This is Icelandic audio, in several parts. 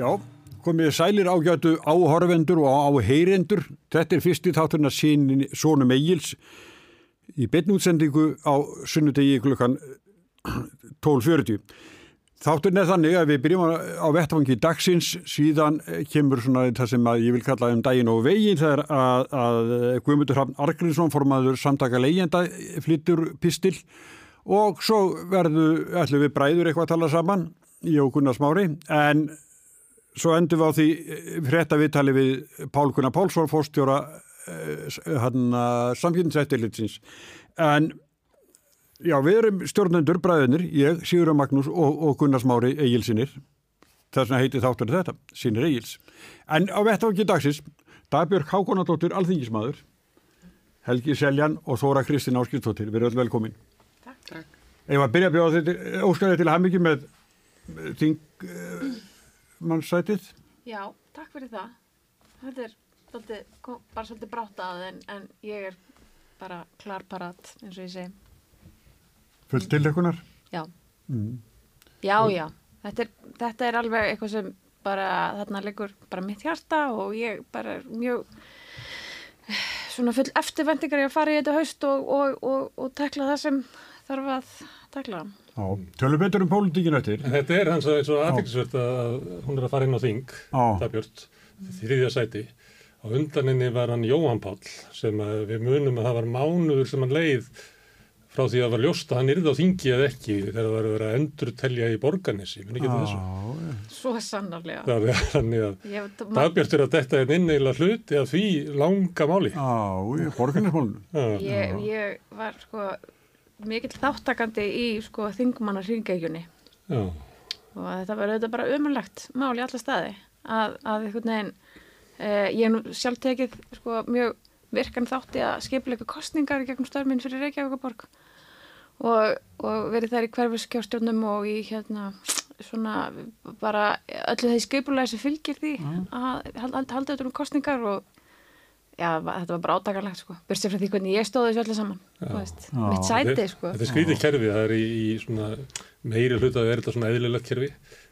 Já, komið sælir ágjötu áhorfendur og áheyrendur. Þetta er fyrsti þátturinn að sín Sónum Egils í beinnútsendingu á sunnudegi klukkan 12.40. Þátturinn er þannig að við byrjum á vettfangi dagsins, síðan kemur svona það sem ég vil kalla um daginn og veginn þegar að, að Guðmundur Hrafn Argrínsson formaður samtaka leyenda flyttur pistil og svo verður allir við bræður eitthvað að tala saman í Jókunnars mári en svo endur við á því frétta viðtali við Pál Gunnar Pálsson fórstjóra hann samkynnsættilitsins en já við erum stjórnendur bræðinir, ég, Sigurður Magnús og, og Gunnars Mári Egilsinir þess vegna heiti þáttur þetta, sínir Egils. En á vettáki dagsins Dagbjörg Hákonadóttir, alþingismadur Helgi Seljan og Þóra Kristín Áskilstóttir, við erum öll velkomin. Takk, takk. Ég var að byrja að bjóða þetta óskæði til hamingi með þingmannssætið. Já, takk fyrir það. Þetta er svolítið, bara svolítið brátt að en, en ég er bara klarparat eins og ég segi. Full tilökunar? Já, Mm. já, já. Þetta er, þetta er alveg eitthvað sem bara þarna liggur bara mitt hjarta og ég bara er mjög svona full eftirvendingar ég að fara í þetta haust og, og, og, og tekla það sem þarf að tekla. Já, tölum betur um pólitíkin eftir. En þetta er hans að eins og aðeinsvert að hún er að fara inn á þing, Já. Dagbjörn, þriðja sæti. Á undaninni var hann Jóhann Páll sem að við munum að það var mánuður sem hann leið frá því að það var ljóst að hann yrði á þingi eða ekki þegar það var að vera að endur telja í borganessi, minn ekki þessu. Já, Svo sannarlega. Það er þannig að Ég, Dagbjörn er að þetta er inneiginlega hluti að því langa máli. já, borgarnesmálunum. Já. ég, ég var sko mikill þáttakandi í sko þingmannar hringegjunni og þetta var auðvitað bara umurlegt mál í alla staði að, að veginn eh, ég hef nú sjálf tekið sko mjög virkan þátti að skipilega kostningar gegnum störminn fyrir Reykjavíkaborg og, og verið þær í hverfiskjástjórnum og í hérna svona bara öllu þeir skipulega sem fylgir því að halda auðvitað um kostningar og já, þetta var bara átakarlegt sko. Byrstið frá því hvernig ég stóði þessu öllu saman þú veist, Já. mitt sæti sko. Þetta er skrítið kerfi, það er í, í svona meiri hluta að vera þetta svona eðlilegt kerfi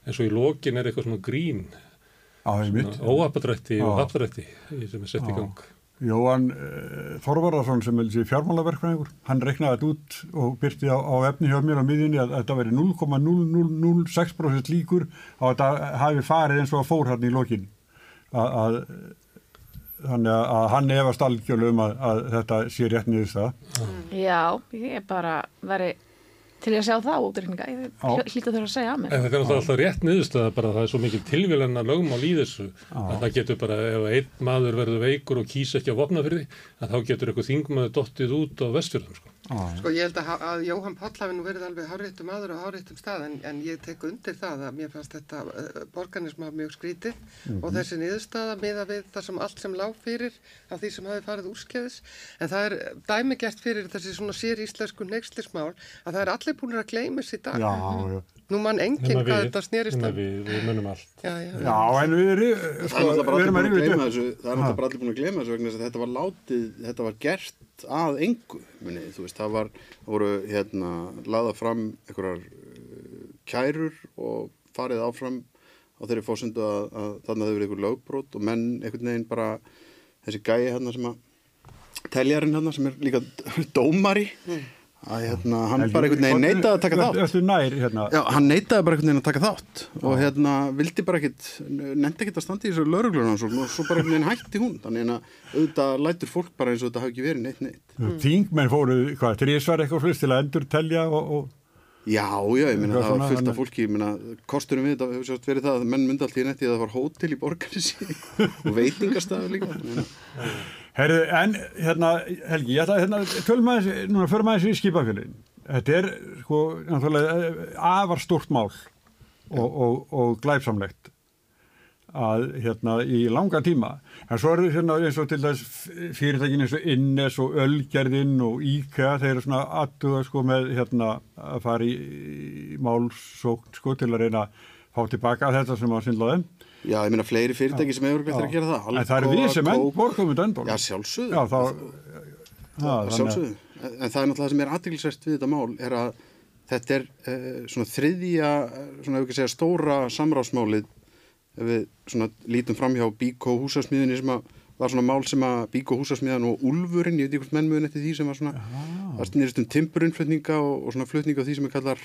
en svo í lokin er eitthvað svona grín. Óhapadrætti og Já. hapdrætti sem er sett í gang. Jóhann uh, Þorvararsson sem er þessi fjármálaverkfræðingur, hann reiknaði þetta út og byrti á, á efni hjá mér á miðjunni að, að þetta veri 0,0006% líkur á að þetta hafi farið eins og að fór hann í lokin. Að, að, þannig að, að hann efast algjörlega um að, að þetta sé rétt niður það. já, ég bara veri til að sjá það Já. hlýta þurfa að segja að mér En þetta er alltaf rétt niðurstöða bara það er svo mikið tilvílan að lögmál í þessu að það getur bara, ef einn maður verður veikur og kýs ekki að vopna fyrir því að þá getur eitthvað þingmaður dottið út á vestfjörðum sko. Sko ég held að, að Jóhann Páll hafi nú verið alveg háréttum maður á háréttum stað en, en ég tek undir það að mér fannst þetta uh, borganisma mjög skrítið og þessi niðurstaða miða við það sem allt sem lág fyrir af því sem hafi farið úrskeiðis en það er dæmigert fyrir þessi svona sér íslensku neykslismál að það er allir búin að gleyma þessi dag. Já, já. Nú mann enginn hvað þetta snerist nema um. við, við munum allt Já, já. Já, en við erum, er sko, að að það er náttúrulega bara allir búin að gleyma þessu vegna þess að þetta var látið, þetta var gert að engu, muni, þú veist, það var, það voru hérna laða fram einhverjar uh, kærur og farið áfram á þeirri fósundu að, að þarna þau verið einhver lögbrot og menn einhvern veginn bara þessi gæi hérna sem að teljarinn hérna sem er líka dómari að hérna hann bara einhvern veginn neitaði að taka þátt Eftir nær, hérna. Já, hann neitaði bara einhvern veginn að taka þátt og hérna vildi bara ekkit, nefndi ekkit að standa í þessu laurugluna og svo bara einhvern veginn hætti hún þannig að auðvitað lætur fólk bara eins og þetta hafi ekki verið neitt neitt. Þingmenn fóru, hvað, þrísvar eitthvað flust til að endur telja og, og Já, já, ég Eitthvað það var fullt af fólki, ég meina kosturum við þetta hefur sérst verið það að menn myndi allt í netti að það var hótel í borgarni sín og veitingastafur líka. Herðu, en hérna, Helgi, ég ætla að hérna, tölum aðeins, núna förum aðeins í skipafélagin. Þetta er, sko, náttúrulega eh, afar stórt mál og, og, og glæpsamlegt að, hérna, í langa tíma. En svo eru hérna eins og til þess fyrirtækin eins og Innes og Ölgerðin og IKEA, þeir eru svona aðtuga, sko, með, hérna, að fara í, í málsókn, sko, til að reyna að fá tilbaka þetta sem var syndlaðum. Já, ég meina fleiri fyrirtæki sem hefur glætt að gera það. En það eru við sem enn borgum þetta endur. Já, sjálfsögðu. Já, þá, það, Að sjálfsögðu. En en það er náttúrulega það sem er aðtilsvært við þetta mál er að þetta er uh, svona þriðja, eh, svona ef ekki segja stóra samráðsmálið ef við svona lítum fram hjá Bíkó húsasmiðinni sem að var svona mál sem að Bíkó húsasmiðan og Úlfurinn, ég veit ekki hvort menn muni eftir því sem var svona, það snýrist um timpurinnflutninga og, og svona flutninga á því sem er kallað er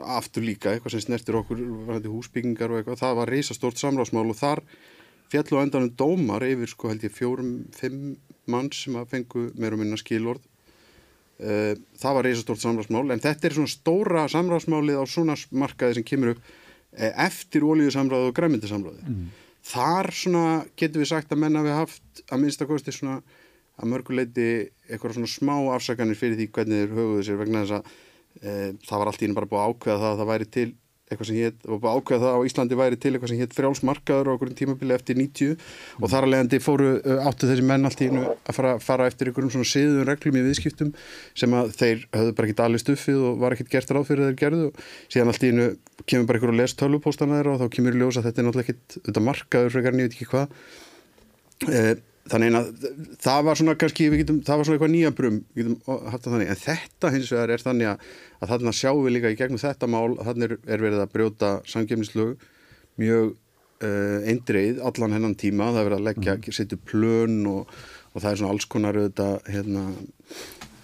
aftur líka eitthvað sem snertir okkur húsbyggingar og eitthvað, það var reysastórt samráðsmál og þar fjallu á endanum dómar yfir sko held ég fjórum, fimm manns sem að fengu meira og minna skilord uh, það var reysastórt samráðsmál en þetta er svona stóra samráðsmálið á svona markaði sem kemur upp eh, eftir olíusamráðu og græmyndisamráðu mm. þar svona getur við sagt að menna við haft að minnstakosti svona að mörguleiti eitthvað svona smá afsakanir fyrir því hvernig þeir höfuðu sér vegna þess að það var allt í einu bara búið að ákveða það að það væri til eitthvað sem hétt, og búið að ákveða það á Íslandi væri til eitthvað sem hétt frjálsmarkaður á okkur tímabili eftir 90 og þar alveg endi fóru áttu þessi menn allt í einu að fara, fara eftir einhverjum svona siðum reglum í viðskiptum sem að þeir höfðu bara ekkit alveg stuffið og var ekkit gert ráð fyrir þeir gerðu. Og síðan allt í einu kemur bara einhverju les tölvupóstana þeirra og þá kemur ljósa að þetta er náttúrulega ekkit þetta þannig að það var svona kannski, getum, það var svona eitthvað nýja brum en þetta hins vegar er þannig að, að þarna sjáum við líka í gegnum þetta mál þarna er, er verið að brjóta samgefnislög mjög uh, eindreið allan hennan tíma, það er verið að leggja mm. setja plön og, og það er svona alls konar auðvitað hérna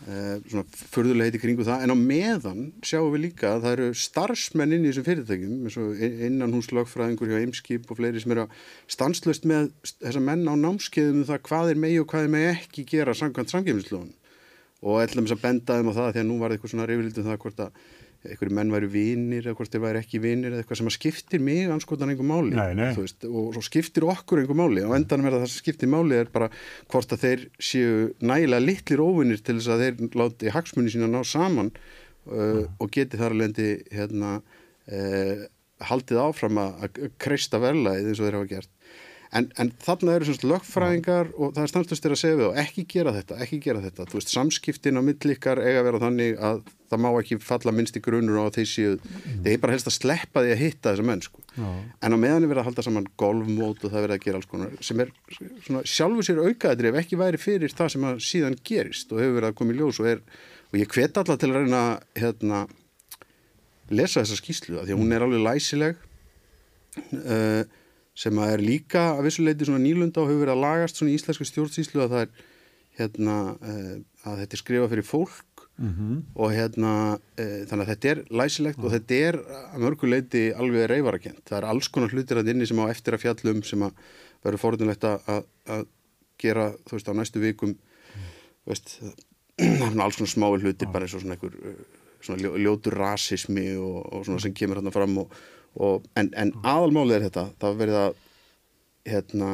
svona förðulega heiti kringu það. En á meðan sjáum við líka að það eru starfsmenn inn í þessum fyrirtækjum eins og innan húslagfræðingur hjá Eimskip og fleiri sem eru að stanslust með þessa menn á námskeiðum um það hvað er megi og hvað er megi ekki gera samkvæmt samgefnislóðun og ætlum þess að benda þeim á það því að nú var eitthvað svona reyfildum það hvort að einhverju menn væri vinir eða hvort þeir væri ekki vinir eða eitthvað sem skiptir mig anskotan einhver máli nei, nei. Veist, og svo skiptir okkur einhver máli. Og endanum er að það sem skiptir máli er bara hvort að þeir séu nægilega litlir óvinnir til þess að þeir láti hagsmunni sína ná saman uh, og geti þar alveg hérna, uh, haldið áfram að kreista verlaðið eins og þeir hafa gert En, en þarna eru svona lögfræðingar og það er stanslust að segja við og ekki gera þetta, ekki gera þetta. Þú veist, samskiptin á millikar eiga að vera þannig að það má ekki falla minnst í grunur á þeir síu, mm. þeir bara helst að sleppa því að hitta þessa menn, sko. Já. En á meðan er verið að halda saman golfmót og það verið að gera alls konar sem er svona sjálfur sér aukaðri ef ekki væri fyrir það sem að síðan gerist og hefur verið að koma í ljós og er, og ég hvet alla til að reyna hérna, lesa þessa skýslu að því að hún er alveg læsileg uh, sem að er líka að vissuleiti svona nýlunda og hefur verið að lagast svona í íslensku stjórnsýslu að það er hérna uh, að þetta er skrifað fyrir fólk mm -hmm. og hérna uh, þannig að þetta er læsilegt og þetta er að mörguleiti alveg reyfarakent. Það er alls konar hlutir að inni sem á eftir að fjallum sem að verður fórhundilegt að, að gera þú veist á næstu vikum mm. veist, alls konar smái hlutir bara eins og svona einhver svona ljótur rasismi og, og svona sem kemur hérna fram og og, en, en aðalmálið er þetta það var verið að hérna,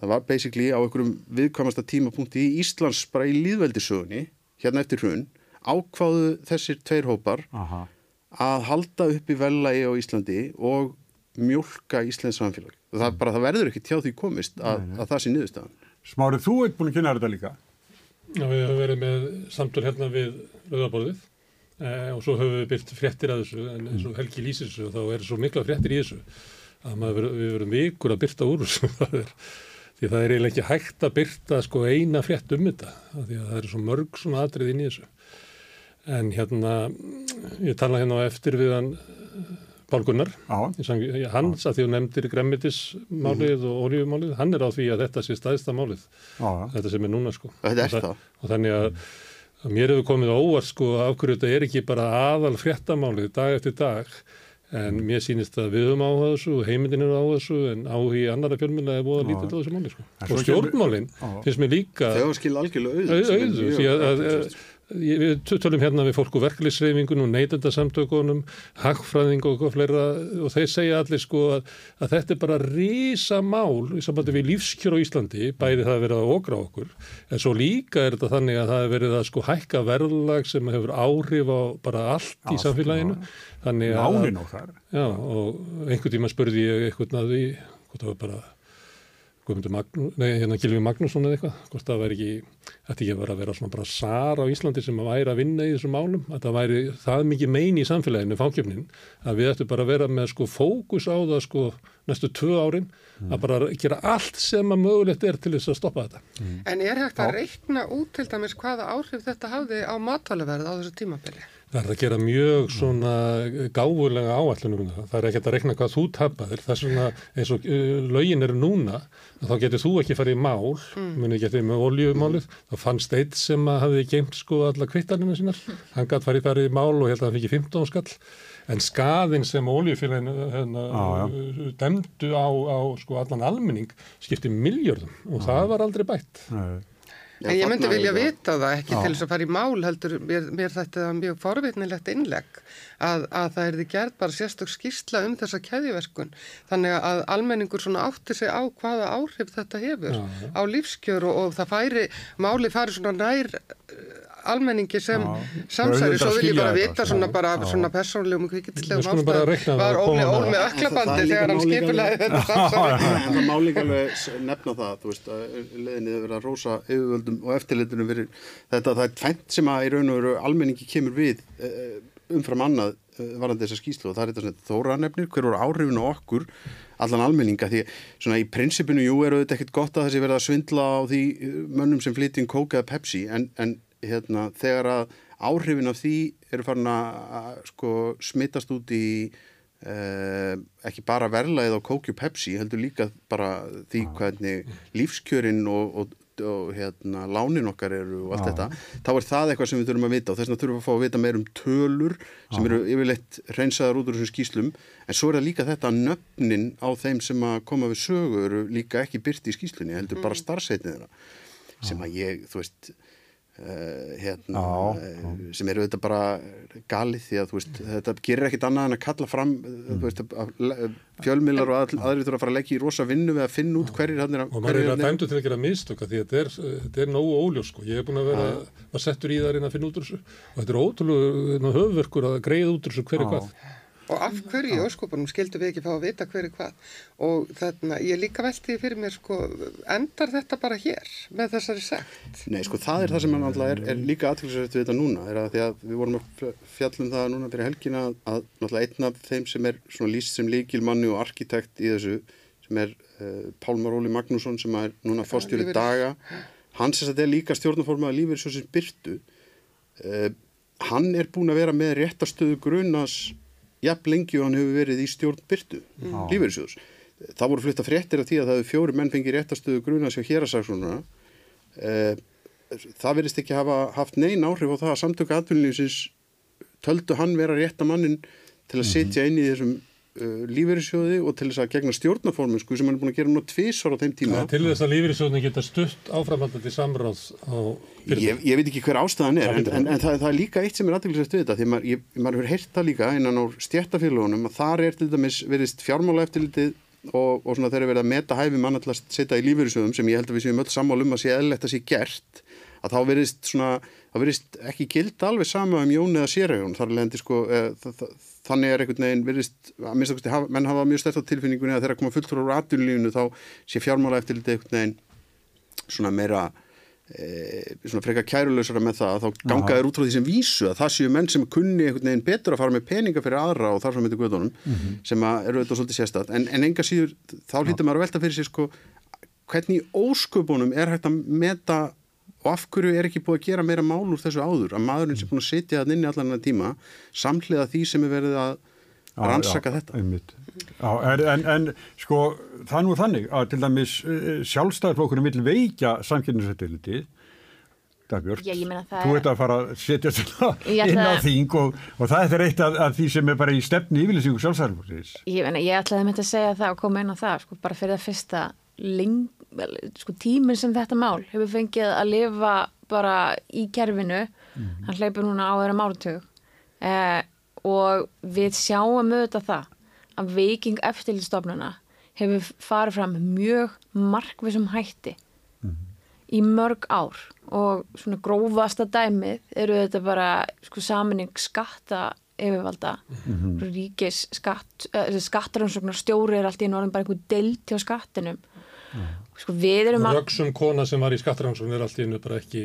það var basically á einhverjum viðkvæmasta tímapunkti í Íslands bara í líðveldisögunni hérna eftir hrun ákváðu þessir tveir hópar Aha. að halda upp í vellægi á Íslandi og mjölka Íslands samfélag. Það, bara, það verður ekki tjá því komist að, nei, nei. að það sé niðurstaðan. Smárið, þú ert búin að kynna þetta líka? Já, við höfum verið með samtöl hérna við Rauðaborðið Eh, og svo höfum við byrt fréttir að þessu en eins og Helgi lýsir þessu og þá er svo mikla fréttir í þessu að maður, við verum vikur að byrta úr þessu. Er, því það er eiginlega ekki hægt að byrta sko eina frétt um þetta því að það er svo mörg svona atrið inn í þessu. En hérna ég tala hérna á eftir við hann Pál Gunnar. Hans að því að nefndir gremmitismálið mm. og oljumálið, hann er á því að þetta sé staðista málið. Já. þetta sem er núna sko. Og, og þannig að Mér hefur komið óvart sko af hverju þetta er ekki bara aðal fréttamálið dag eftir dag en mér sýnist að við höfum á þessu og heimindin eru á þessu en áhugi annara fjölmynda er búið að lítið á þessu máli sko. Og stjórnmálinn finnst mér líka... Þegar skil algjörlega auð. Við tölum hérna við fólku verkefliðsreyfingun og neytendasamtökunum hagfræðing og fleira og þeir segja allir sko að, að þetta er bara rísa mál í sambandi við lífskjör á Íslandi, bæði það að vera að okra okkur, en svo líka er þetta þannig að það hefur verið að sko hækka verðlag sem hefur áhrif á bara allt, allt í samfélaginu þannig að, já, og einhvern tíma spurði ég eitthvað að því, hvort það var bara hérna Gilvi Magnússon eða eitthvað, hvort það væri ekki, þetta ekki verið að vera svona bara sar á Íslandi sem að væri að vinna í þessum málum, að það væri það mikið meini í samfélaginu, fákjöfnin, að við ættum bara að vera með sko fókus á það sko næstu tvö árin, mm. að bara gera allt sem að mögulegt er til þess að stoppa þetta. Mm. En er hægt að reikna út til dæmis hvaða áhrif þetta hafði á matvæluverð á þessu tímabili? Það er að gera mjög svona gáfulega áallunum um það. Það er ekkert að rekna hvað þú tapaðir. Það er svona eins og uh, lögin eru núna, þá getur þú ekki farið í mál, mm. muni getið með oljumálið. Það fannst eitt sem að hafi geimt sko alla kvittaninu sínar. Hann gæti farið farið í mál og held að það fikk 15 skall. En skaðin sem oljufélagin hérna, demdu á, á sko allan almenning skipti miljörðum og já. það var aldrei bætt. Nei. Já, en ég myndi vilja vita það ekki Já. til þess að fara í mál heldur, mér, mér þetta er mjög forvitnilegt innlegg að, að það er því gert bara sérstök skýrsla um þessa keðiverkun þannig að almenningur svona átti sig á hvaða áhrif þetta hefur Já. á lífskjör og, og það færi, máli færi svona nær almenningi sem samsæri, svo vil ég bara vita svona bara svona persónlegum og kvikilslegum ástæðum. var Óli Ól með öklabandi þegar hann skipilaði þetta? Samsæri Það má líka alveg nefna það þú veist, leðinni hefur verið að rosa yfirvöldum og eftirlitunum fyrir þetta. Það er tvent sem að í raun og veru almenningi kemur við eh, umfram annað eh, varandi þessa skýslu og það er þetta svona þóranefnir, hver voru áhrifin á okkur allan almenninga því svona í prinsipinu, jú, eru þetta ekkert gott að þessi verða að svindla á því eh, mönnum sem flytjum kók eða pepsi en, en hérna, þegar að áhrifin af því eru farin að sko, smittast út í eh, ekki bara verlaðið á Kókju Pepsi, heldur líka bara því hvernig lífskjörin og, og, og hérna, lánin okkar eru og allt Já. þetta, þá er það eitthvað sem við þurfum að vita og þess vegna þurfum við að fá að vita meir um tölur sem eru yfirleitt reynsaðar út úr þessum skýslum, en svo er það líka þetta nöfnin á þeim sem að koma við sögu eru líka ekki byrti í skýslunni, heldur mm. bara starfsætnið þeirra. Sem að ég, þú veist Uh, hérna, já, já. Uh, sem eru þetta bara galið því að veist, þetta gerir ekkit annað en að kalla fram mm. veist, fjölmilar og að, aðrið þurfa að fara að leggja í rosa vinnu við að finna út hverjir hann er og maður er að dæmdu til að gera mistöka því að þetta er nógu óljós sko. ég hef búin að vera að setja í það að finna út úr þessu og þetta er ótrúlega höfverkur að greiða út úr þessu hverju hvað og af hverju í óskopunum skildu við ekki fá að vita hverju hvað og þarna, ég líka velti fyrir mér sko, endar þetta bara hér með þessari sekt? Nei, sko, það er það sem er, er líka aðtilsvægt við þetta núna, er að því að við vorum að fjallum það núna fyrir helgina að náttúrulega einn af þeim sem er svona líst sem líkilmanni og arkitekt í þessu sem er uh, Pálmar Óli Magnússon sem er núna fórstjóri daga hans er þetta líka stjórnaformaða lífið svo sem byrtu uh, hann er búin að vera með réttastöðu grunas jafn lengi og hann hefur verið í stjórn byrtu mm. lífeyrisjóðs. Það voru flutta fréttir af því að það hefur fjóri menn fengið réttastöðu gruna sér hér að saksónuna. Eh, það verist ekki hafa haft neyn áhrif á það að samtöku atvinnlýfsins töldu hann vera réttamannin til að mhm. setja inn í þessum lífeyrissjóði og til þess að gegna stjórnaforminsku sem hann er búin að gera nú tvísvar á þeim tíma. Ja, til þess að lífeyrissjóðin geta stutt áframhaldandi samráð á ég, ég veit ekki hver ástæðan er en, en, en það, það er líka eitt sem er aðeinslega stuðið þetta því maður, ég, maður hefur heyrt það líka innan á stjættafélagunum að þar er til dæmis verist fjármála eftirlitið og, og svona þeir eru verið að meta hæfi mann að setja í lífeyrissjóðum sem ég held að við séum öll sammálum að sé eðlert að þá verist svona, það verist ekki gild alveg sama um Jón eða Sérhjón þar leðandi sko, e, þannig er einhvern veginn verist, að minnst okkur, menn hafa mjög stert á tilfinningunni að þeirra koma fulltur á ratunlífunu þá sé fjármála eftir litið einhvern veginn svona meira e, svona freka kærulösara með það að þá ganga þeir út frá því sem vísu að það séu menn sem kunni einhvern veginn betur að fara með peninga fyrir aðra og þar sem heitir guðdónum mm -hmm. sem eru auðvitað svolítið sérstætt. En, en enga síður þá hlýttum maður að velta fyrir sig sko hvernig ósköpunum er hægt að meta og af hverju er ekki búið að gera meira mál úr þessu áður? Að maðurinn sem er búin að setja það inn í allan tíma samhliða því sem er verið að rannsaka já, þetta? já, en, en sko það er nú þannig að til dæmis eh, sjálfstæðarflokkurinn vil veikja samkynningsættilitið Dagbjörn, þú ert að fara að setja þetta inn á þing og, og það er eitt af, af því sem er bara í stefni yfirlýsingu sjálfstæðarflokkurins Ég, ég ætlaði að mynda að segja það og koma inn á það sko, bara fyrir það fyrsta ling, sko, tíminn sem þetta mál hefur fengið að lifa bara í kerfinu mm -hmm. hann hleypur núna á þeirra máltug eh, og við sjáum auðvitað það að veiking eftirlistofnuna hefur farið fram mjög markvisum hætti mm -hmm. í mörg ár og svona grófasta dæmið eru þetta bara sko saminning skatta yfirvalda mm -hmm. ríkis skatt, uh, skattaransóknar stjóri er allt í norðin bara einhver deilt hjá skattinum sko við erum að Röksum kona sem var í skattaransón er allt í hennu bara ekki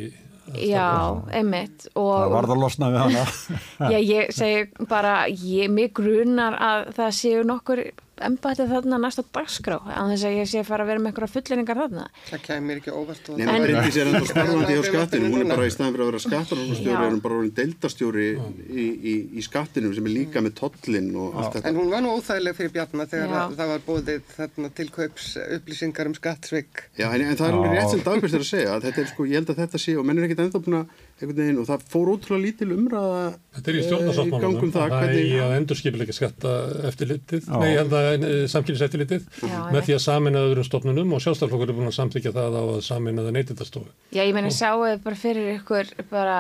Já, einmitt og, Það var það að losna við hana. Já, ég segi bara ég, mig grunar að það séu nokkur embættið þarna næsta dagskrá en þess að ég sé fara að vera með einhverja fullinningar þarna Það kemur ekki óvart Nei, menn En- Bryndís er ennþá starfandi hjá skattinu, hún er bara í staðan fyrir að vera skattarstjóri, Já. er hún bara orðin deildastjóri í, í, í skattinum sem er líka með þetta. En hún var nú óþægileg fyrir Bjarnar þegar Já. að það var bóðið þarna til kaups upplýsingar um skattsvik. Já, en, en það er alveg rétt sem Dagbjörn er að segja, að þetta er sko, ég held að þetta sé, og menn er ekkert ennþá búin að, og það fór ótrúlega lítil umræða Þetta er í eh, stjórnarsáttmálunum, gangum það, það er hvernig, að endurskipilega skatta eftirlitið, nei, held að samkynniseftirlitið, Já, með því að samina öðrum stofnunum og sjálfstæðarflokkur er búin að samþykja það á að samina það neytindastofu. Já, ég meina, sjáu þið bara fyrir ykkur bara,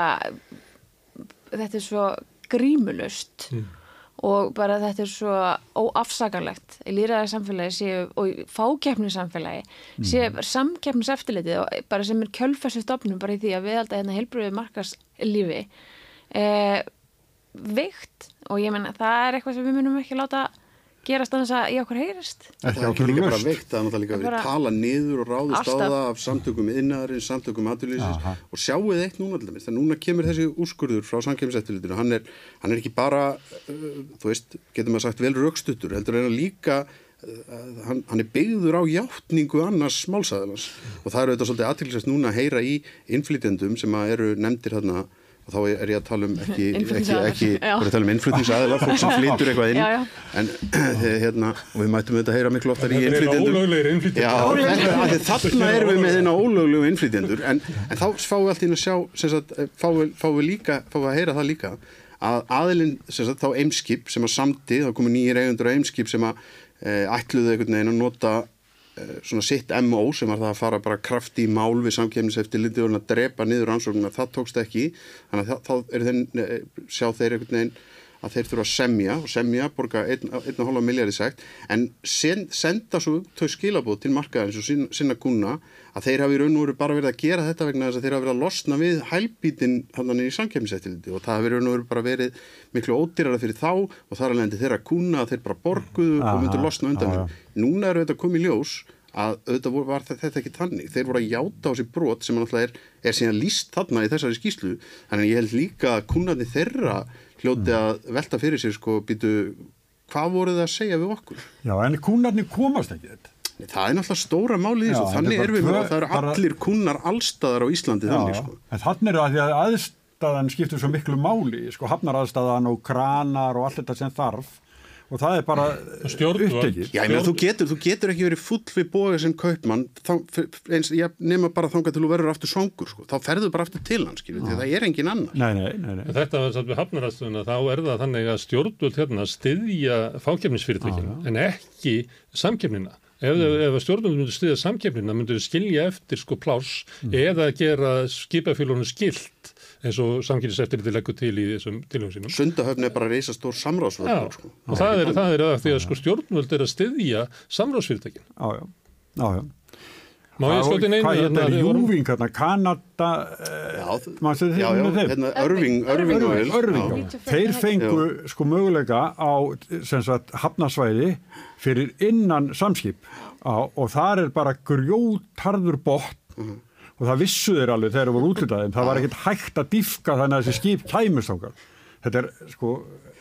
þetta er svo grímulust og bara þetta er svo óafsakanlegt. Í líraði samfélagi séu, og í fákeppni samfélagi séu bara samkeppnis eftirlitið og bara sem er kjölfessu stofnum bara í því að við alltaf hérna heilbröðu markast lífi eh, veikt. Og ég meina það er eitthvað sem við munum ekki láta gerast annars að í okkur heyrist? Ekki það er okkur líka bara veikt, það er náttúrulega líka verið Bara- tala niður og ráðist á Alltaf. það af samtökum innaðarins, samtökum aðurlýsins Aha. og sjáuð eitt núna til dæmis, það núna kemur þessi úrskurður frá samkemmiseftirlitinu, hann er, hann er ekki bara, uh, þú veist, getur maður sagt vel raukstuttur, heldur er hann líka uh, hann, hann er byggður á játningu annars málsæðalans og það eru þetta svolítið aðtilsvægt núna að heyra í innflytjendum sem að eru nefndir þarna og þá er ég að tala um ekki, ekki, ekki, að um innflutningsaðilar, fólk sem flytur eitthvað inn. Já, já. en hérna, og við mættum þetta að heyra miklu oftar í innflytjendum. þarna erum við með þeirna ólöglegu innflytjendur. En, en þá fáum við allt inn að sjá sem sagt, eh, fáum við, fáum við líka fáum við að heyra það líka að aðilinn sem sagt, þá eimskip sem að samti þá komið nýjir eigundur á eimskip sem að e, ætluðu einhvern veginn að nota svona sitt MO sem var það að fara bara krafti í mál við samkefniseftirliti og að drepa niður ansóknuna, það tókst ekki. Þannig að þá- er þeir, e, sjá þeir einhvern veginn að þeir þurfa að semja og semja, borga 1,5 miljardi sagt en sen, senda svo þau skilabóð til markaðins og sinna, sinna kuna að þeir hafi í raun og veru bara verið að gera þetta vegna þess að þeir hafi verið að losna við hælbítin hann í samkemmiseftiliti og það hafi í raun og veru bara verið miklu ódýrara fyrir þá og þar alveg þeirra kuna að þeir bara borguðu og myndu losna undan þeim. Núna eru þetta komið ljós að auðvitað var þetta ekki tannig þeir voru að játa á sér brot sem náttúrulega er, er síðan líst þarna í þessari skýslu þannig að ég held líka að kunnarnir þeirra hljóti að velta fyrir sér sko býtu hvað voru það að segja við okkur Já, en kúnarnir komast ekki þetta. Nei, það er náttúrulega stóra máli í Já, þessu þannig er erum við með tvö- það eru bara- allir kunnar allstaðar á Íslandi þannig sko en þannig er það því að aðstæðan skiptur svo miklu máli, sko hafnaraðstæðan og kranar og allt þetta sem þarf og það er bara upptekið. Já, ég meina, þú getur, þú getur ekki verið full við bóga sem kaupmann, þá, eins, ég nema bara þangað til þú verður aftur svangur, sko. þá ferðu bara aftur til hans, skilur, því það er engin annar. Nei, nei, nei, nei. En þetta var satt við hafnarastöðuna, þá er það þannig að stjórnvöld hérna styðja fákefnisfyrirtækina en ekki samkefnina. Ef, mm. ef stjórnvöld myndir styðja samkefnina myndir skilja eftir sko pláss eða gera skipafélunum skilt eins og samkefniseftir leggur til í þessum tilhjóðum sínum. Sundahöfn er bara reysa stór Já, samráðsvöld, sko. og það er, það er að því að sko stjórnvöld er að styðja samráðsfyrirtækin. Já, já, já, já. Má ég skjóti neina? Hvað þetta er þegar vorum- Júving, hérna, Kanada, Já, þið já, já, hérna, Örving, Örving Örving, Örving, já. já. Þeir fengu sko möguleika á sem sagt hafnasvæði fyrir innan samskip á, og þar er bara grjótarður botn Mhm. og það vissu þeir alveg þegar þeir voru útlitaðin. Það var ekkert hægt að diffka þannig að þessi skip kæmust okkar. Þetta er sko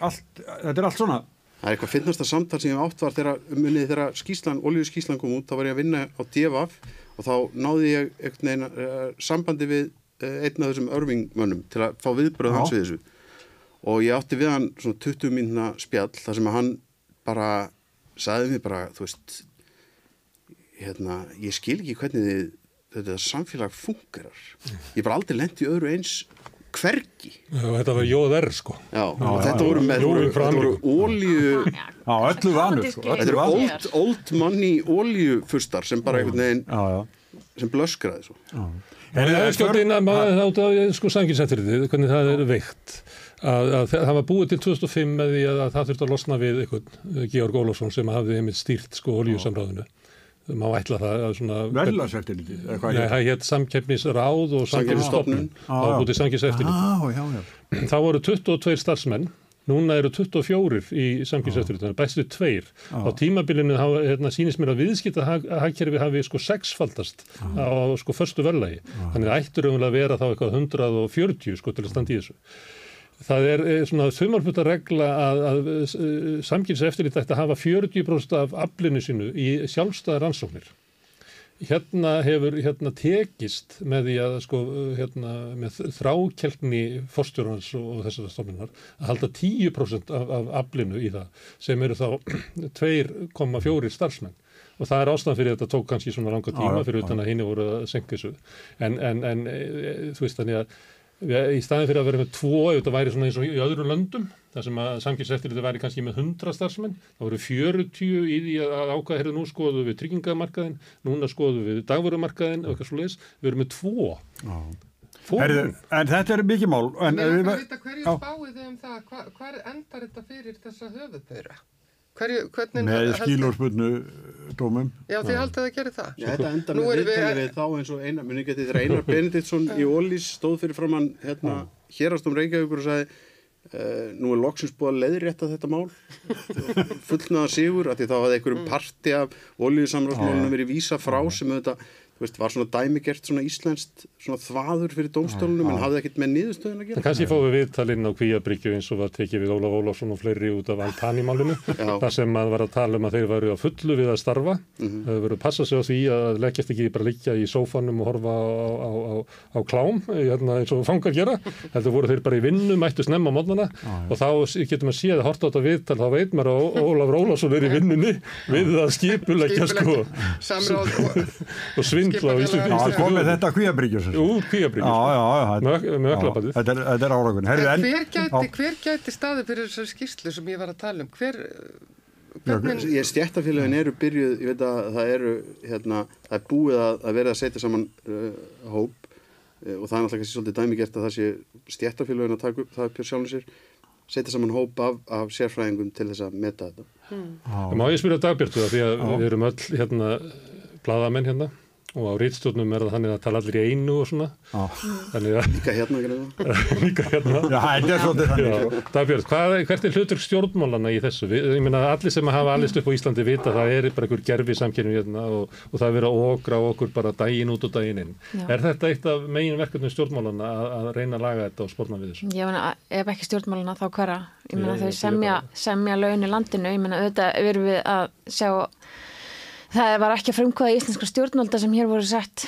allt, þetta er allt svona. Það er eitthvað finnasta samtal sem ég átt var þegar munið þegar skíslan, olíu skíslan kom út, þá var ég að vinna á DFF og þá náði ég einhvern veginn uh, sambandi við uh, einn af þessum örvingmönnum til að fá viðbröð hans við þessu og ég átti við hann svona 20 mínuna spjall þar sem að hann bara sagði mér bara, þú veist hérna, ég skil ekki hvernig þið, þetta samfélag fungerar. Ég bara aldrei lendi í öðru eins hvergi. Þetta var jóðar sko. Já, já, þetta voru með, ólíu sko. Þetta eru old, old money oljufustar sem bara einhvern veginn Já, já. sem blöskraði svo. En það er skjótt inn að maður átt að sko sanginsættirðið, hvernig það er veikt. Að, að það var búið til 2005 með því að, að það þurfti að losna við einhvern Georg Ólafsson sem hafði einmitt stýrt sko oljusamráðinu. Má ætla það að svona... Hvað Nei, hér? það hétt samkeppnisráð og samkeppnisstofnun. Samkeppnisstofnun. Það var búið til samkeppniseftirlit. Já, já, já. Það voru 22 starfsmenn, núna eru 24 í samkynnseftirlitinu, bæstu tveir. Á tímabilinu hafa, hérna, sýnist mér að viðskipta hagkerfi hafi sko sexfaldast á sko förstu verðlagi. Þannig að ættur umvel að vera þá eitthvað 140 sko til að standa í þessu. Það er eh, svona þumalputa regla að, að samkynns eftir þetta að hafa 40% af aflinu sínu í sjálfstæða rannsóknir. Hérna hefur hérna tekist með því að sko hérna með þrákelkni fórstjórnans og, þessara stofnunar að halda 10% af, af aflinu í það sem eru þá 2,4 starfsmenn. Og það er ástæðan fyrir að þetta tók kannski svona langa tíma fyrir utan að hinn voru að senka þessu. En, en, en e, e, þú veist þannig að í staðin fyrir að vera með tvo ef þetta væri svona eins og í öðrum löndum þar sem að samkynnseftir þetta væri kannski með 100 starfsmenn þá voru 40 í því að ákvæða herðu nú skoðu við tryggingamarkaðin núna skoðu við dagvörumarkaðin og eitthvað svo leiðis, við erum með tvo. Herðu, en þetta er mikið mál en, Mér við- er að vita hverju spáið þið um það, hva, hvar endar þetta fyrir þessa höfuðböra? Hverju, hvernig með skilórspunnu dómum. Já, þið haldið að gera það? Já, þetta enda Nú með erum við- þá eins og einar, muni getið þegar Einar Benediktsson í Ólís stóð fyrir framann hérna hérastum Reykjavíkur og sagði uh, nú er loksins búið að leiðrétta þetta mál. Fullnaða sigur að því þá hafði einhverjum parti af Ólíusamráðsmálunum verið vísa frá sem þetta veist, var svona dæmigert svona íslenskt svona þvaður fyrir dómstólunum en hafði ekkert með niðurstöðun að En gera kannski fáum við viðtalinn á kvíabryggju eins og var tekið við Ólaf Ólafsson og fleiri út af Altani-málinu. Já. Það sem maður var að tala um að þeir varu á fullu við að starfa. Mhm. Það voru að passa sig á því að leggjast ekki bara liggja í sófanum og horfa á, á, á, á klám hérna, eins og fangar gera. Heldur voru þeir bara í vinnu, mættu snemma á mótnana og þá getur maður séð að horta á þetta viðtal, þá veit maður að Ólafur Ólafsson er í vinnunni við að skipuleggja sko Samráð og og svindla á íslensku Já, komið þetta kvíabryggjur Úr Já, kvíabryggju. já, já þetta- Með- ökklabandið. Þetta er, þetta er áragun hver gæti, Já. hver gæti staði fyrir þessari skýrslu sem ég var að tala um? Hver, Ég stjættafélagin eru byrjuð, ég veit að það eru, hérna, það er búið að, að vera að setja saman uh, hóp uh, og það er náttúrulega kannski svolítið dæmigert að það sé stjættafélagin að taka upp það upp hjá sjálfum sér, setja saman hóp af, af sérfræðingum til þess að meta þetta. Það má ég spyrja dagbjörtu það því að við erum öll hérna bladamenn hérna og á rítstjórnum er það þannig að tala allir í einu og svona Já. Líka hérna, líka hérna Já, þetta er Já, sko. Hvað, hvert er hlutur stjórnmálana í þessu? Við, ég meina allir sem hafa alist upp á Íslandi vita að það er bara einhver gerfi samkynning hérna og, og það er verið að okra á okkur bara daginn út og daginn inn. Já. Er þetta eitt af megin verkefnum stjórnmálana að, að reyna að laga þetta og spórna við þessu? Ég meina, ef ekki stjórnmáluna þá hverra? Ég meina þau semja, semja laun í landinu, ég meina auðvitað erum við að sjá, það var ekki að frumkvæða íslenska stjórnmálda sem hér voru sett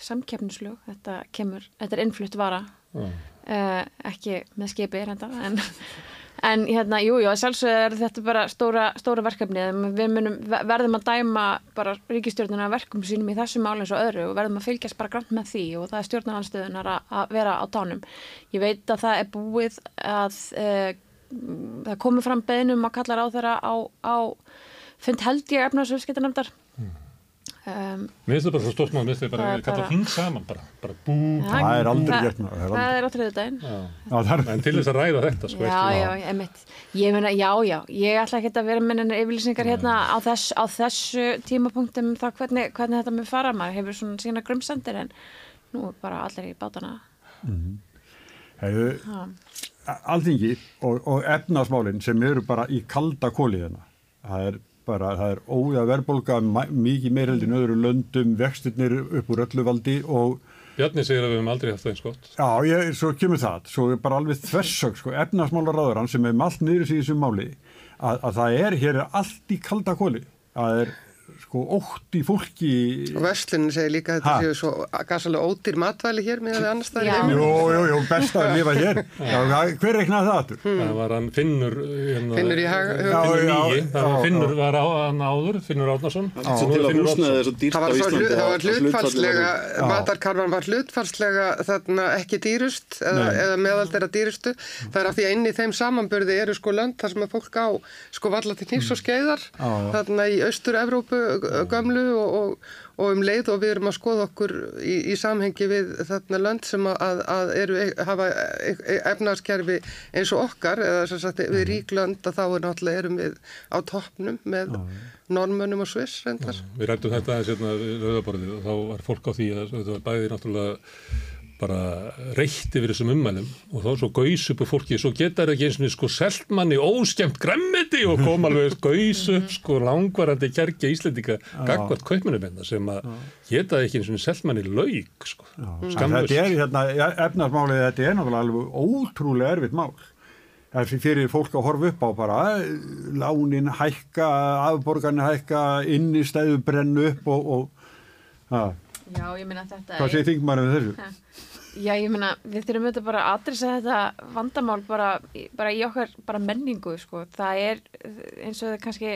samkeppnislög, þetta kemur, þetta er innflutt vara, Já. uh, ekki með skipi reynda, en, en hérna, jú, jú, sjálfsög er þetta bara stóra, stóra verkefni, við munum, ver- verðum að dæma bara ríkistjórnuna verkum sínum í þessu máli eins og öðru og verðum að fylgjast bara grann með því og það er stjórnarhanstöðunar að, vera á tánum. Ég veit að það er búið að uh, það komið fram beðnum að kalla á þeirra á, á fund held ég efnarsöfskiptarnefndar um, Mér finnst það bara svo stórt mál, mér finnst það bara, er kalla bara- þing saman bara, bara bú. Það er aldrei gert, maður, það er aldrei- það er, En til þess að ræða þetta, sko, Já, já, emitt. Ég meina, já, já, ég ætla ekki að vera með hennar yfirlýsingar hérna á, þess, á þessu tímapunktum það hvernig, hvernig þetta með fara maður hefur svona sína grumsendir en nú er bara allir í bátana. Hefðu, alþingi og, og efnasmálinn sem eru bara í kalda kóli hérna. Það er bara, það er óða verðbólga mikið meirildin öðru löndum, vextirnir upp úr öllu valdi og Bjarni segir að við höfum aldrei haft það eins gott. já, ég, svo kemur það, svo er bara alveg þversög, sko, efnasmálaráðurann sem er allt niður sig í þessu máli, að, að það er hér er allt í kalda kóli, að er sko ótt í fólki og verslunin segir líka að þetta séu svo gasalega ódýr matvæli hér með að við annars staðar í Já. heiminum. Jú, jú, jú, best að lifa hér já, hver reiknaði það aftur? Það var hann Finnur hérna, Finnur í hag- Já, Finnur var já, Finnur já. var á hann áður Finnur dýrt Það var, svo, Íslandi. hlut, það að- var væri- matarkarfan var hlutfallslega þarna ekki dýrust eða, eða meðal þeirra dýrustu. Það er af því að inn í þeim samanburði eru sko lönd þar sem að fólk á sko valla til nýrs og skeiðar, Já, já. þarna í austur-Evrópu gömlu og, og, og um leið og við erum að skoða okkur í, í samhengi við þarna lönd sem að, að eru, hafa efnarskerfi eins og okkar eða sem sagt við rík lönd að þá er náttúrulega erum við á toppnum með normönum og sviss reyndar. Við rættum þetta aðeins hérna við rauðaborðið og þá var fólk á því að þetta var bæði náttúrulega bara reytt yfir þessum ummælum og þá svo gaus upp á fólki, svo geta það ekki eins og sko seltmanni óskemmt gremmiti og kom alveg gaus upp sko langvarandi kerkja íslendinga gagvart kaupmennubenda sem að geta það ekki eins og seltmanni laug sko, En skamlust. Þetta er hérna, efnarsmálið, þetta er náttúrulega alveg ótrúlega erfitt mál. Það er fyrir fólk að horfa upp á bara lánin hækka, afborgarnir hækka, innistæðu brennu upp og, og að, Já, ég minna þetta hvað segir þingmaður við þessu? Já, ég meina, við þurfum auðvitað bara að adressa þetta vandamál bara, bara í okkar bara menningu, sko. Það er eins og það kannski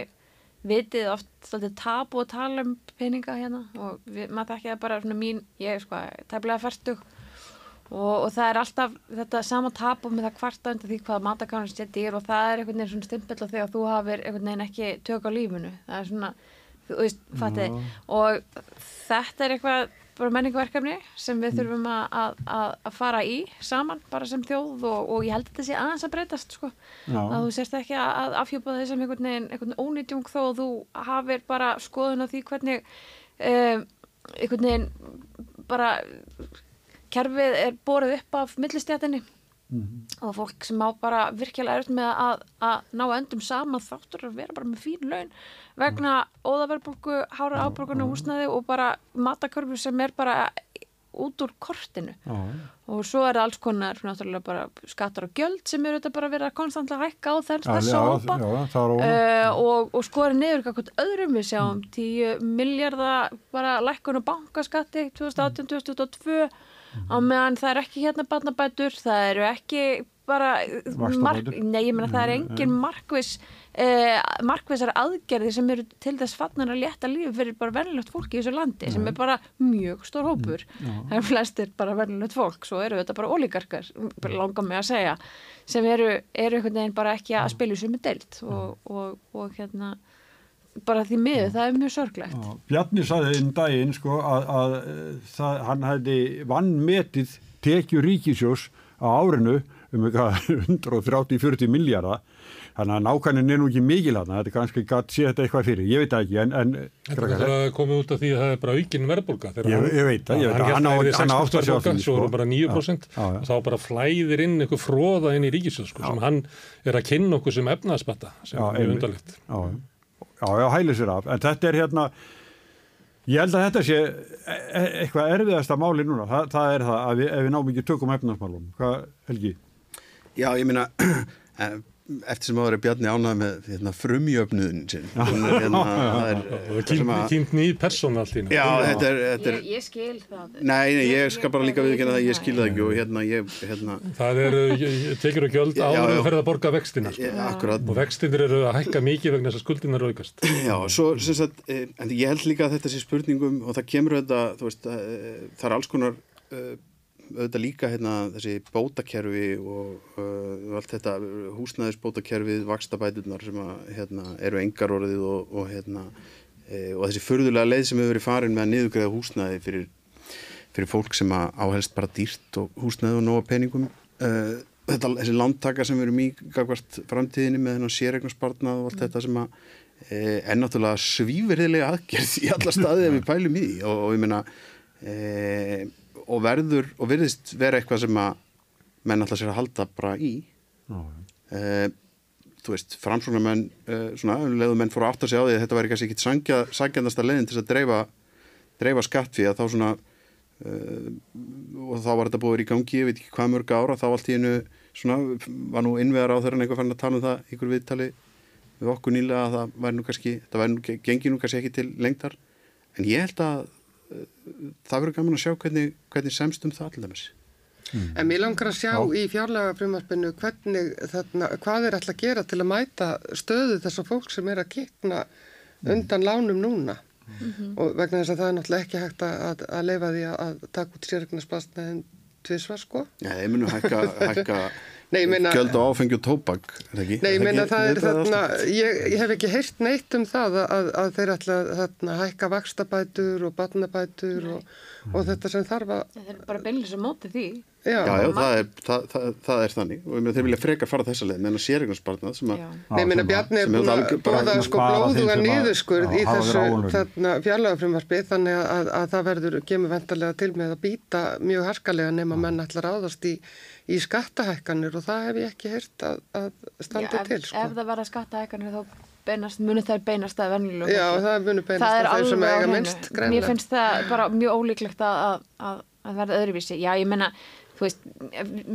vitið oft svolítið tabu að tala um peninga hérna og við, maður þekki það bara svona mín, ég er sko, tæplega færtug og, og það er alltaf þetta sama tabu með það kvarta undir því hvað matakáðan sé dýr og það er einhvern veginn svona stimpill á því að þú hafir einhvern veginn ekki tök á lífinu. Það er svona, þú veist, fattið, og þetta er eitthvað bara menningaverkefni sem við þurfum að, að, að, fara í saman bara sem þjóð og, og ég held að þetta sé aðeins að breytast sko. Að þú sérst ekki að, afhjúpa þessum einhvern veginn, einhvern ónýtjung þó að þú hafir bara skoðun á því hvernig um, einhvern veginn bara kerfið er borið upp af millistjætinni og fólk sem á bara virkilega erut með að, að ná endum saman þáttur að vera bara með fín laun vegna óðaverðbólku, hára ábólkuna húsnaði og bara matakörfu sem er bara út úr kortinu. Já, og svo er alls konar náttúrulega bara skattar og gjöld sem eru þetta bara verið að konstantlega hækka á þess er óvægt. uh, og, og skori niður eitthvað öðrum. Við sjáum 10 miljardar bara lækkun og bankaskatti 2018-2022 á meðan það er ekki hérna barnabætur það eru ekki bara Vaxtabætur? nei, ég meina það er engin markvis eh, markvisar aðgerði sem eru til þess fannar að létta lífi fyrir bara venjulegt fólk í þessu landi sem er bara mjög stór hópur. Það er flestir bara venjulegt fólk svo eru þetta bara ólíkarkar langar mig að segja sem eru, eru einhvern veginn bara ekki að spila í sumi deilt og, og, og hérna bara því miður, það er mjög sorglegt Já, Bjarni saði einn daginn sko að, að eh, það, hann hefði vannmetið tekju ríkisjós á árinu um eitthvað 130-40 miljardar þannig að nákvæmnin er nú ekki mikil hann þetta er kannski gætt sé þetta eitthvað fyrir ég veit það ekki en, en Þetta er bara komið út af því að það er bara aukin verðbólga. þegar Ég- ég veit það, ég veit það. Hann á- á átt að sjá 6% verðbólga, því, svo sko. er bara 9% Já, já, já. og þá bara flæðir inn einhver fróða inn í ríkisjóð sko, sem hann er að kynna okkur sem efnaðspatta sem Já, er undarlegt. Já, já, hæli sér af. En þetta er hérna ég held að þetta sé e e eitthvað erfiðasta máli núna, Þa, það er það að við, ef við náum ekki tökum efnarsmálum hvað, Helgi? Já, ég meina, eftir sem áður er Bjarni ánægð með hérna, frumjöfnuðin sin. Er, hérna, er, kynnt nýð persónu allt í hennu. Já, þetta er, þetta er ég, ég skil það Nei, nei, ég skal bara líka viðkynna það, ég skil það ekki og hérna, ég, hérna, Það er tekjur og gjöld áður að ferða að borga vextina. Sko. akkurat, Og vextinir eru að hækka mikið vegna þess að skuldinar aukast. já, svo, sem sagt, eh, en ég held líka að þetta sé spurningum og það kemur þetta, þú veist, eh, það er alls konar, eh, auðvitað líka hérna þessi bótakerfi og uh, allt þetta húsnæðisbótakerfið, vakstabæturnar sem að, hérna, eru engar orðið og, og hérna, e, og þessi furðulega leið sem hefur verið farin með að niðugreiða húsnæði fyrir, fyrir fólk sem áhelst bara dýrt og húsnæði og nóga peningum. Uh, þetta, þessi landtaka sem í gagvart framtíðinni með þennan sérregnarspartnað og allt þetta sem að e, er náttúrulega svífirðilega aðgerð í alla staði ef við pælum í og, og ég meina e, og verður og virðist vera eitthvað sem að menn alltaf sér að halda bara í. Já, uh, þú veist, framsóknarmenn uh, svona, um leiðu menn fóru að átta sig á því að þetta væri kannski ekki sangja, sangjandasta leiðin til að dreifa, dreifa skatt fyrir að þá svona uh, og þá var þetta búið í gangi ég veit ekki hvað mörg ára, þá allt í einu svona, var nú innvegar á þeirra en eitthvað fann að tala um það, ykkur viðtali við okkur nýlega að það væri nú kannski það væri nú, gengi nú kannski ekki til lengdar. En ég held að það verður gaman að sjá hvernig, hvernig semst um það allir dæmis. En mér langar að sjá í fjárlega frumarpinu hvernig þarna, hvað er alltaf að gera til að mæta stöðu þessar fólk sem er að kikna undan lánum núna. Og vegna þess að það er náttúrulega ekki hægt að, að, að leifa því að, að taka út sérregnarspassnaðin tvisvar sko. Já, þeir munu hækka, hækka Nei, meina- gjöld á áfengi og tóbak, er það ekki? Nei, ég meina ekki- það er þarna, ég, ég hef ekki heyrt neitt um það að, að þeir ætla þarna hækka vakstabætur og barnabætur og, og þetta sem þarf að er bara beinlega sem móti því. Já, Já, já, það er, það, það, það er þannig. Og þeir vilja frekar fara þessa leið meðan séreignarspartnað sem að. Nei, ég meina sem að- Bjarni er er búin að bóða að sko blóðuga sem að- niðurskurð í þessu fjárlagafrumvarfi þannig að, að það verður kemur vendarlega til með að býta mjög harkalega nema menn ætla að ráðast í, í skattahækkanir og það hef ég ekki heyrt að, að standa ef, til sko. ef það verða skattahækkanir þá beinast, muni þær beinast að venjulegu Já, það munur beinast að þeir sem eiga minnst Mér finnst það bara mjög ólíklegt að, að, að, verða öðruvísi. Já, ég meina, þú veist,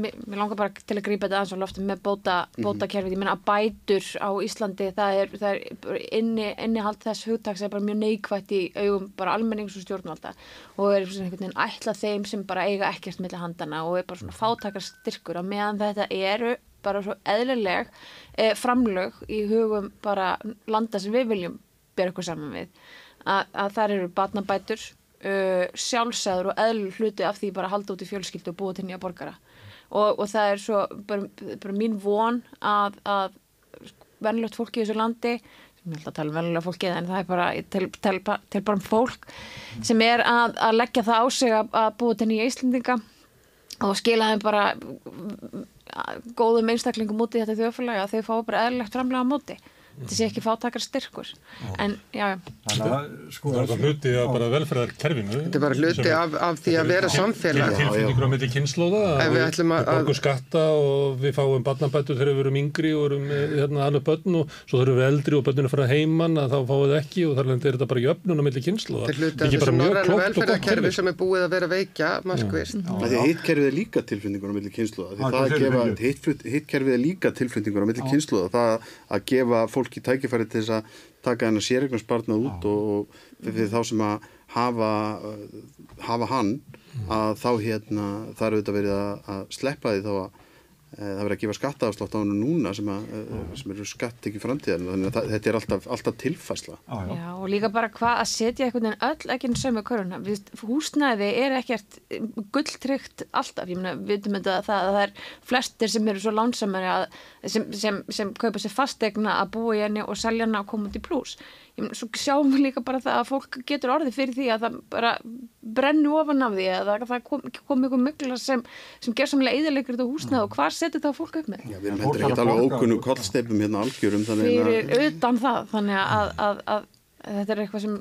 mér, langar bara til að grípa þetta aðeins á loftum með bóta, bótakerfið. Ég meina að bætur á Íslandi, það er, það er inni, innihald þess hugtaks er bara mjög neikvætt í augum bara almennings og stjórnvalda og er svona einhvern veginn ætlað þeim sem bara eiga ekkert milli handana og er bara svona fátakar styrkur á meðan þetta eru bara svo eðlileg eh, framlög í hugum bara landa sem við viljum bera okkur saman við. Að, að þar eru batnabætur uh, sjálfsæður og eðlur hluti af því bara að halda út í fjölskyldu og búa til nýja borgara. Og, og það er svo bara, bara mín von að, að venlögt fólki í þessu landi sem ég ætla að tala um venlulega fólki en það er bara til, til, til bara um fólk sem er að, að leggja það á sig að, að búa til nýja Íslendinga og skila þeim bara góðum einstaklingum út í þetta þjóðfélagi að þau fá bara eðlilegt framlega á móti þetta sé ekki fátakar styrkur en já, að sko Það er bara hluti af bara velferðarkerfinu. Þetta er bara hluti af, af því að vera samfélag. Tilfinningur á milli kynnslóða. Við ætlum að- Við borgum skatta og við fáum barnabætur þegar við erum yngri og erum með, hérna alveg börn og svo þurfum við eldri og börnun að fara heiman að þá fáum við ekki og þar er þetta bara jöfnun á milli kynnslóða. Þetta er hluti af þessu norræna velferðarkerfi sem er búið að vera veikja markvist. Af Því að hitt kerfið er líka tilflutningur á milli að þetta er gefa, fyrirfylgju. hitt, flut- hitt kerfið er líka tilflutningur á milli kynsluða. Það að gefa fólki tækifæri til þess að taka hennar séregnarspartnað út og, og fyrir þá sem að hafa, hafa hann að þá hérna er auðvitað verið að, að sleppa því þá að það verið að gefa skattaafslátt á hennu núna sem, að, e, sem eru skatt ekki framtíðan þannig að það, þetta er alltaf, alltaf tilfæsla Já, já. Já, og líka bara hvað að setja einhvern veginn öll ekki einn sömu köruna. Við, húsnæði er ekkert gulltryggt alltaf. Ég meina, við veitum þetta að það, að það er flestir sem eru svo lánsamari að, sem, sem, sem kaupa sér fastegna að búa í henni og selja henni og koma út í plús. Svo sjáum við líka bara það að fólk getur orðið fyrir því að það bara brennu ofan af því eða að það kom, kom ykkur mikla sem, sem ger samlega eðalegur þetta húsnæði og hvað setur það fólk upp með? Já, við erum er ekki að borga, ókunnu kollstefum hérna algjörum þannig að fyrir utan það þannig að, að, að, að þetta er eitthvað sem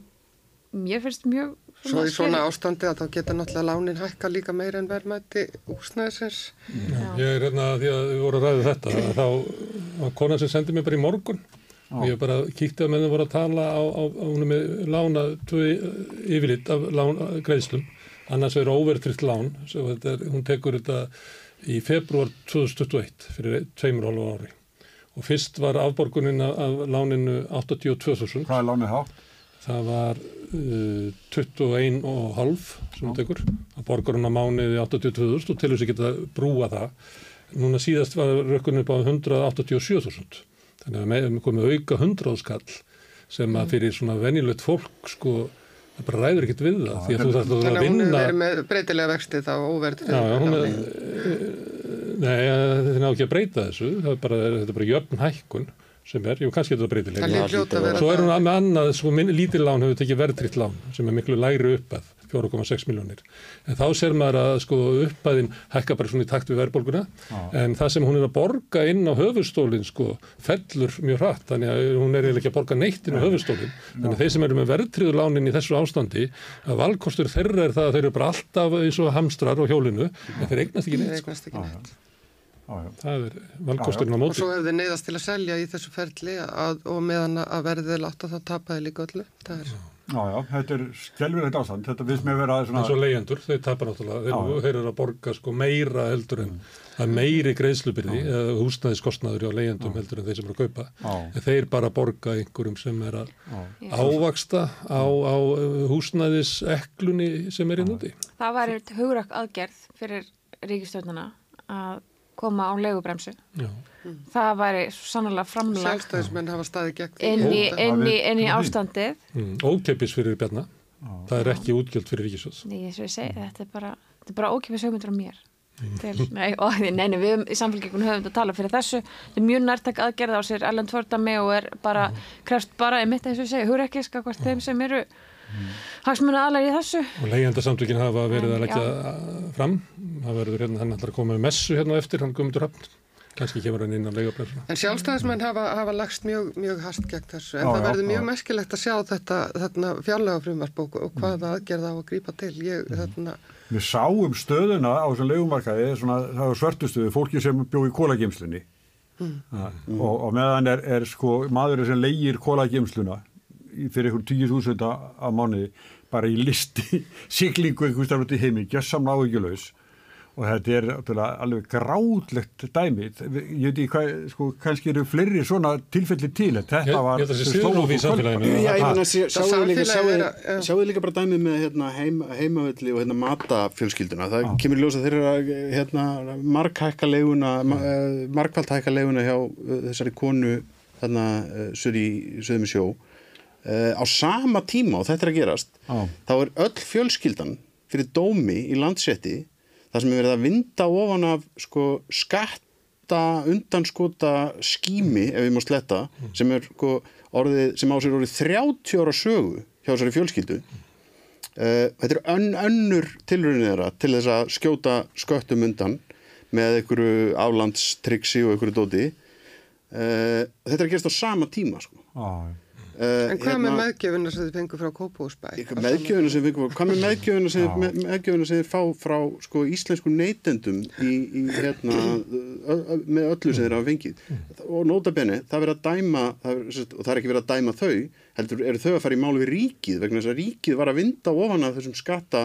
mér finnst mjög Svo í svona ástandi að þá geta náttúrulega lánin hækka líka meira en verðmætti húsnæðisins. Ég er hérna því að við vorum að ræða þetta að þá var konan sem sendi mér bara í morgun og ég bara kíkti að menn voru að tala á, á, á hún er með lána tvö yfirlit af lán, greiðslum. Annars er overtrykt lán þetta er, hún tekur þetta í februar 2021 fyrir tveimur hálfu ári. Og fyrst var afborgunin af, láninu 82.000 Hvað er lánið þá? það var uh, 21 og halv sem hún tekur. Að borgar hún á mánuði 82.000 og til þess að geta brúa það. Núna síðast var rökkun upp á 187.000 þannig að með komið auka 100 skall sem að fyrir svona venjulegt fólk sko það bara ræður ekkert við það því að þú þarf að Þannig að hún vinna verið með breytilega vexti þá óverð. Já, já, hún er, nei, þetta er ná ekki að breyta þessu, það er bara, þetta er bara jöfn hækkun sem er, jú, kannski er þetta breytilega. að Svo er hún með annað, svo minn, lítil lán hefur tekið verðtritt lán sem er miklu lægri uppað, 4,6 miljónir. En þá ser maður að sko uppæðin hækka bara svona í takt við verðbólguna, en það sem hún er að borga inn á höfustólinn sko fellur mjög hratt, þannig að hún er ekki að borga neitt inn á höfustólinn. Þannig að þeir sem eru með verðtriður lánin í þessu ástandi, að valkostur þeirra er það að þeir eru bara alltaf eins og hamstrar á hjólinu, en þeir eignast ekki Það neitt. Sko. eignast ekki neitt. Já, já. Það er valkosturinn á Og móti. svo hefur þið neyðast til að selja í þessu ferli að, og meðan að verðið er látt að þá tapaði líka öllu. Það er, Já, já, þetta er skelvilegt ástand. Þetta viðst með vera svona... eins og leyendur, þeir tapar náttúrulega þeir, Já, já. þeir eru að borga sko meira heldur en það er meiri greiðslubyrði eða húsnæðiskostnaður hjá leyendum heldur en þeir sem eru að kaupa Já. en þeir bara borga einhverjum sem er að Já. ávaksta á, á húsnæðiseklunni sem er inn úti Það var eitt hugrakk aðgerð fyrir ríkistjórnuna að koma á legubremsu. Já. Það væri sannlega framlag sjálfstæðismenn hafa staðið gegn því. inn í, Þetta- inn í, við- inn í við- ástandið. Mm, ókeppis fyrir Bjarna það er ekki útgjöld fyrir ríkisjóðs Nei, eins og ég segi, þetta er bara, þetta er bara ókipis hugmyndur á mér. Til, nei, og, nei, nei, við í samfélgjengun höfum þetta að tala fyrir þessu. Þetta er mjög nærtak aðgerð á sér Ellen Tvördami og er bara, krefst bara, einmitt eins og ég segi, hugur ekki skakvart þeim sem eru hagsmuna aðlega í þessu. Og leyendasamtökin hafa verið að En, leggja fram. Það verður hérna, hann ætlar að koma með messu hérna eftir, hann Guðmundur Hafn. Kannski kemur hann inn á leigabræðsuna. En sjálfstæðismenn hafa, hafa lagst mjög, mjög hast gegn þessu. En Já, það verður mjög meskilegt að sjá þetta, þetta fjárlega frumvarp og, og hvaða aðgerða á að grípa til. Ég, þarna, Við sáum stöðuna á þessum leigumarkaði, svona, það var svörtustöðu, fólki sem bjó í kólageimslunni. Mm. Og, og meðan er, er sko maðurinn sem leigir kólageimsluna í- fyrir ykkur 10.000 á mánuði bara í listi siglingu einhvers þar út í heimi, gjössamlega áhyggjulaus og þetta er alveg grátlegt dæmi ég veit ekki hvað, sko, kannski eru fleiri svona tilfelli til þetta Ég- var svigrúm í samfélaginu. Já, ég meina, sjáu líka, bara dæmið með hérna, heim, heimavelli og hérna, matafjölskylduna. Það kemur í ljós að þeir eru að hérna, markhækka leiguna, ma, markvælt hækka leiguna hjá uh, þessari konu þarna uh, söður í söðum sjó. Á sama tíma og þetta er að gerast, Já. þá er öll fjölskyldan fyrir dómi í landsetti þar sem er verið að vinda ofan af sko, skatta undanskota skými ef við má sletta sem er sko, sem á sér orðið 30 ára sögu hjá þessari fjölskyldu. Uh, þetta er ön, önnur tilraunin þeirra til þess að skjóta sköttum undan með einhverju aflandstriksi og einhverju dóti. Uh, þetta er að gerast á sama tíma sko. Já, uh, en hvað með meðgjöfuna sem þið fengur frá Kópúsbæ? meðgjöfuna sem, við- hvað með meðgjöfuna sem, með, meðgjöfuna sem þeir fá frá sko, íslensku neytendum í, í, hérna, ö, ö, með öllu sem þeir hafa fengið? Og nota benni, það er verið að dæma það er, og það er ekki verið að dæma þau heldur eru þau að fara í málu við ríkið vegna þess að ríkið var að vinda ofan af þessum skatta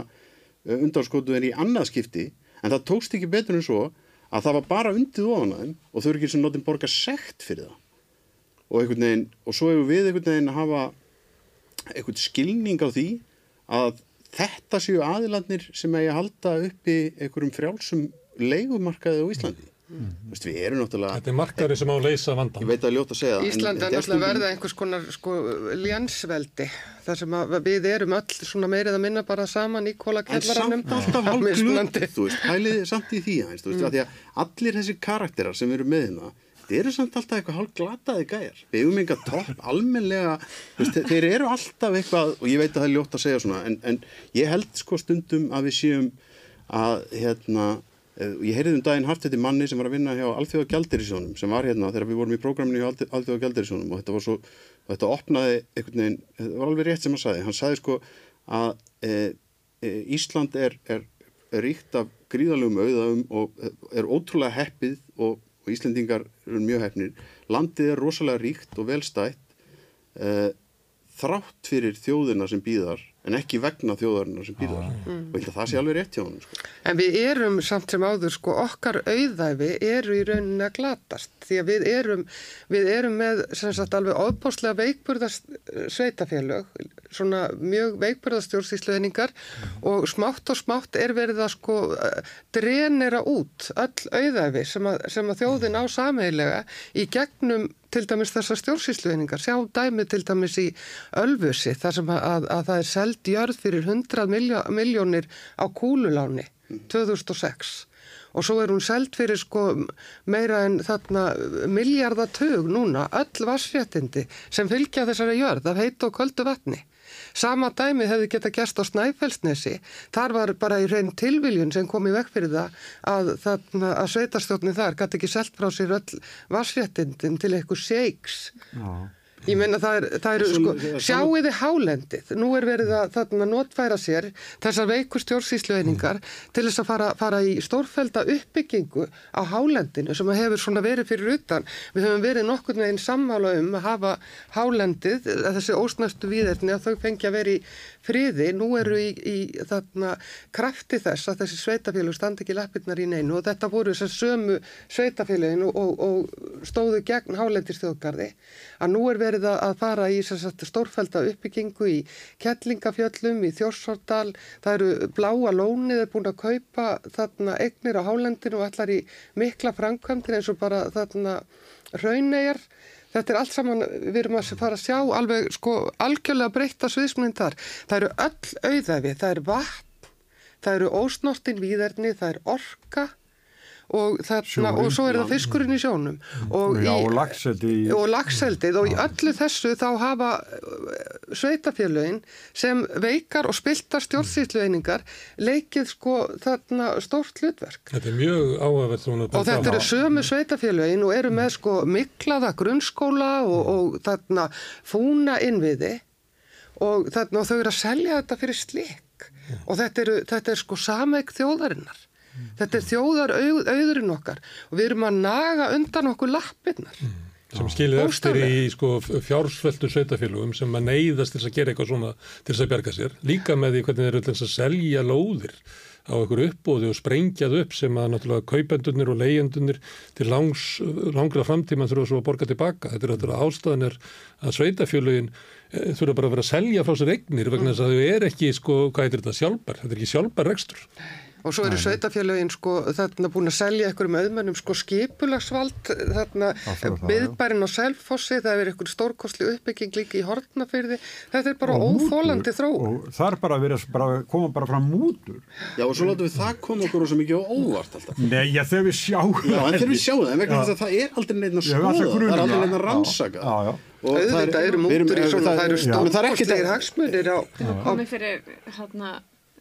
undanskotuðin í annað skipti en það tókst ekki betur en svo að það var bara undið ofan af þeim og þau eru ekki sem notin borga sekt fyrir það og einhvern veginn og svo hefur við einhvern veginn að hafa einhvern skilning á því að þetta séu aðilarnir sem eigi að halda uppi einhverjum frjálsum leigumarkaði á Íslandi. Þú veist, við erum náttúrulega, Þetta er markaður sem á að leysa vandan. ég veit að það ljótt að segja það. en Ísland er náttúrulega verða einhvers konar sko, ljansveldi þar sem að við erum öll svona meirið að minna bara saman í En kólakjallaranum samt alltaf hálf glöð, þú veist, pælið samt í því aðeins, þú veist, mm. að því að allir þessi karakterar sem eru með hérna, þeir eru samt alltaf eitthvað hálf glataði gæjar. Við hefum enga topp, almenlega, veist, þeir eru alltaf eitthvað, og ég veit að það er ljótt að segja svona, en, en ég held sko stundum að við séum að, hérna, eh, ég heyrði um daginn haft þetta manni sem var að vinna hjá Alþjóða Gjaldirisjónum, sem var hérna þegar við vorum í prógraminu hjá Alþ- Alþjóða Gjaldirisjónum og þetta var svo, þetta opnaði einhvern veginn, þetta var alveg rétt sem hann sagði, hann sagði sko að e, e, Ísland er, er, er ríkt af gríðalegum auðaum og er ótrúlega heppið og, og Íslendingar eru mjög heppnir. Landið er rosalega ríkt og velstætt e, þrátt fyrir þjóðina sem býðar en ekki vegna þjóðarinnar sem býðar. Og ég held að það sé alveg rétt hjá hann. Sko. En við erum samt sem áður sko okkar auðæfi eru í rauninni að glatast því að við erum, við erum með sem sagt alveg óbáslega veikburðast sveitafélög, svona mjög veikburðastjórnsýsluðningar og smátt og smátt er verið að sko eh, drenera út öll auðæfi sem að, sem að þjóðin á sameilega í gegnum til dæmis þessar stjórnsýsluðningar. Sjá dæmi til dæmis í Ölfusi þar sem að, að, að það er seld jörð fyrir 100 miljó, miljónir á kúluláni 2006 og svo er hún seld fyrir sko meira en þarna miljardatug núna, öll vassréttindi sem fylgja þessari jörð af heit og köldu vatni. Sama dæmi hefði geta gæst á Snæfellsnesi, þar var bara í reyn tilviljun sem kom í vekk fyrir það að, að sveitarstjórni þar gæti ekki selt frá sér öll vassréttindin til eitthvað shakes. já. Ég meina það er, það eru sko, sjáiði hálendið, nú er verið að þarna notfæra sér þessar veiku stjórnsýslueiningar til þess að fara, fara í stórfælda uppbyggingu á hálendinu sem að hefur svona verið fyrir utan. Við höfum verið nokkur veginn sammála um að hafa hálendið, þessi ósnæstu víðerni að þau vera í friði, nú eru í, í þarna krafti þess að þessi sveitafélug standi ekki lappirnar í neinu. Og þetta voru þessar sömu sveitafélugin og, og, og stóðu gegn hálendistjóðgarði að nú er verið að að fara í stórfælda uppbyggingu í Kettlingafjöllum, í Þjórsordal, það eru bláa lónið er búin að kaupa þarna egnir á hálendinu og allar í mikla framkvæmdir eins og bara þarna raunegjar. Þetta er allt saman, við erum að fara að sjá alveg sko algjörlega breytta sviðsmynd þar. Það eru öll auðæfi, það er vatn, það eru ósnortin víðerni, það er orka og, þarna, og svo er það fiskurinn í sjónum. Og, Já, í, og lagseldi í... og lagseldið og í öllu þessu þá hafa uh, sveitafélögin sem veikar og spiltar stjórnsýtlueiningar leikið sko þarna stórt hlutverk. Þetta er mjög áhugavert svona og þetta eru sömu sveitafélögin og eru með sko miklaða grunnskóla og, og þarna fúna innviði. Og þarna og þau eru að selja þetta fyrir slik og þetta, eru, þetta er sko sameik þjóðarinnar þetta er þjóðar auð, auðurinn okkar og við erum að naga undan okkur lappirnar sem skilið eftir í sko, fjársveltu sveitafélugum sem að neyðast til að gera eitthvað svona til þess að berga sér. Líka með því hvernig þeir eru að selja lóðir á einhver uppbóði og sprengjað upp sem að náttúrulega kaupendunir og leyendunir til langs, langra framtíma þurfa svo að borga tilbaka. Þetta er náttúrulega ástæðanir að sveitafélugin eh, þurfa bara að vera að selja frá sér eignir vegna þess að þau er ekki, sko, hvað heitir þetta, sjálfbar. Þetta er ekki sjálfbar rekstur. Og svo eru sveitafélögin sko þarna búin að selja einhverjum auðmennum sko skipulagsvald þarna það, byðbærin á Selfossi það er einhver stórkostli uppbygging líka í Hortnafyrði þetta er bara og mútur, óþólandi þró og þar bara verið bara, koma bara fram mútur. Já, og svo látum við það koma okkur svo mikið á óvart alltaf. Nei, já, þegar við sjáum Já, en þegar við sjáum það, en vegna þess að það er aldrei að alltaf skoða, það er aldrei það. að rannsaka. Já, já. Og það eru mútur í svona, það eru það er að- hagsmunir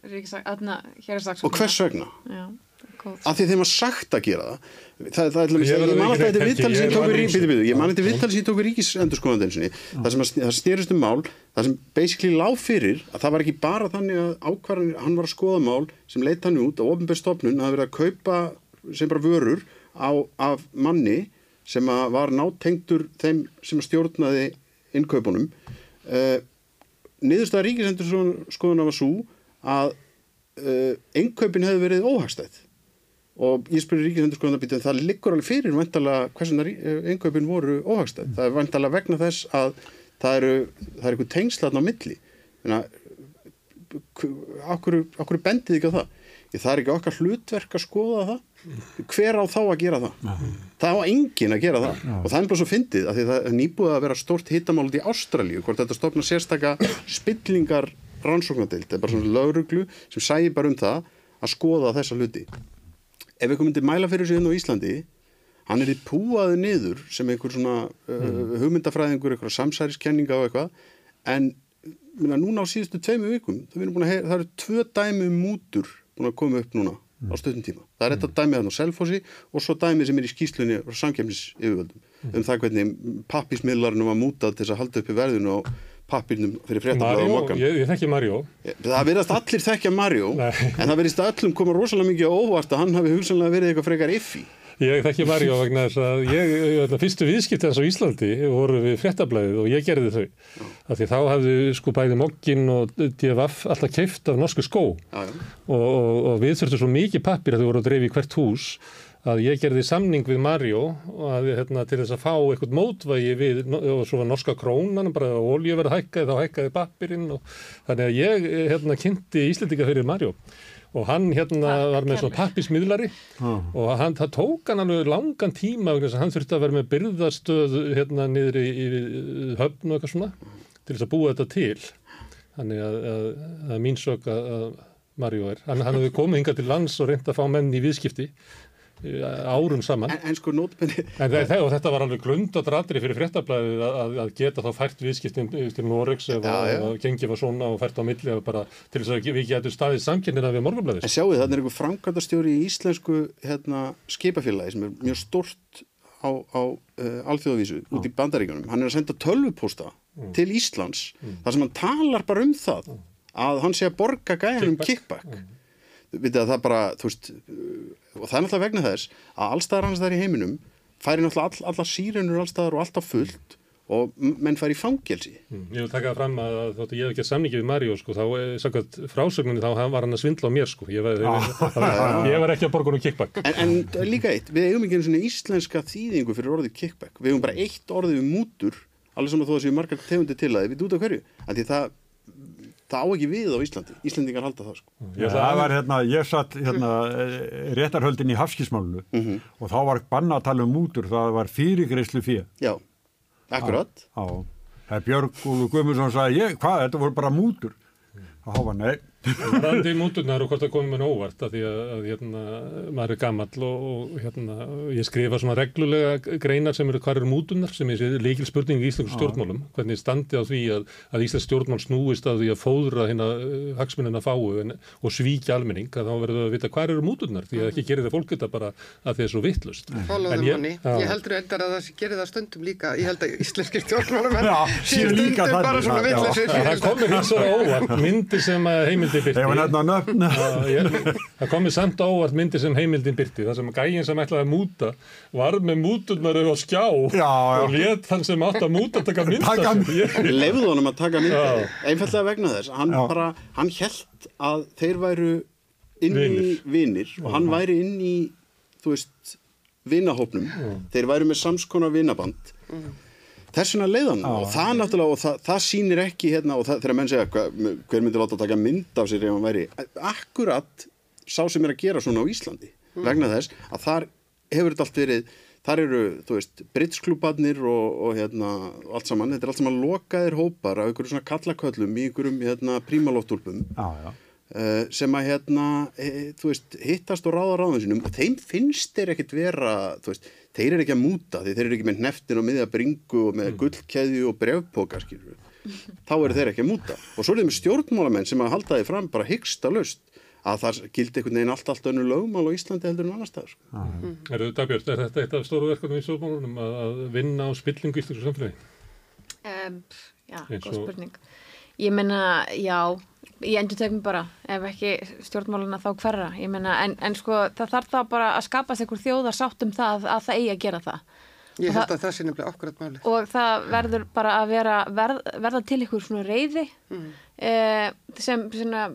hérastaksóknara. Og hvers vegna? Já, góð. Af því þeim að sagt að gera það. Það, það er til dæmis- Ég ég man hreint þetta ekki, viðtal sem ég ég tók var við í ríkis, ég man þetta viðtal sem ég tók við ríkisendurskoðandinsinni, það sem að, það styrist um mál, það sem basically lág fyrir að það var ekki bara þannig að ákvarðanir, hann var að skoða mál sem leitt hann út á ofnbjörnstofnun að vera að kaupa sem bara vörur á, af manni sem að var nátengdur þeim sem að stjórnaði innkaupunum uh, niðurstaða ríkisendurskoðuna var svo að uh, innkaupin hefði verið óhagstæð og ég spyrir ríkisendurskoðunarbítu en það liggur alveg fyrir vantala hversuna innkaupin voru óhagstæð. Það er vantala vegna þess að það eru, það er eitthvað tengslatn á milli. Þannig að okkur, okkur bendið ekki á það. Ég, það er ekki okkar hlutverk að skoða það. Hver á þá að gera það? Það á enginn að gera það. Og það er bara svo fyndið að því það er nýbúið að vera stórt hittamálut í Ástralíu hvort þetta stofna sérstaka spillingar rannsóknadeild. Það er bara svona lauruglu sem sæði bara um það að skoða þessa hluti. Ef eitthvað myndi mæla fyrir sig inn á Íslandi hann er í púaðu niður sem einhver svona uh, hugmyndafræðingur einhverja samsæriskenninga og eitthvað. En minna, núna á síðustu tveimu vikum það, eru tvö dæmi um mútur búin að koma upp núna á stöðum tíma. Það er þetta dæmi þannig á Selfossi og svo dæmi sem er í skýslunni frá samkemnis yfirvöldum um það hvernig pappismiðlarinn var mútað til þess að halda upp í verðinu á pappirnum fyrir fréttablaða og Mario, mokkan ég, ég þekki Mario. Það verðast allir þekkja Mario Nei. en það verðist öllum koma rosalega mikið óvart að hann hafi hugsanlega verið eitthvað frekar iffi. Ég þekki Mario vegna þess að ég, ég fyrstu viðskipti hans á Íslandi voru við fréttablaðið og ég gerði þau. Af því þá hafðu sko bæði Mokkin og DFF alltaf keift af norsku skó Já, já. og, og, og við þurftum svo mikið pappir að þau voru að dreifi í hvert hús að ég gerði samning við Mario og að, hérna, til þess að fá eitthvað mótvægi við, og svo var norska krónan bara að olju verið hækkaði, þá hækkaði pappirinn og þannig að ég hérna, kynnti Íslendinga fyrir Mario. Og hann hérna Takk, var með svona kærlega. pappismiðlari og hann, það tók hann alveg langan tíma að hann þurfti að vera með byrðastöð hérna niður í, í höfn og eitthvað svona til þess að búa þetta til. Þannig að, að, að mín sök að, að Mario er, hann, hann hefði komið hingað til lands og reynd að fá menn í viðskipti. eh, árum saman En, en sko nótbenni, En þe- og þetta var alveg glundadratri fyrir fréttablaðið að, að- geta þá fært viðskiptin til Noregs ef Já, já. að gengi var svona og fært á milli og bara til þess að við getum staðið samkennina við morgunblaðið. en sjáu þarna er einhver framkvæmdastjóri í íslensku hérna, skipafélagi sem er mjög stort á, á uh, alþjóðavísu út í bandaríkjunum. Hann er að senda tölvupósta til Íslands þar sem hann talar bara um það að hann sé að borga gæjanum kickback. Vitið að það bara, þú veist, uh, og það er náttúrulega vegna þess að allstaðar annars þar í heiminum færi náttúrulega all, allar sírenur allstaðar og alltaf fullt og menn færi í fangelsi. Mm. Ég vil taka fram að þóttu ég hef ekki samningi við Mario sko, þá eh, samkvæmt frásögninni þá var hann að svindla á mér sko. Ég var, ég, var, ég var ekki að borga um kickback. En, en líka eitt, við eigum ekki einu svona íslenska þýðingu fyrir orðið kickback. Við eigum bara eitt orðið um mútur, alveg saman þó að séu margar tegundir til að við út af hverju. En því það, það á ekki við á Íslandi. Íslandingar halda það, sko. Ég það að- var hérna, ég satt hérna eh, réttarhöldin í hafskísmálunu Mhm. og þá var banna að tala um mútur, það var fyrirgreislu fyrir. Já, akkurat. Já, það er Björg Úlu Guðmundsson sagði, ég, hvað, þetta voru bara mútur. Og þá var, nei, Randi mútunar og hvort það komið mér óvart að því að, að hérna, maður er gamall og, og hérna, ég skrifa svona reglulega greinar sem eru hvar eru mútunar sem er líkil spurning í Íslands stjórnmálum. Hvernig standi á því að, að Íslands stjórnmál snúist á því að fóðra hérna hagsmunina fáu en, og svíkja almenning að þá verður það að vita hvar eru mútunar því að ekki gerir það fólk þetta bara að því að það er svo vittlust. The money. Ég heldur endar að það gerir það stundum líka. Ég held að íslenski stjórnmálum séu líka þannig. Það komir hins vegar óvart myndi sem heimildi byrti. Það komir samt óvart myndi sem heimildin byrti. Það sem gægin sem ætlaði að múta var með múturnar á skjá já, já. og let hann sem átt að múta taka mynda. Lefðu honum að taka mynda. Einfallega vegna þess. Hann, bara, hann held að þeir væru inn í vinnir og hann væri inn í, þú veist, vinnahópnum. Þeir væru með samskonar vinnaband. Mm þess vegna leiðan og það náttúrulega og það, það sýnir ekki hérna og það, þegar menn segja hver, hver myndir láta taka mynd af sér ef hann væri? Akkurat sá sem er að gera svona á Íslandi mm. vegna þess að þar hefur þetta allt verið þar eru, þú veist, britsklúbarnir og, og hérna, allt saman. Þetta er allt saman lokaðir hópar af einhverjum svona kallaköllum í einhverjum hérna prímalóttúlpum uh, sem að hérna, e, þú veist hittast og ráða ráðum sinum og þeim finnst þeir ekkert vera, þú veist þeir eru ekki að múta því þeir eru ekki með neftin og miðja bringu og með mm. gullkeðju og brevpoka skilur þá eru þeir ekki að múta og svo er þeim stjórnmálamenn sem að halda því fram bara hyggsta löst að það gildi einhvern veginn allt allt önnu lögmál á Íslandi heldur en annar staðar sko. mm. Er þetta Björn, er þetta eitt af stóru verkefnum í stjórnmálunum að vinna á spillingu í þessu samfélagi? Um, já, góð spurning Ég menna, já, ég endur tegum bara, ef ekki stjórnmáluna þá hverra, ég menna, en, en sko það þarf þá bara að skapast einhver þjóðar sátt um það að það eigi að gera það. Ég held að það sé nefnilega okkur að máli. Og það verður bara að vera, verð, verða til einhver svona reyði mm. eh, sem svona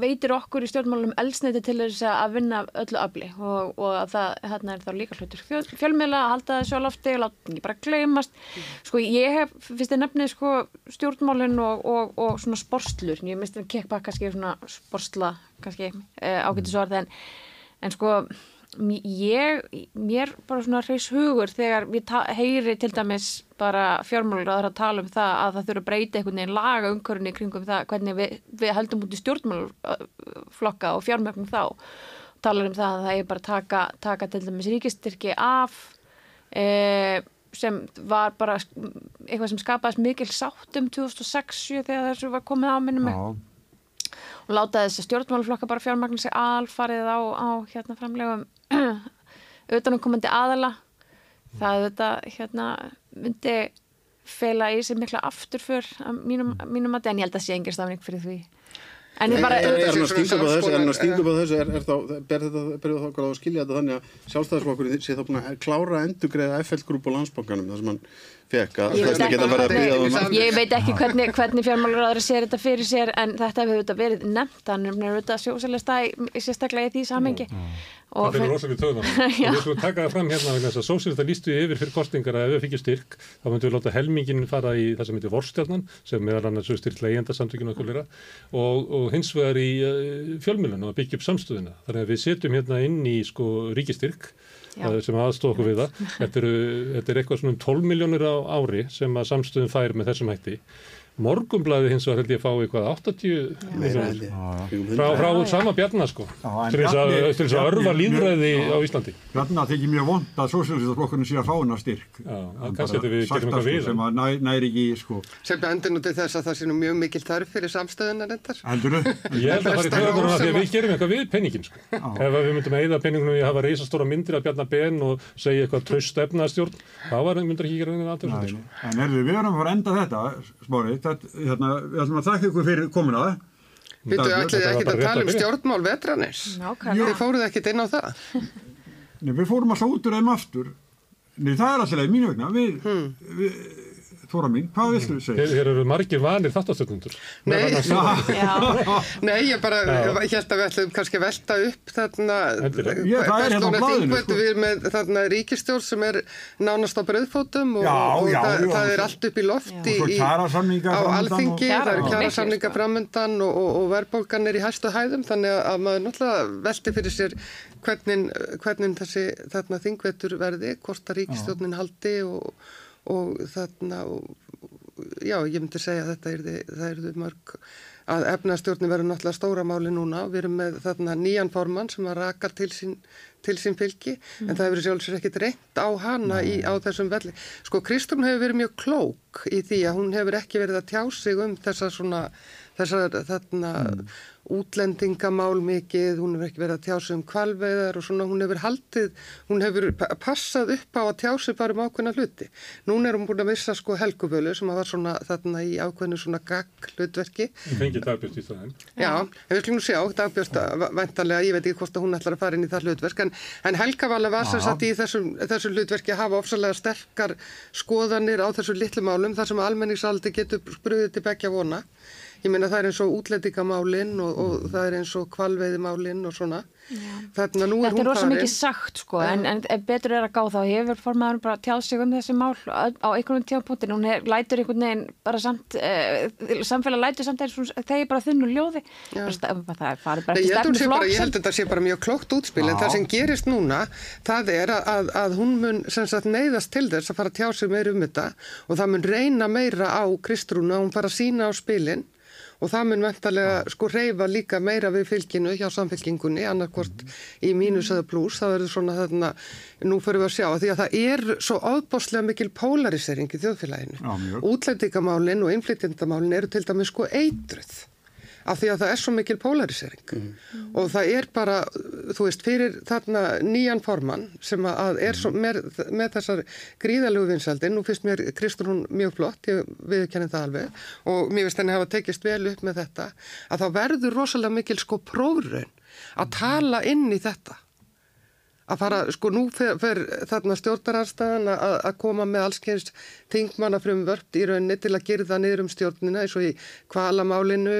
veitir okkur í stjórnmálunum elsneiti til þess að vinna öllu afli og, og það hérna er þá líka hlutur Fjöl, fjölmiðla að halda þessu á lofti og láta ekki bara gleymast. Sko ég hef, finnst þið nefnið sko stjórnmálun og, og, og svona sporslur, ég minnst að kekpa kannski svona sportsla kannski eh, ágættisvarð en, en sko ég, mér bara svona hreis hugur þegar við heyri til dæmis bara fjármálagraður að tala um það að það þurfa að breyta einhvern veginn laga umkörunni kringum það hvernig við, við heldum út í stjórnmálflokka og fjármögnum þá. Talar um það að það er bara taka, taka til dæmis ríkistyrki af e, sem var bara eitthvað sem skapaðist mikil sátt um 2006 þegar þessu var komið á minnum. Mig og láta þessi stjórnmálflokka bara fjármagna sig alfarið á, á hérna framlegum auðvitaðnumkomandi aðala það þetta hérna myndi feila í sig mikla afturför mínum, mínum að en ég held að sé engir stafning fyrir því. En ég bara er hann að stinga upp á þessu er hann að stinga upp á þessu er, er þá, ber þetta berið þá okkur á að skilja þetta þannig að sjálfstæðisflokkurinn sé þá búin að klára að endugreiða FL-grúp og landsbókanum þar sem hann fekk að það geta verið að byggja um það Ég veit ekki hvernig, hvernig fjármálaráður sér þetta fyrir sér en þetta hefur þetta verið nefnt hann er þetta sjósalista sérstaklega í því samengi Það er rosalega töðan og við skulum taka það fram hérna þess að sósýrsta lístu yfir fyrir kostingar að ef við fikið styrk þá myndum við láta helmingin fara í það sem heitir vorstjarnan sem meðal annars styrkt leiðenda samtökinu okkur og, og hins vegar í uh, fjölmjölunum að byggja upp samstöðina þannig að við setjum hérna inn í sko ríkistyrk Já. sem aðstofa okkur við það. Þetta, eru, þetta er eitthvað svona um 12 miljónur á ári sem að samstöðum fær með þessum hætti Morgumblæði hins vegar held ég að fá eitthvað 80 miljónir frá, frá sama bjarnar sko til þess að örfa líðræði á Íslandi. Bjarnar þykir mjög vond að sósjálfstaflokkurinn sé að fá hana styrk. Kannski þetta við gerum eitthvað við sem að næ, næri ekki sko. Sem endur nú til þess að það sé nú mjög mikil þarf fyrir samstöðunar endar Ég held að það er töðunar að því að við gerum eitthvað við penningin sko. Ef við myndum að eida penningunum í að hafa reysastóra myndir af Bjarnar Ben og þetta, hérna, við ætlum að þakka ykkur fyrir komina það. Vittu, ætlið ekki að tala um stjórnmál vetranis? Þið fóruð ekkit inn á það? Nei, við fórum alltaf út úr þeim aftur. Nei, það er alltaf mínu vegna. Við, hmm. við Þóra mín, hvað viltu þú segja? Hér eru margir vanir þáttastöndundur. Nei, Nei, ég bara held að við ætlum kannski að velta upp þarna persóna þingvöldu við með þarna ríkistjórn sem er nánast á bröðfótum og, já, og já, það, já, það er allt upp í lofti í, á alþingi, það eru kjara samninga framöndan og, og, og verðbólgan er í hæstu hæðum þannig að maður náttúrulega velti fyrir sér hvernig, hvernig þessi þarna þingvöldur verði, hvort að ríkistjórnin haldi og og þarna já, ég myndi segja að þetta er, það eru mörg að efnastjórni verður náttúrulega stóra máli núna. Við erum með þarna nýjan formann sem að rakar til sín, til sín fylgi mm. en það hefur sjálfsögur ekkit reynt á hana í, á þessum velli. Sko Kristún hefur verið mjög klók í því að hún hefur ekki verið að tjá sig um þessar svona, þessar þarna mm útlendingamál mikið, hún hefur ekki verið að tjása um kvalveðar og svona, hún hefur haldið, hún hefur passað upp á að tjása bara um ákveðna hluti. Nún er hún búin að vissa sko helguvölu sem var svona þarna í ákveðinu svona gagg hlutverki. Það fengið dagbjörst í það enn. Já, en við skulum sjá, dagbjörst vendanlega, ég veit ekki hvort að hún ætlar að fara inn í það hlutverk, en, en Helgavala var sem sagt í þessum, þessum hlutverki að hafa ofsalega sterkar skoðanir á þessu litlu málum þar sem almenningsaldi getur spröðið til begja vona ég meina það er eins og útlendingamálinn og, og mm. það er eins og kvalveiðimálinn og svona. Þannig að nú er hún farið Þetta er rosa mikið sagt sko en, en betur er að gá þá hefur formaður bara tjáð sig um þessi mál á einhvern tjápunktin hún hef, lætur einhvern veginn bara samt uh, samfélag lætur samt þegar bara þunnu ljóði. Það, það farið bara ekki stefnu flokk Ég held að þetta sé bara mjög klókt útspil en það sem gerist núna það er að, að hún mun sagt, neyðast til þess að fara að tjá sig meir um þetta og það mun reyna meira á Kristrúna og hún fara að sína á spilin og það mun vendarlega sko reyfa líka meira við fylginu hjá samfélkingunni annarkort í mínus eða pluss það verður svona þarna, nú fyrir við að sjá því að það er svo ábáslega mikil polarisering í þjóðfélaginu. Útlendingamálin og innflytjandamálin eru til dæmis sko eitruð af því að það er svo mikil polarisering. Mm. og það er bara, þú veist, fyrir þarna nýjan formann sem að er svo, með, með þessar gríðalögu vinsaldi, nú finnst mér Kristur hún mjög flott, ég viðkenni það alveg og mér finnst henni hafa tekist vel upp með þetta, að þá verður rosalega mikil sko prófraun að tala inn í þetta að fara, sko nú fer, fer þarna stjórnararstaðan að koma með allskenst tingmannafrum vörpt í rauninni til að gerða niður um stjórnina eins og í kvalamálinu,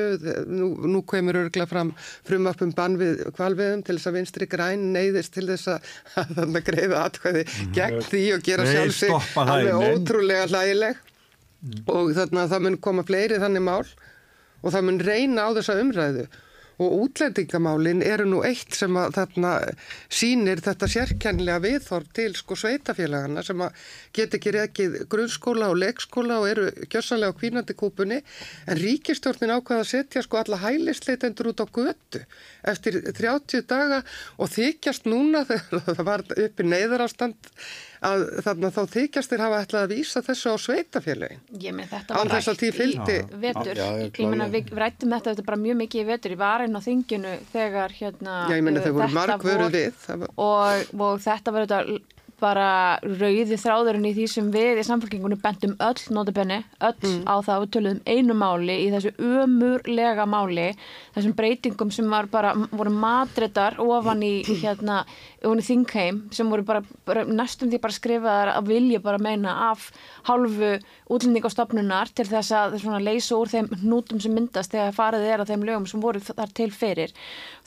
nú, nú kemur örgla fram frumvarpum bann við kvalviðum til þess að vinstri græn neyðist til þess að, að þarna greiða atkvæði mm. gegn því og gera sjálfsig alveg ótrúlega hlægileg mm. og þarna það mun koma fleiri þannig mál og það mun reyna á þessa umræðu og útlendingamálin eru nú eitt sem að þarna sínir þetta sérkjænlega viðþorf til sko sveitafélagana sem að get ekki reikið grunnskóla og leikskóla og eru kjössanlega á kvínandi kúpunni. En ríkistjórnin ákvaða að setja sko alla hælisleitendur út á götu eftir 30 daga og þykjast núna þegar það var uppi neyðarástand að þarna þá þykjastir hafa ætlað að vísa þessu á sveitafélagin. Ég með þetta var rætt í vetur. Já, ég, ég menna við rættum þetta, þetta bara mjög mikið í vetur. Ég var einn á þinginu þegar hérna Já, ég menna þau voru við. Og, og þetta var þetta bara rauði þráðurinn í því sem við í samfélkingunni bentum öll notabenni, öll mm. á það og töluðum einu máli í þessu umurlega máli, þessum breytingum sem var bara, voru matretar ofan í hérna ofan í þingheim sem voru bara, bara næstum því bara skrifaðar að vilja bara meina af hálfu útlendingastofnunar til þess að leysa úr þeim nútum sem myndast þegar farið er á þeim lögum sem voru þar til fyrir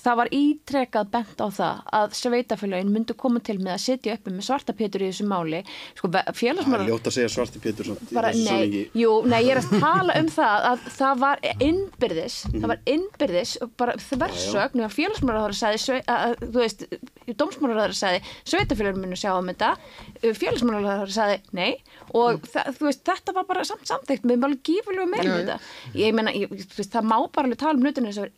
það var ítrekað bent á það að sveitafélagin myndu koma til með að setja uppi með svartapétur í þessu máli. Sko, félagsmála... Það er ljótt að segja svartapétur Nei, jú, nei, ég er að tala um það að það var innbyrðis -hmm. það var innbyrðis bara þversögn og félagsmálaráður sagði að, þú veist, dómsmálaráður sagði sveitafélagin myndu sjá um þetta. Félagsmálaráður sagði nei og mm. það, þú veist, þetta var bara samt samþygt með mjög gífurlegu með þetta ég meina, það má bara alveg tala um hlutinu þess að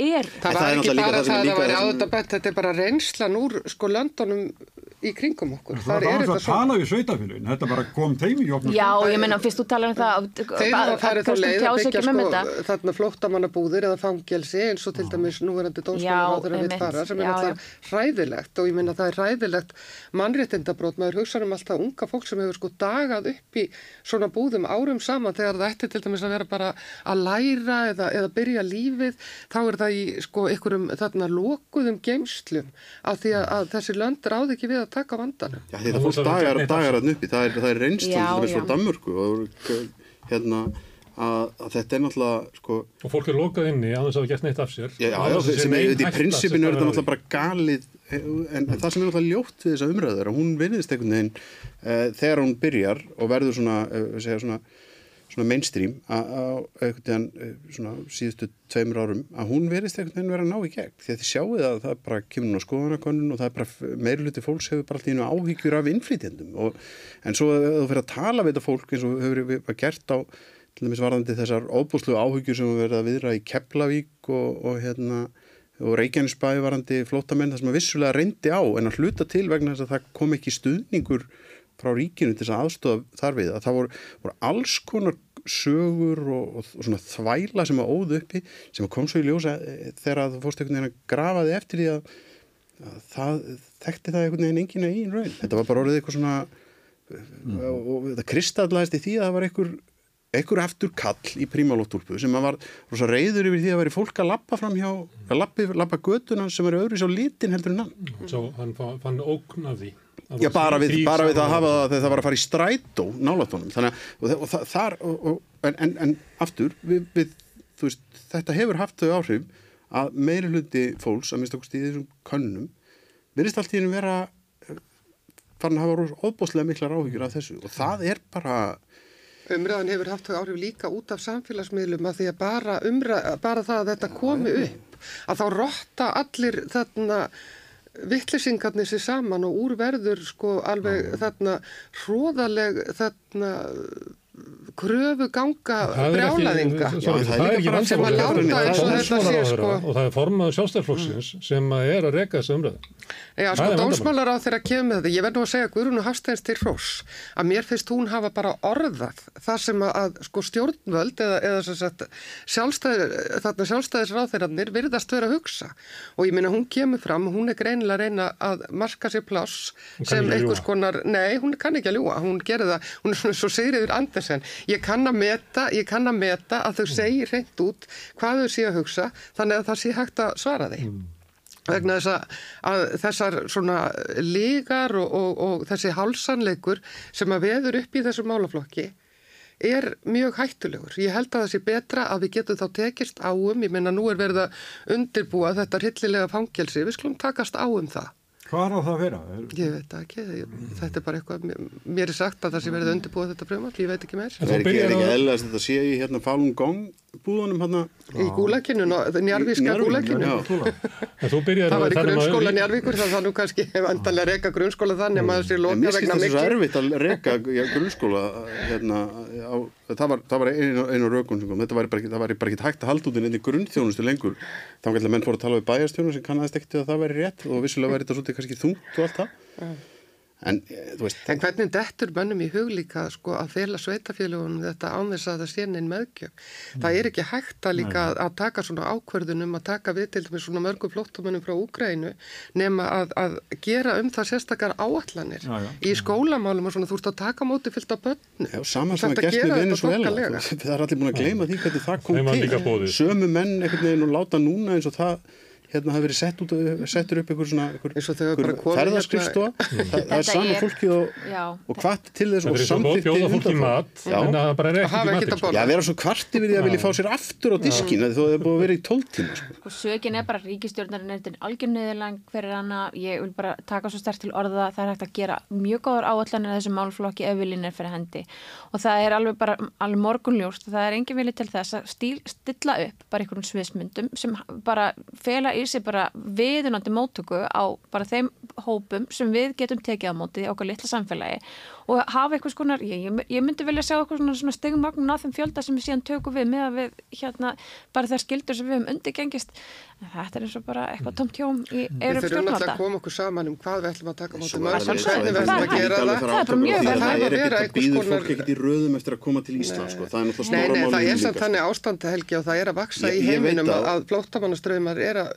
það er Þetta er bara reynslan úr sko löndunum í kringum okkur. Það er þetta. Það tala við sveitafélagin, þetta bara kom teimi í opnum. Já, ég menna, fyrst þú talar um það... Þeir hafa farið þá leið að byggja sko þarna flóttamannabúðir eða fangelsi eins og til dæmis núverandi dómsmálaráður að við fara sem er alltaf ræðilegt og ég menna það er ræðilegt mannréttindabrót, maður hugsa um alltaf unga fólk sem hefur sko dagað upp í svona búðum árum saman. Þegar það ætti til dæmis að vera bara að læra eða, eða byrja lífið, þá er það í sko einhverjum þarna lokuðum geimslum af því að, að þessi lönd ráði ekki við að taka vandanum. Já, þetta fólk dagar, dagar að nuppi, það er, er reynslan sem er svo Danmörku og hérna að, að þetta er náttúrulega sko... og fólk er lokað inni á þess að það gett neitt af sér. Já, já, já sem er í prinsipinu er þetta náttúrulega bara galið en það sem er náttúrulega ljótt við þessa umræður að hún vinniðist einhvern veginn uh, þegar hún byrjar og verður svona, uh, svona svona mainstream á einhvern veginn eh, síðustu tveimur árum að hún verist einhvern veginn vera að ná í gegn. Því að þið sjáu það að það bara kemur á skoðanakonun og það er bara meirluti fólks hefur bara alltaf áhyggjur af innflytjendum. Og en svo að þú fyrir að tala við þetta fólk eins og hefur við gert á til dæmis varðandi þessar óbúslu áhugjur sem við verðum að viðra í Keflavík og, og hérna og Reykjanesbæði varðandi flótamenn það sem að vissulega reyndi á en að hluta til vegna þess að það kom ekki stuðningur frá ríkinu til þess að aðstofa þar við að það voru, voru alls konar sögur og, og, svona þvæla sem að óðu uppi sem að kom svo í ljósa eh, þegar að þú fórst einhvern veginn að grafa þig eftir því að, að það þekkti það einhvern veginn enginn í einn raun þetta var bara orðið eitthvað svona mm. og, og það kristallaðist í því að það var einhver einhver aftur kall í prímalóttúrpu sem að var rosa reyður yfir því að veri fólk að lappa fram hjá, að lappa, lappa götuna sem eru öðru svo litin heldur en hann Svo hann fann ógn af því Já, bara við, bara við að hafa það þegar það var að fara í strætó nálatónum þannig að og, og, og, þar, en, en, en aftur við, við, veist, þetta hefur haft þau áhrif að meiri hluti fólks að mista okkur í þessum könnum verðist allt í hennu vera eh, farin að hafa óbúslega miklar áhyggjur af þessu. Og það er bara Umræðan hefur haft þau áhrif líka út af samfélagsmiðlum að því að bara, umræð, bara það að þetta komi upp að þá rotta allir þarna vittlisingarnir sér saman og úrverður sko alveg þarna hróðaleg þarna kröfu ganga brjálaðinga sem að láta eins og þetta sé sko. og það er formaður sjálfstæðarflokksins mm. sem að er að reyka þessu umröðu Já sko dómsmálar á þeirra kemur þetta. Ég verð nú að segja Guðrún og Hafstæðins til hrós að mér finnst hún hafa bara orðað það sem að sko stjórnvöld eða, eða sjálfstæð, þarna sjálfstæðisráþeirarnir virðast vera að hugsa. Og ég minna hún kemur fram hún er greinilega að reyna að marka sér pláss sem einhvers konar nei hún kann ekki að ljúa hún gerir það hún er svona svo Sigriður Andersen. Ég kann að meta, ég kann að meta að þau segir hreint út hvað þau sé að hugsa þannig að það sé hægt að svara því. Mm. Vegna þess að, að þessar svona lígar og, og, og þessi hálsanleikur sem að veður upp í þessu málaflokki er mjög hættulegur. Ég held að það sé betra að við getum þá tekist áum, ég meina nú er verið að undirbúa þetta rillilega fangelsi, við skulum takast áum það. Hvað er það að vera? Ég veit ekki, þetta er bara eitthvað, mér er sagt að það sé verið undirbúið þetta pröfumall, ég veit ekki meir. Það er ekki, er ekki eðla að þetta sé í hérna Falun Gong búðunum hérna? Í gúlakinu, njárvíska gúlakinu. Það var í grunnskóla njárvíkur, það var nú kannski vantanlega reyka grunnskóla þannig að maður sé loka vegna mikil. Mér finnst þetta svo erfitt að reyka grunnskóla hérna á það var, var einu, einu rökun þetta var bara ekki, hægt að halda út inn í grunnþjónustu lengur. Þá að menn fór að tala við bæjarstjónu sem kannast ekkert að það væri rétt og vissulega væri þetta svolítið kannski þungt og allt það En, eh, en hvernig dettur mönnum í hug líka sko, að fela sveitafélagunum þetta án þess að það sé neinn meðgjöf. Mm. Það er ekki hægt að líka að, að taka svona ákverðunum að taka við til dæmis svona mörgum flottumönnum frá Úgrænu nema að, að gera um það sérstakar áallanir já, já. í skólamálum og svona þú ert að taka móti fyllt af bönnu. Já, saman sem að gert með Venezuela. Það er allir búin að gleyma því hvernig það kom til. Sömu menn einhvern veginn og láta núna eins og það hérna hafi verið sett út, settur upp einhver svona ferðarskristofa hérna... það, það er sama fólki og, og hvart til þess og samþýtt til sko. Já, vera svo kvart yfir því að vilja fá sér aftur á diskin þó það er búin að vera í tóltíma sko. og sökin er bara ríkistjórnarinn er þetta algjörniðilang fyrir hana. Ég vil bara taka svo stert til orða það er hægt að gera mjög góður áallan en þessu málflokki ef viljinn er fyrir hendi. Og það er alveg bara alveg morgunljóst það er engin vilja til þess að stilla upp bara einhverjum sviðsmyndum sem bara fela í sig bara viðunandi móttöku á bara þeim hópum sem við getum tekið á móti í okkar litla samfélagi og hafa eitthvað skonar, ég, ég myndi vilja sjá eitthvað svona, svona stegumagn á þeim fjölda sem við síðan tökum við með að við hérna bara þær skildur sem við hefum undirgengist þetta er eins og bara eitthvað tomt hjóm í eirum stjórnvalda. Við þurfum alltaf að koma okkur saman um hvað við ætlum að taka mótið mörgum, hvernig við ætlum að gera það. Það er mjög vel. Það er ekkert að býður fólk ekkert í röðum eftir að koma til Ísland, sko. Það er það er samt þannig ástandi helgi og það er að vaksa í heiminum að flóttamannaströymar er að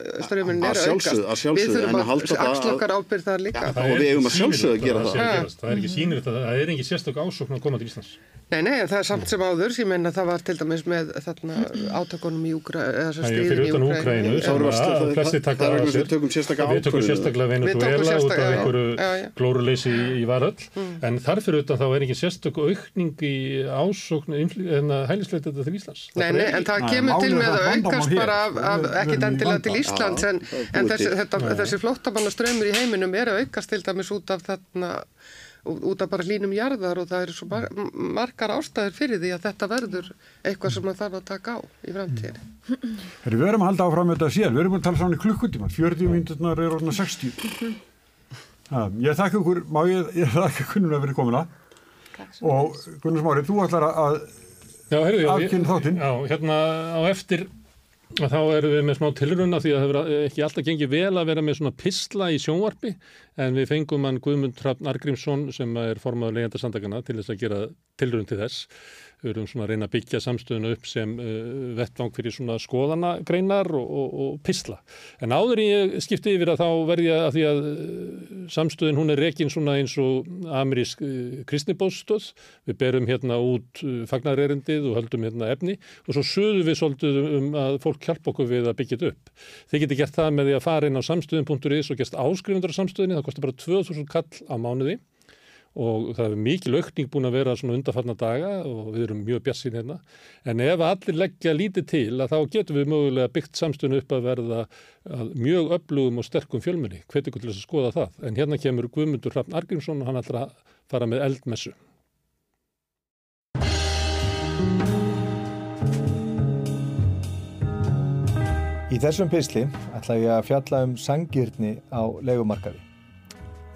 aukast. Við þurfum að axla okkar ábyrð þar líka. Og við eigum að sjálfsögða að gera það. Það er ekki það er ekki sérstök ásókn að koma til Íslands. Nei, nei, það er samt sem áður, ég menna það var til dæmis með þarna átökunum í Úgrænu, eða þess að stýðin í Úgrænu, sem að flesti taka að sér, við tökum sérstaklega Venezuela út af einhverju glóruleysi í varöll, mm. en þarfir utan þá er ekki sérstök aukning í ásókn en að hælisleita þetta til Íslands. Nei, nei, en það kemur til með að aukast bara af, ekkit endilega til Íslands, en þessi flóttamannaströymur í heiminum er að aukast til dæmis út af þarna út af bara línum jarðar og það eru svo mar margar ástæðir fyrir því að þetta verður eitthvað sem maður þarf að taka á í framtíðinni. Við verum að halda áfram með þetta síðan, við erum að tala saman í klukkutíma, 40 mínuturnar er orðina 60. Ha, ég þakka ykkur, má ég, ég þakka núna að vera komin að og Gunnar Smári, þú ætlar að Afkynna þáttinn. Já, hérna á eftir að þá erum við með smá tilruna því að það hefur ekki alltaf gengið vel að vera með svona pistla í sjónvarpi en við fengum hann Guðmund Hrafn Argrímsson sem er formaður leyendarsandakana til þess að gera tilrun til þess. Við erum svona að reyna að byggja samstöðuna upp sem uh, vettvang fyrir svona skoðanagreinar og, og, og pistla. En áður ég skipti yfir að þá verði að því að uh, samstöðun hún er rekin svona eins og amerísk uh, kristnibóðstöð. Við berum hérna út uh, fagnarerindið og höldum hérna efni og svo sögum við svolítið um að fólk hjálpa okkur við að byggja þetta upp. Þið getur gert það með því að fara inn á samstöðun.is og gerst áskrifundur á samstöðinni. Það kostar bara 2000 kall á mánuði og það er mikil aukning búin að vera svona undarfarna daga og við erum mjög bjassinn hérna. En ef allir leggja lítið til að þá getum við mögulega byggt samstöðun upp að verða að mjög öflugum og sterkum fjölmunni, hvet ykkur til þess að skoða það. En hérna kemur Guðmundur Hrafn Argrímsson og hann ætlar að fara með eldmessu. Í þessum pisli ætla ég að fjalla um sangirni á legumarkaði.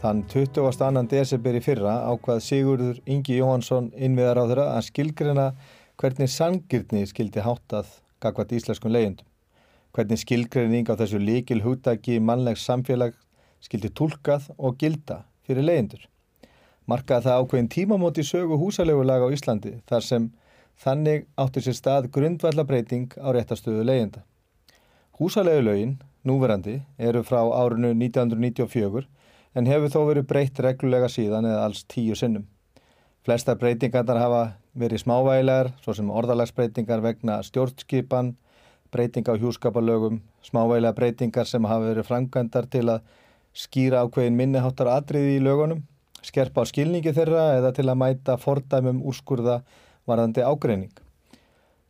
Þann 22. desember í fyrra ákvað Sigurður Ingi Jóhansson innviðar á þeirra að skilgrina hvernig sangirni skildi háttað gagvat íslenskum leyendum. Hvernig skilgrining á þessu líkil húttaki mannlegs samfélag skildi tólkað og gilda fyrir leyendur. Markaði það ákveðin tímamóti sögu húsalegulaga á Íslandi þar sem þannig átti sér stað grundvallabreiting á réttastöðu leyenda. Húsalegulögin, núverandi, eru frá árinu 1994 en hefur þó verið breytt reglulega síðan eða alls tíu sinnum. Flesta breytingarnar hafa verið smávægilegar, svo sem orðalagsbreytingar vegna stjórnskipan, breyting á hjúskaparlögum, smávægilega breytingar sem hafa verið framkvæmdar til að skýra ákveðin minniháttar atriði í lögunum, skerpa á skilningi þeirra eða til að mæta fordæmum úrskurða varðandi ágreining.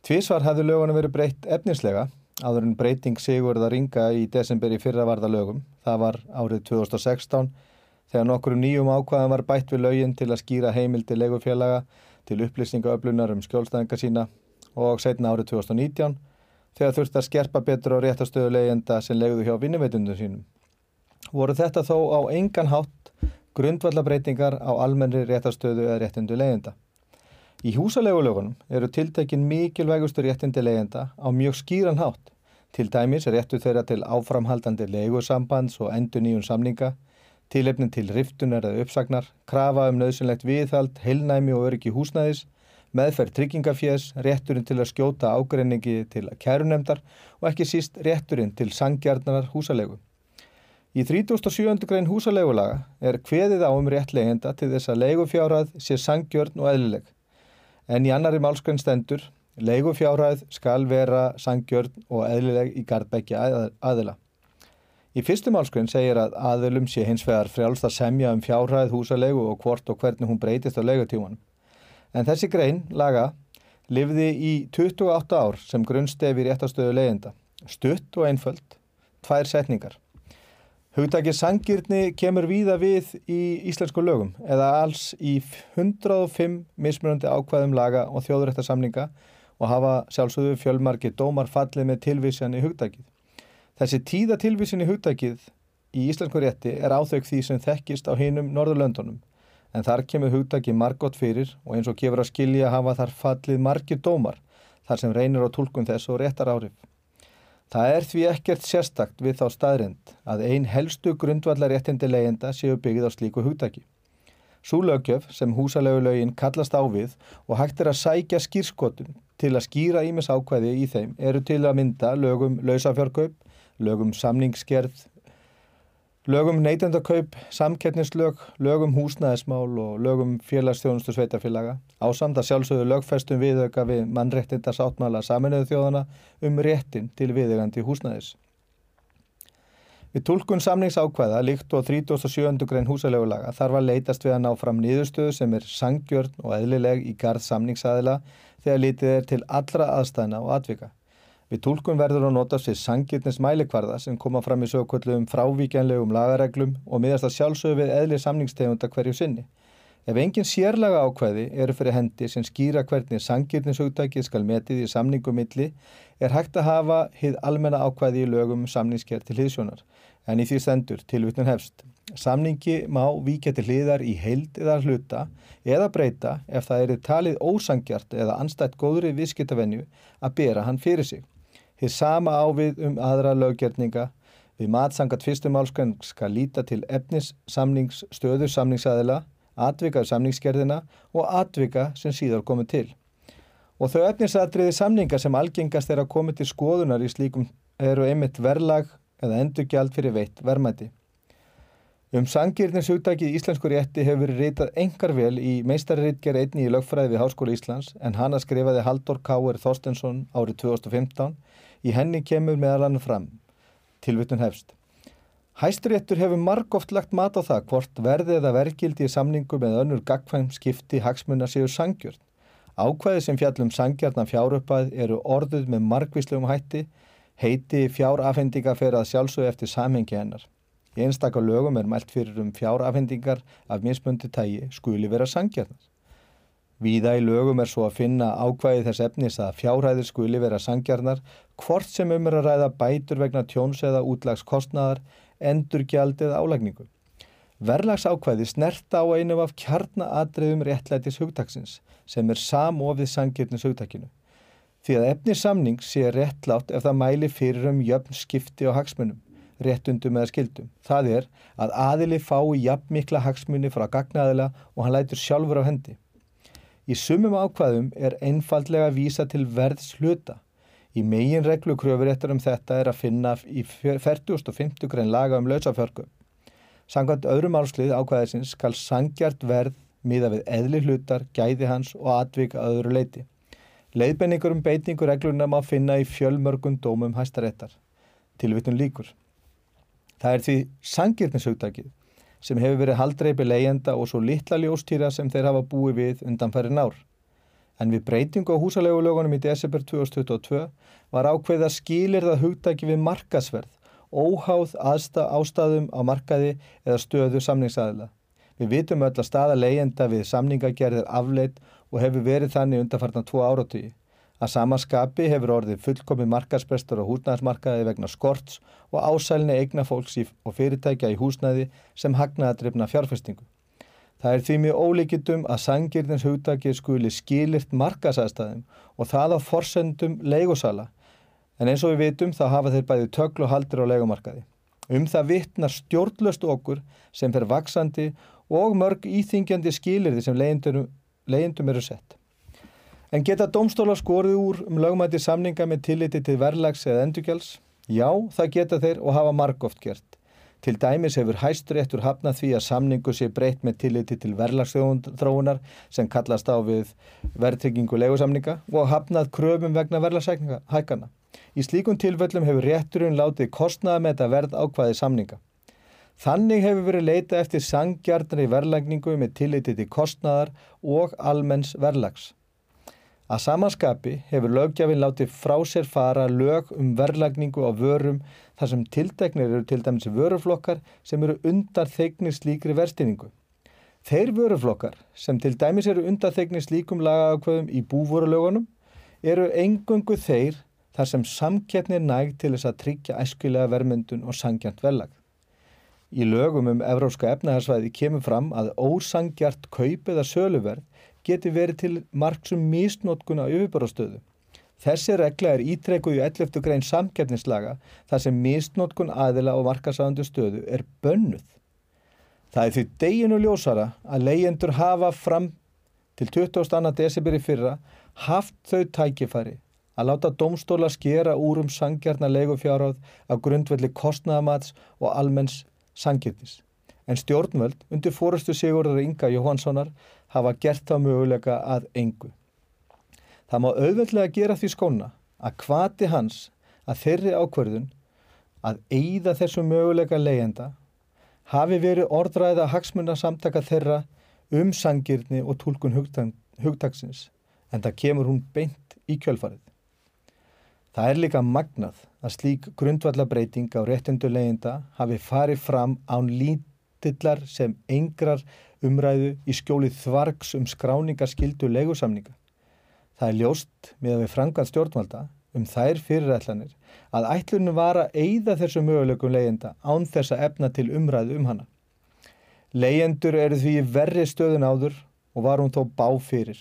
Tvísvar hafði lögunum verið breytt efnislega áður en breyting Sigurða Ringa í desember í fyrra varða lögum. Það var árið 2016 þegar nokkur nýjum ákvæðan var bætt við lögin til að skýra heimildi legufélaga til upplýsningaöflunar um skjólstæðinga sína og setna árið 2019 þegar þurfti að skerpa betur á réttastöðu leyenda sem legðu hjá vinnuveitundum sínum. Voru þetta þó á engan hátt grundvallabreitingar á almennri réttastöðu eða réttindu leyenda. Í húsalegulögunum eru tiltekin mikilvægustu réttindi leyenda á mjög skýran hátt. Til dæmis réttu þeirra til áframhaldandi leigusambands og endur nýjum samninga, tilefnin til riftunar eða uppsagnar, krafa um nöðsynlegt viðhald, heilnæmi og öryggi húsnæðis, meðferð tryggingafjés, rétturinn til að skjóta ágreiningi til kærunemdar og ekki síst rétturinn til sangjarnar húsalegu. Í 37. grein húsalegulaga er hveðið á um rétt leyenda til þess að leigufjárað sé sangjörn og eðlileg en í annari málskrenn stendur leigufjárhæð skal vera sangjörn og eðlileg í gardbækja aðila. Í fyrstu málskrenn segir að aðilum sé hins vegar frjálst að semja um fjárhæð húsalegu og hvort og hvernig hún breytist á leigutímanum. En þessi grein, laga, lifði í 28 ár sem grunnstefi réttastöðu leiðenda. Stutt og einföld, tvær setningar. Hugtakið sangirni kemur víða við í íslensku lögum eða alls í 105 mismunandi ákvæðum laga og þjóðrættarsamninga og hafa sjálfsögðu fjölmarki dómar fallið með tilvísjan í hugtakið. Þessi tíða tilvísjan í hugtakið í íslensku rétti er áþauk því sem þekkist á hinum Norðurlöndunum en þar kemur hugtakið margótt fyrir og eins og gefur að skilja hafa þar fallið margir dómar þar sem reynir á tólkun þess og réttar árif. Það er því ekkert sérstakt við þá staðrind að ein helstu grundvallaréttindi leyenda séu byggð á slíku hugdaki. Sú lögjöf sem húsalögulögin kallast á við og hægt er að sækja skýrskotum til að skýra ímis ákvæði í þeim eru til að mynda lögum lausafjörgaupp, lögum samningsgerð, lögum neytendakaupp, samkettnislög, lögum húsnæðismál og lögum félagsþjónustu sveitafélaga á samt að sjálfsögðu lögfestum viðauka við mannréttinda sáttmála saminuðu þjóðana um réttin til viðegandi húsnæðis. Við tólkun samningsákvæða líkt og 37. grein húsalegulaga þarf að leitast við að ná fram nýðustöðu sem er sangjörn og eðlileg í garð samningsaðila þegar lítið er til allra aðstæðna og atvika. Við tólkun verður að nota sér sangjörnins mælikvarða sem koma fram í sögkvöldum frávíkjanlegum lagareglum og miðast að sjálfsögðu við eðli samningstegunda hverju sinni. Ef engin sérlaga ákvæði eru fyrir hendi sem skýra hvernig sangirnishugtækið skal metið í samningumilli er hægt að hafa hið almenna ákvæði í lögum um samningskerð til hliðsjónar en í því stendur tilvitnun hefst. Samningi má víkja til hliðar í heild eða hluta eða breyta ef það eru talið ósangjart eða anstætt góðri viðskiptavenju að bera hann fyrir sig. Þið sama ávið um aðra löggerninga við matsangat fyrstum álskræn skal líta til efnis samnings, stöður samningsaðila, atvika af samningskerðina og atvika sem síðar komið til. Og þau efnisatriði samninga sem algengast er að komið til skoðunar í slíkum eru einmitt verlag eða endurgjald fyrir veitt verðmæti. Um sangirnins hugdæki í íslensku rétti hefur verið reytað engar vel í meistarriðger einni í lögfræði við Háskóla Íslands en hana skrifaði Haldur Káur Þorstensson árið 2015. Í henni kemur meðal hann fram. Tilvittun hefst. Hæsturéttur hefur margóft lagt mat á það hvort verði eða verkildi í samningu með önnur gagfæm skipti hagsmunna séu sangjörn. Ákvæði sem fjallum sangjarnar fjárupað eru orðuð með margvíslegum hætti, heiti fjárafhendinga fer að sjálfsög eftir samhengi hennar. Í einstakar lögum er mælt fyrir um fjárafhendingar af mismundi tægi skuli vera sangjarnar. Víða í lögum er svo að finna ákvæði þess efnis að fjárhæðir skuli vera sangjarnar hvort sem um er að ræða bætur vegna tjóns eða útlagskostnaðar, endurgjald eða álægningu. Verlags ákvæði snerta á einu af kjarnaadriðum réttlætis hugtaksins sem er samofið sangjarnis hugtakinu. Því að efni samning sé réttlátt ef það mæli fyrir um jöfn skipti á hagsmunum réttundum eða skildum. Það er að aðili fái jafn mikla hagsmunni frá gagnaðila og hann lætur sjálfur á hendi. Í sumum ákvæðum er einfallega að vísa til verðs hluta. Í megin reglu kröfuréttar um þetta er að finna í 40.50 grein laga um lausafjörgu. Sangvært öðrum álslið ákvæðisins skal sangjart verð miða við eðli hlutar, gæði hans og atvika öðru leiti. Leiðbenningur um beitningu regluna má finna í fjölmörgum dómum hæstaréttar. Tilvittun líkur. Það er því sangirnishugtakið sem hefur verið haldreipi leyenda og svo litla ljóstýra sem þeir hafa búið við undanfæri nár. En við breytingu á húsalegulögunum í desember 2022 var ákveð að skilir það hugtaki við markasverð, óháð aðsta ástæðum á markaði eða stöðu samningsaðila. Við vitum öll að staða leyenda við samningagerðir afleitt og hefur verið þannig undanfartan tvo áratíi. Að samaskapi hefur orðið fullkomi markasprestur á húsnæðismarkaði vegna skorts og ásælni eigna fólks og fyrirtækja í húsnæði sem hagnaða drifna fjárfestingu. Það er því mjög ólíkitum að sangirnins hugdagi skuli skilirt markasæðstæðum og það á forsendum leigosala en eins og við vitum þá hafa þeir bæði töklu haldir á leigumarkaði. Um það vittnar stjórnlöst okkur sem fer vaksandi og mörg íþingjandi skilirði sem leyendum eru sett. En geta domstóla skorið úr um lögmæti samninga með tilliti til verðlags eða endurgjáls? Já, það geta þeir og hafa margóft gert. Til dæmis hefur hæsturéttur hafnað því að samningu sé breytt með tilliti til verðlagsþróunar sem kallast á við verðtryggingu legusamninga og hafnað kröfum vegna verðlagshækana. Í slíkum tilfellum hefur rétturinn látið kostnaða með þetta verð ákvaði samninga. Þannig hefur verið leita eftir sangjarnari verðlagningu með tilliti til kostnaðar og almenns verðlags. Að samanskapi hefur lögjafinn látið frá sér fara lög um verðlagningu á vörum þar sem tildeknir eru til dæmis vöruflokkar sem eru undar þegnir slíkri verðstinningu. Þeir vöruflokkar sem til dæmis eru undar þegnir slíkum lagaákvöðum í búvorulögunum eru engungu þeir þar sem samkettnir næg til þess að tryggja æskilega vermyndun og sangjant verðlag. Í lögum um Evróska efnaharsvæði kemur fram að ósangjart kaup eða söluverð geti verið til margsum mísnótkun á yfirbárastöðu. Þessi regla er ítrekkuð í 11. grein samkeppnislaga þar sem mísnótkun aðila og markasáðandu stöðu er bönnuð. Það er því deginu ljósara að leyendur hafa fram til 22. desibir í fyrra haft þau tækifæri að láta domstóla skera úr um sangjarnar leigufjáráð af grundvelli kostnaðamats og almenns sangirtis. En stjórnvöld undir fórustu Sigurður Inga Jóhanssonar hafa gert það möguleika að engu. Það má auðveldlega gera því skóna að kvati hans að þeirri ákverðun að eigða þessu möguleika leyenda hafi verið orðræða hagsmunna samtaka þeirra um sangirni og tólkun hugtagsins en það kemur hún beint í kjölfarið. Það er líka magnað að slík grundvallabreiting á réttundu leyenda hafi farið fram án stillar sem engrar umræðu í skjóli þvargs um skráningaskildu leigusamninga. Það er ljóst með að við frangað stjórnvalda um þær fyrirætlanir að ætlunum var að eigða þessu möguleikum leyenda án þess að efna til umræðu um hana. Leyendur eru því verri stöðun áður og var hún þó bá fyrir.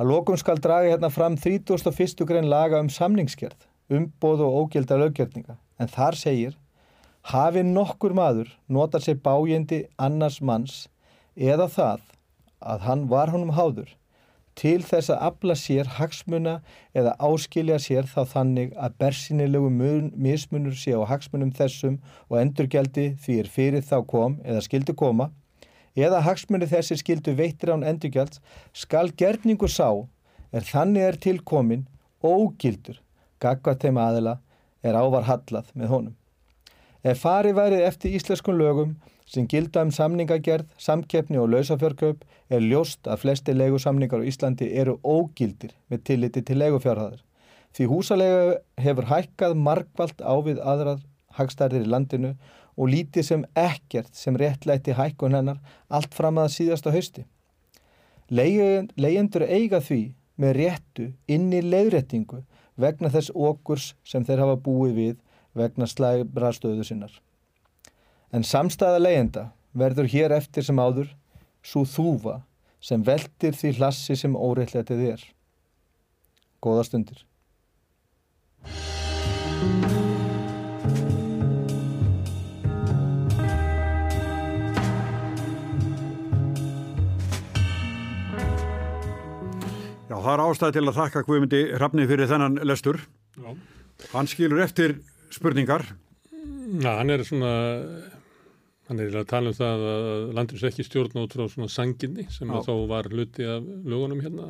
Að lokum skal draga hérna fram 31. grein laga um samningskerð, umbóð og ógilda löggjörninga, en þar segir hafi nokkur maður nota sér bájendi annars manns eða það að hann var honum háður til þess að afla sér hagsmuna eða áskilja sér þá þannig að bersinilegu mismunur sé á hagsmunum þessum og endurgjaldi því er fyrir þá kom eða skildu koma eða hagsmunni þessi skildu veittir án endurgjalds skal gerningu sá er þannig er tilkomin ógildur gagvað þeim aðila er ávar hallað með honum. Ef farið værið eftir íslenskum lögum sem gilda um samningagerð, samkeppni og lausafjörgaup er ljóst að flesti leigusamningar á Íslandi eru ógildir með tilliti til leigufjárhæðar. Því húsalega hefur hækkað markvalt á við aðrað hagstærðir í landinu og lítið sem ekkert sem réttlæti hækkun hennar allt fram að síðasta hausti. Leyendur eiga því með réttu inn í leiðréttingu vegna þess okurs sem þeir hafa búið við vegna slæbra stöðu sinnar. En samstæða leyenda verður hér eftir sem áður svo þúfa sem veldir því hlassi sem óreitletið er. Góða stundir. Já, það er ástæði til að þakka Guðmundi Hrafni fyrir þennan lestur. Já. Hann skilur eftir spurningar. Já, hann er svona, hann er að tala um það að landins ekki stjórn út frá svona sanginni sem að þó var hluti af lögunum hérna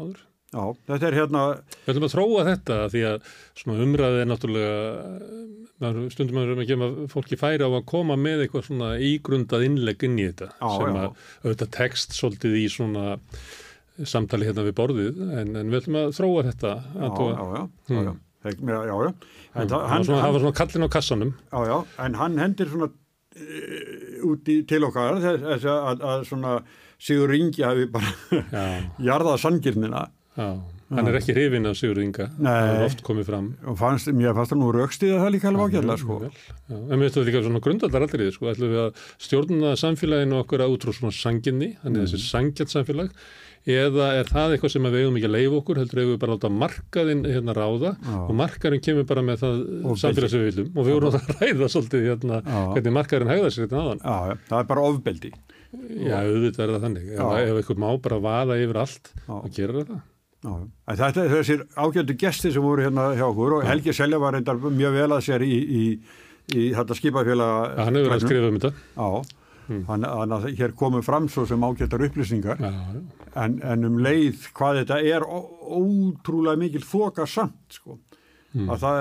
áður. Já, þetta er hérna, Við ætlum að þróa þetta því að svona umræði er náttúrulega, stundum maður að gefa fólki færi á að koma með eitthvað svona ígrundað innlegg inn í þetta Já, sem að auðvitað text svolítið í svona samtali hérna við borðið en, en við ætlum að þróa þetta já, já, já, já, Hmm. já, já, já, já. En Það það, var hann, svona, það svona kallin á kassanum. já, já, en hann hendir svona uh, út í til okkar þess að, að, svona Sigur Ingi hafi bara jarðað sangirnina já. Hann er ekki hrifin af Sigurð Inga. Nei. Það er oft komið fram. og fannst, mér fannst það nú raukstiða það líka alveg ágæðlega sko. Vel, já. En við ætlum líka svona grundaldar aldrei, sko. ætlum við að stjórna samfélaginu okkur að útrú svona sanginni, þannig Mm. þessi sangjart samfélag, eða er það eitthvað sem við eigum ekki að leifa okkur, heldur eigum við bara að láta markaðinn hérna ráða Já. og markaðinn kemur bara með það Og samfélag sem við viljum og við vorum að ræða svolítið hérna Já. hvernig markaðinn hægða sér hérna aðan. Já, það er bara ofbeldi Já, auðvitað er það þannig. Ef, eitthvað má bara vaða yfir allt, þá gerir það. Þetta er þessir ágættu gesti sem voru hérna hjá okkur og Helgi Selja var reyndar mjög vel að sér í, í, í þetta skipafélag hann hefur verið að skrifa um þetta. Þannig að hér komum fram svo sem ágættar upplýsingar Já, já. en, en um leið hvað þetta er ó, ótrúlega mikil þoka samt sko. að það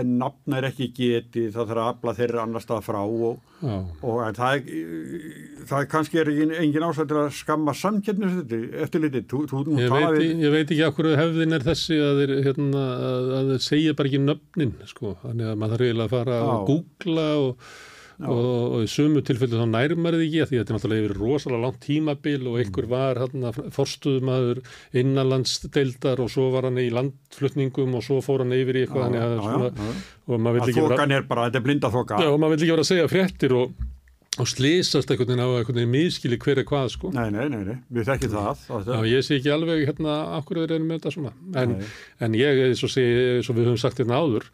er nafn er ekki geti, það þarf að afla þeirra annar stað frá og, já. og en það er, það er kannski er engin, engin ástæð til að skamma samkeppnis eftir litið, Ég ég veit ekki okkur hefðin er þessi að þeir, hérna, að, þeir segja bara ekki nöfnin sko. þannig að maður þarf eiginlega að fara Já. að googla og, og, og í sumu tilfellu þá nærmar þið ekki af því að þetta er náttúrulega yfir rosalega langt tímabil og einhver var hérna, forstuðmaður innanlandsdeildar og svo var hann í landflutningum og svo fór hann yfir í eitthvað þannig að svona, og maður vill að ekki vera er bara, þetta Já, og maður vill ekki vera að segja fréttir og, og slýsast einhvern veginn á einhvern veginn miskili hver er hvað sko. Nei, nei, nei, nei, við þekkjum það. Já, ég sé ekki alveg hérna okkur þeir eru með þetta svona. En, en ég, eins og, segi, eins og við höfum sagt hérna áður,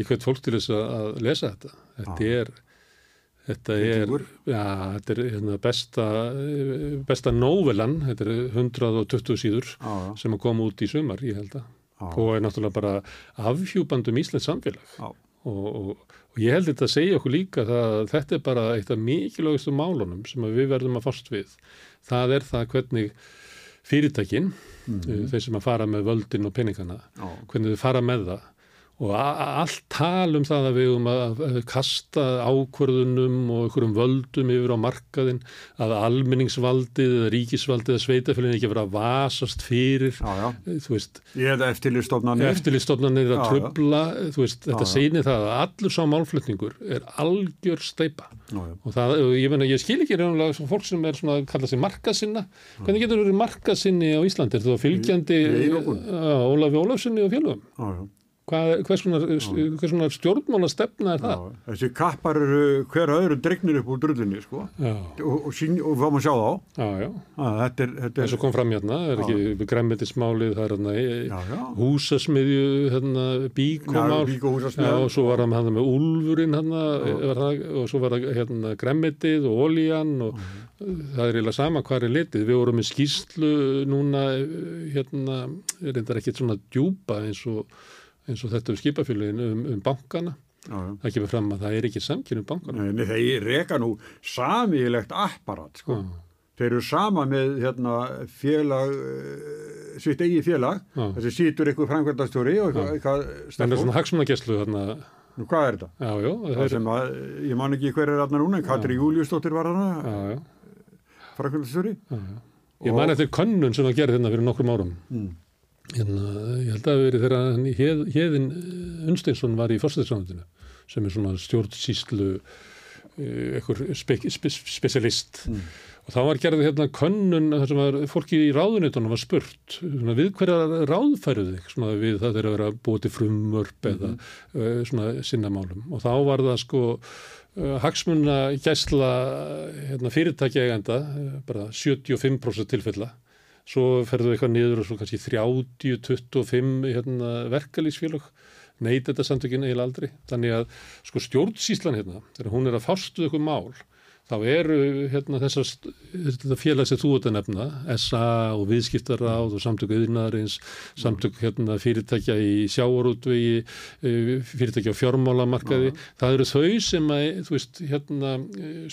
ég hvet fólk til þess að, lesa þetta. Þetta er, þetta er, já, þetta er hérna, besta, besta nóvelan, þetta er 120 síður Já, já. sem að koma út í sumar, ég held að. Já. Og er náttúrulega bara afhjúbandum Íslands samfélag. Og, og, og ég held þetta að segja okkur líka að þetta er bara eitt af mikilvægastu málunum sem við verðum að fást við. Það er það hvernig fyrirtækin, Mhm. þeir sem að fara með völdin og peningana, hvernig þau fara með það og allt tal um það að við um að að kasta ákvörðunum og einhverjum völdum yfir á markaðin að almenningsvaldið eða ríkisvaldið eða sveitafélagin ekki vera að vasast fyrir Já, já. þú veist, Eða eftirlistofnanir. eftirlistofnanir að Já, já. trubla þú veist, þetta seinir það að allur sá málflutningur er algjör steipa og það, ég, meina, ég skil ekki reynulega fólk sem er svona að kalla sig markasinna hvernig getur verið markasinni á Íslandi er það fylgjandi uh, Ólafi Ólafssoni og. Hvað, hvers konar stjórnmála stefna er það? Já, þessi kappar eru hver öðru dregnir upp úr drullinni sko. Já, og, og, sín, og fáum að sjá þá. Já, að þetta er, þetta eins er og kom fram hérna, það er ekki græmmetismálið, það er hérna Já, já. húsasmiðju, hérna, bíkomál. Og svo var hann hann með úlfurinn hérna, það, og svo var það hérna græmmetið og olían og það er eiginlega sama hvað er litið. Við vorum með skýslu núna, hérna, reyndar ekkit svona djúpa eins og, eins og þetta um skipafélagin um, um bankana. já, já. Það kemur fram að það er ekki samkynum bankana. Nei, þeir reka nú samílegt apparat sko. Já. þeir eru sama með hérna, félag uh, sitt eigi félag Já. þessi sítur eitthvað framkvæmdastjóri og eitthvað, Það er svona hagsmunageslu þarna, Nú, hvað er þetta? já, já, Það það sem að, ég man ekki hver er þarna núna, en Katri Júliusdóttir var já, þarna, já. framkvæmdastjóri. Já, já. Ég man eftir könnun sem var gerð hérna fyrir nokkrum árum. Mm. Hérna, ég held að það hafi verið þegar hann Héð, Héðin Unsteinsson var í fórstæðisramöndinu sem er svona stjórnsýslu einhver spe, spe, specialist og þá var gerð hérna könnun þar sem var fólki í ráðunitunum var spurt svona, við hverja ráðfæruð þig? Svona, við það þeirra að vera búið til frumvörp eða uh, svona sinnamálum og þá var það sko hagsmunna gæsla hérna, fyrirtækja eigenda uh, bara 75% tilfella svo ferðu eitthvað niður og svo kannski 30-25 hérna, verkalýsfélög neyt þetta samtökin eiginlega aldrei. Þannig að sko stjórnsýslan hérna þegar hún er að fástu eitthvað mál þá eru hérna þessar þetta félag sem þú ert að nefna SA og viðskiptaráð og samtök auðnaðarins, samtök hérna fyrirtækja í sjáarútvegi fyrirtækja á fjármálamarkaði. Það eru þau sem að veist hérna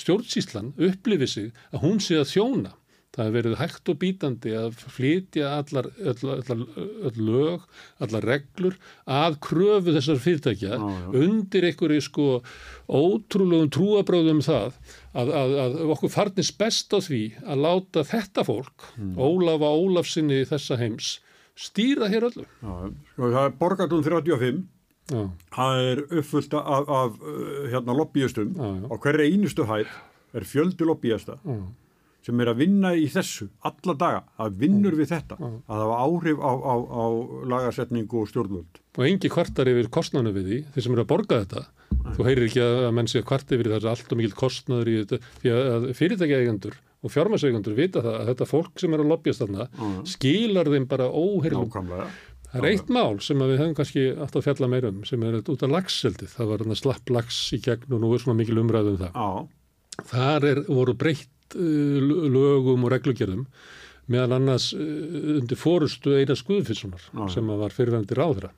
stjórnsýslan upplifi sig að hún sé að þjóna Það hefur verið hægt og bítandi að flytja allar, allar, allar, allar lög, allar reglur að kröfu þessar fyrirtækja já. undir einhverju sko ótrúlegum trúabröðum það að, að, að okkur farnist best á því að láta þetta fólk, Hmm. Ólafa Ólafsinni þessa heims, stýra hér öllu. Já, það er borgatún 35, Já, það er uppfullt af, af uh, hérna lobbyistum. Og hverja einustu hæð er fjöldi lobbyista. Já, sem er að vinna í þessu alla daga, að vinnur við þetta, Já. að hafa áhrif á, á, á lagarsetningu og stjórnvöld. og engi kvartar yfir kostnanu við því, þeir sem eru að borga þetta. Þú heyrir ekki að menn sé að kvarta yfir það er allt og mikill kostnaður í þetta, því að fyrirtækja eigendur og fjármæseigendur vita það að þetta fólk sem er að lobbyast þarna skilar þeim bara óheyrlum Nákvæmlega. Það er eitt mál sem við hefum kannski alltaf fjalla meira um sem er út af lagseldið. Það var slapp lags í gegn og nú er svona mikil umræðu um það. Já, Þar er, voru breytt uh, lögum og reglugjörðum meðal annars uh, undir fórustu Einar Skuðfissonar Já. sem var fyrirvændi ráðra.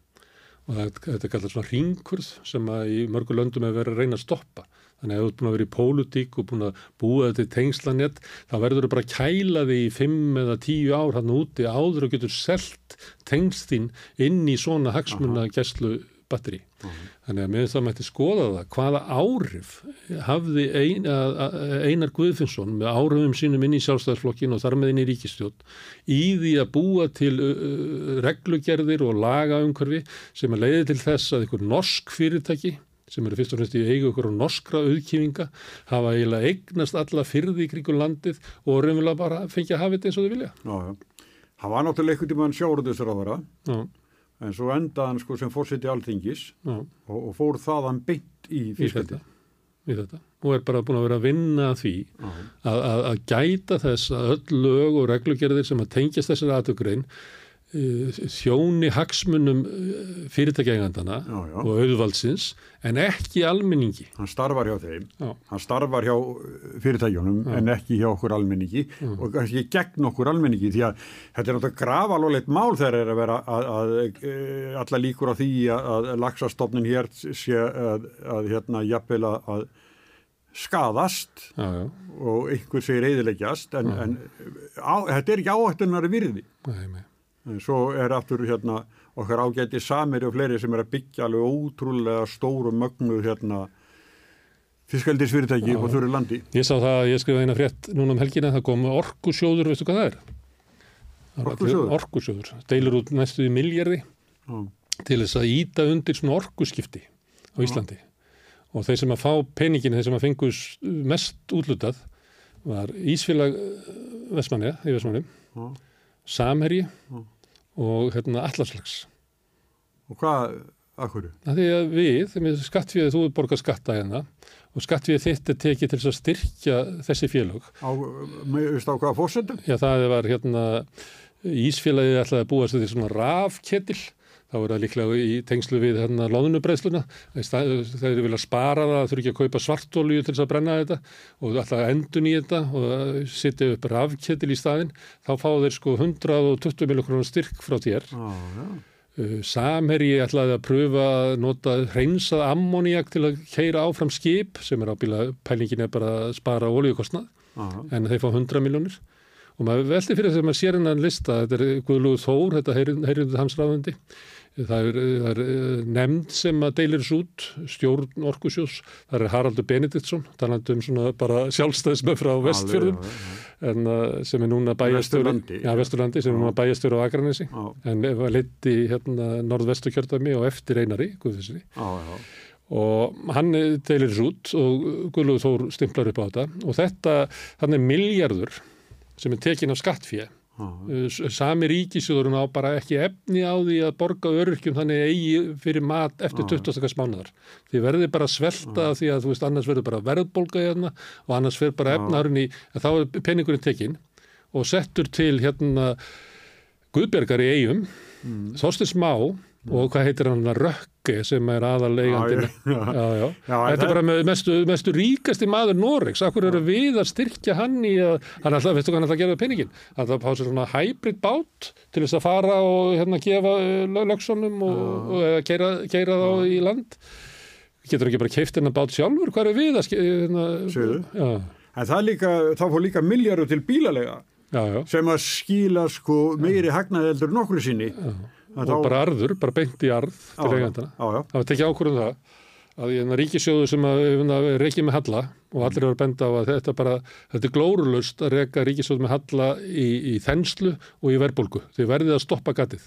Og þetta er kallað svona ringkurð sem að í mörgu löndum hefur verið að reyna að stoppa. Þannig að ert búin að vera í pólutík og búin að búa þetta í tengslanett, þá verður þú bara að kæla þig í fimm eða tíu ár hann úti áður og getur selt tengstin inn í svona hagsmuna gæslu batteri. Þannig að með það mætti skoða það hvaða áhrif hafði ein, að, að, Einar Guðfinnsson með áhrifum sínum inn í sjálfstæðarflokkin og þar með inn í ríkistjórn í því að búa til uh, reglugerðir og laga umhverfi sem að leiði til þess að einhver norsk fyrirtæki sem eru fyrst og fremst í eigu ykkur á norskra auðkýfinga hafa eiginlega eignast alla fyrði í kringum landið og raunverulega bara fengið að hafa þetta eins og þau vilja. já, já. Það var náttúrulega einhvern tímann sjáurðusráðara, Já, en svo endaði hann sko sem fórseti alþingis og, og fór þaðan beint í þetta, í þetta. Og er bara búin að vera að vinna því að, að, að gæta þess að öll lög og reglugerðir sem að tengjast þessari aðtökgrein þjóni hagsmunum fyrirtækjaegandana Já, já. og auðvaldsins en ekki almenningi. Hann starfar hjá þeim, Já. hann starfar hjá uh, fyrirtækjunum en ekki hjá okkur almenningi og kannski gegn okkur almenningi því að þetta er náttúrulega grafalólegt mál þegar er að vera að, að, að alla líkur á því að, að laxastofnin hér sé að, að hérna jafnvel að, skadast Já, já, og einhver segir eðileggjast en, en á, þetta er ekki áhættunar virði. nei, nei. En svo er aftur hérna okkar ágæti samir og fleiri sem er að byggja alveg ótrúlega stóru mögnu hérna fiskaldisfyrirtæki á þurri landi. Ég sá það að ég skrifa eina frétt núna um helgina, það kom orkusjóður, veistu hvað það er? Orkusjóður? Orkusjóður, deilur út næstu í miljardi Já. til þess að íta undir svona orkuskipti á Íslandi. Og þeir sem að fá peningin, þeir sem að fengu s- mest útlutað var Ísfélag Vestmanniða, í Vestmannum, Já. Samherji og hérna Allarslags. Og hvað, akkur? Það því að við, skattfíðið, þú borgar skatta hérna og skattfíðið þitt er tekið til að styrkja þessi félög. Á, með, hvaða fórsendum? Já, það var hérna Ísfélagið ætlaði að búa sér því svona rafketil þá er það líklega í tengslu við hérna loðnubreðsluna þeir eru vilja spara það, þurfi ekki að kaupa svartólju til þess að brenna þetta og að endun í þetta og setja upp rafketil í staðin þá fá þeir sko 120 miljókronar styrk frá þér. Já. Uh, Samherji ætlaði að pröfa að nota hreinsað ammoniak til að keira áfram skip sem er ábíla pælingin er bara að spara ólíukostnað Já, já. en þeir fá 100 miljónir og maður veldi fyrir þess að maður sér hennan lista þetta er Guðlúð Þór, þetta heyrjum hans ráðandi það er, það er eh, nefnd sem að deilir þessu út stjórn Orkusjós, það er Haraldur Benediktsson talandi um svona bara sjálfstæðismöð frá vestfjörðum en uh, sem er núna bæjastjóri já, vesturlandi, sem er núna bæjastjóri á Akranesi en var leiti hérna norðvestu kjördæmi og eftir einari Guðfisri já, já. og hann deilir þessu út og Guðlúð Þór stimplar upp á þetta. Og þetta, þannig miljardur sem er tekin af skattfíð Já, sami ríkisjóðurinn á bara ekki efni á því að borga öryrkjum þannig eigi fyrir mat eftir 20. mánuðar. Þið verði bara svelta því að þú veist annars verður bara verðbólga hérna og annars verður bara efnarinn í, þá er peningurinn tekinn og settur til hérna Guðbergar í eigum, mm. Þorstins Má og hvað heitir hann Rökke sem er. Já, já. Já, já. Já, Þetta er bara með mestu, mestu ríkasti maður Noregs. Akkur eru við að styrkja hann í að, hann alltaf, veistu hvað hann alltaf gera peningin? Hann alltaf að pá sér svona hybrid bát til þess að fara og hérna gefa lögsonum og, og eða keira, þá í land. Getur ekki bara keift hennar bát sjálfur? Hvað eru við að hérna. Já, En það líka, þá fór líka miljardur til bílalega já, já. sem að skíla sko meiri en nokkru sinni. Að Og bara arður, bara beint í arð til eigandana. Það var tekið ákvörðum það að í þennan ríkisjóðu sem að hérna, reykja með halla og allir eru að benda á að þetta bara, þetta er glórulust að reyka ríkisjóðu með halla í, í þenslu og í verðbólgu. Þau verðið að stoppa gatið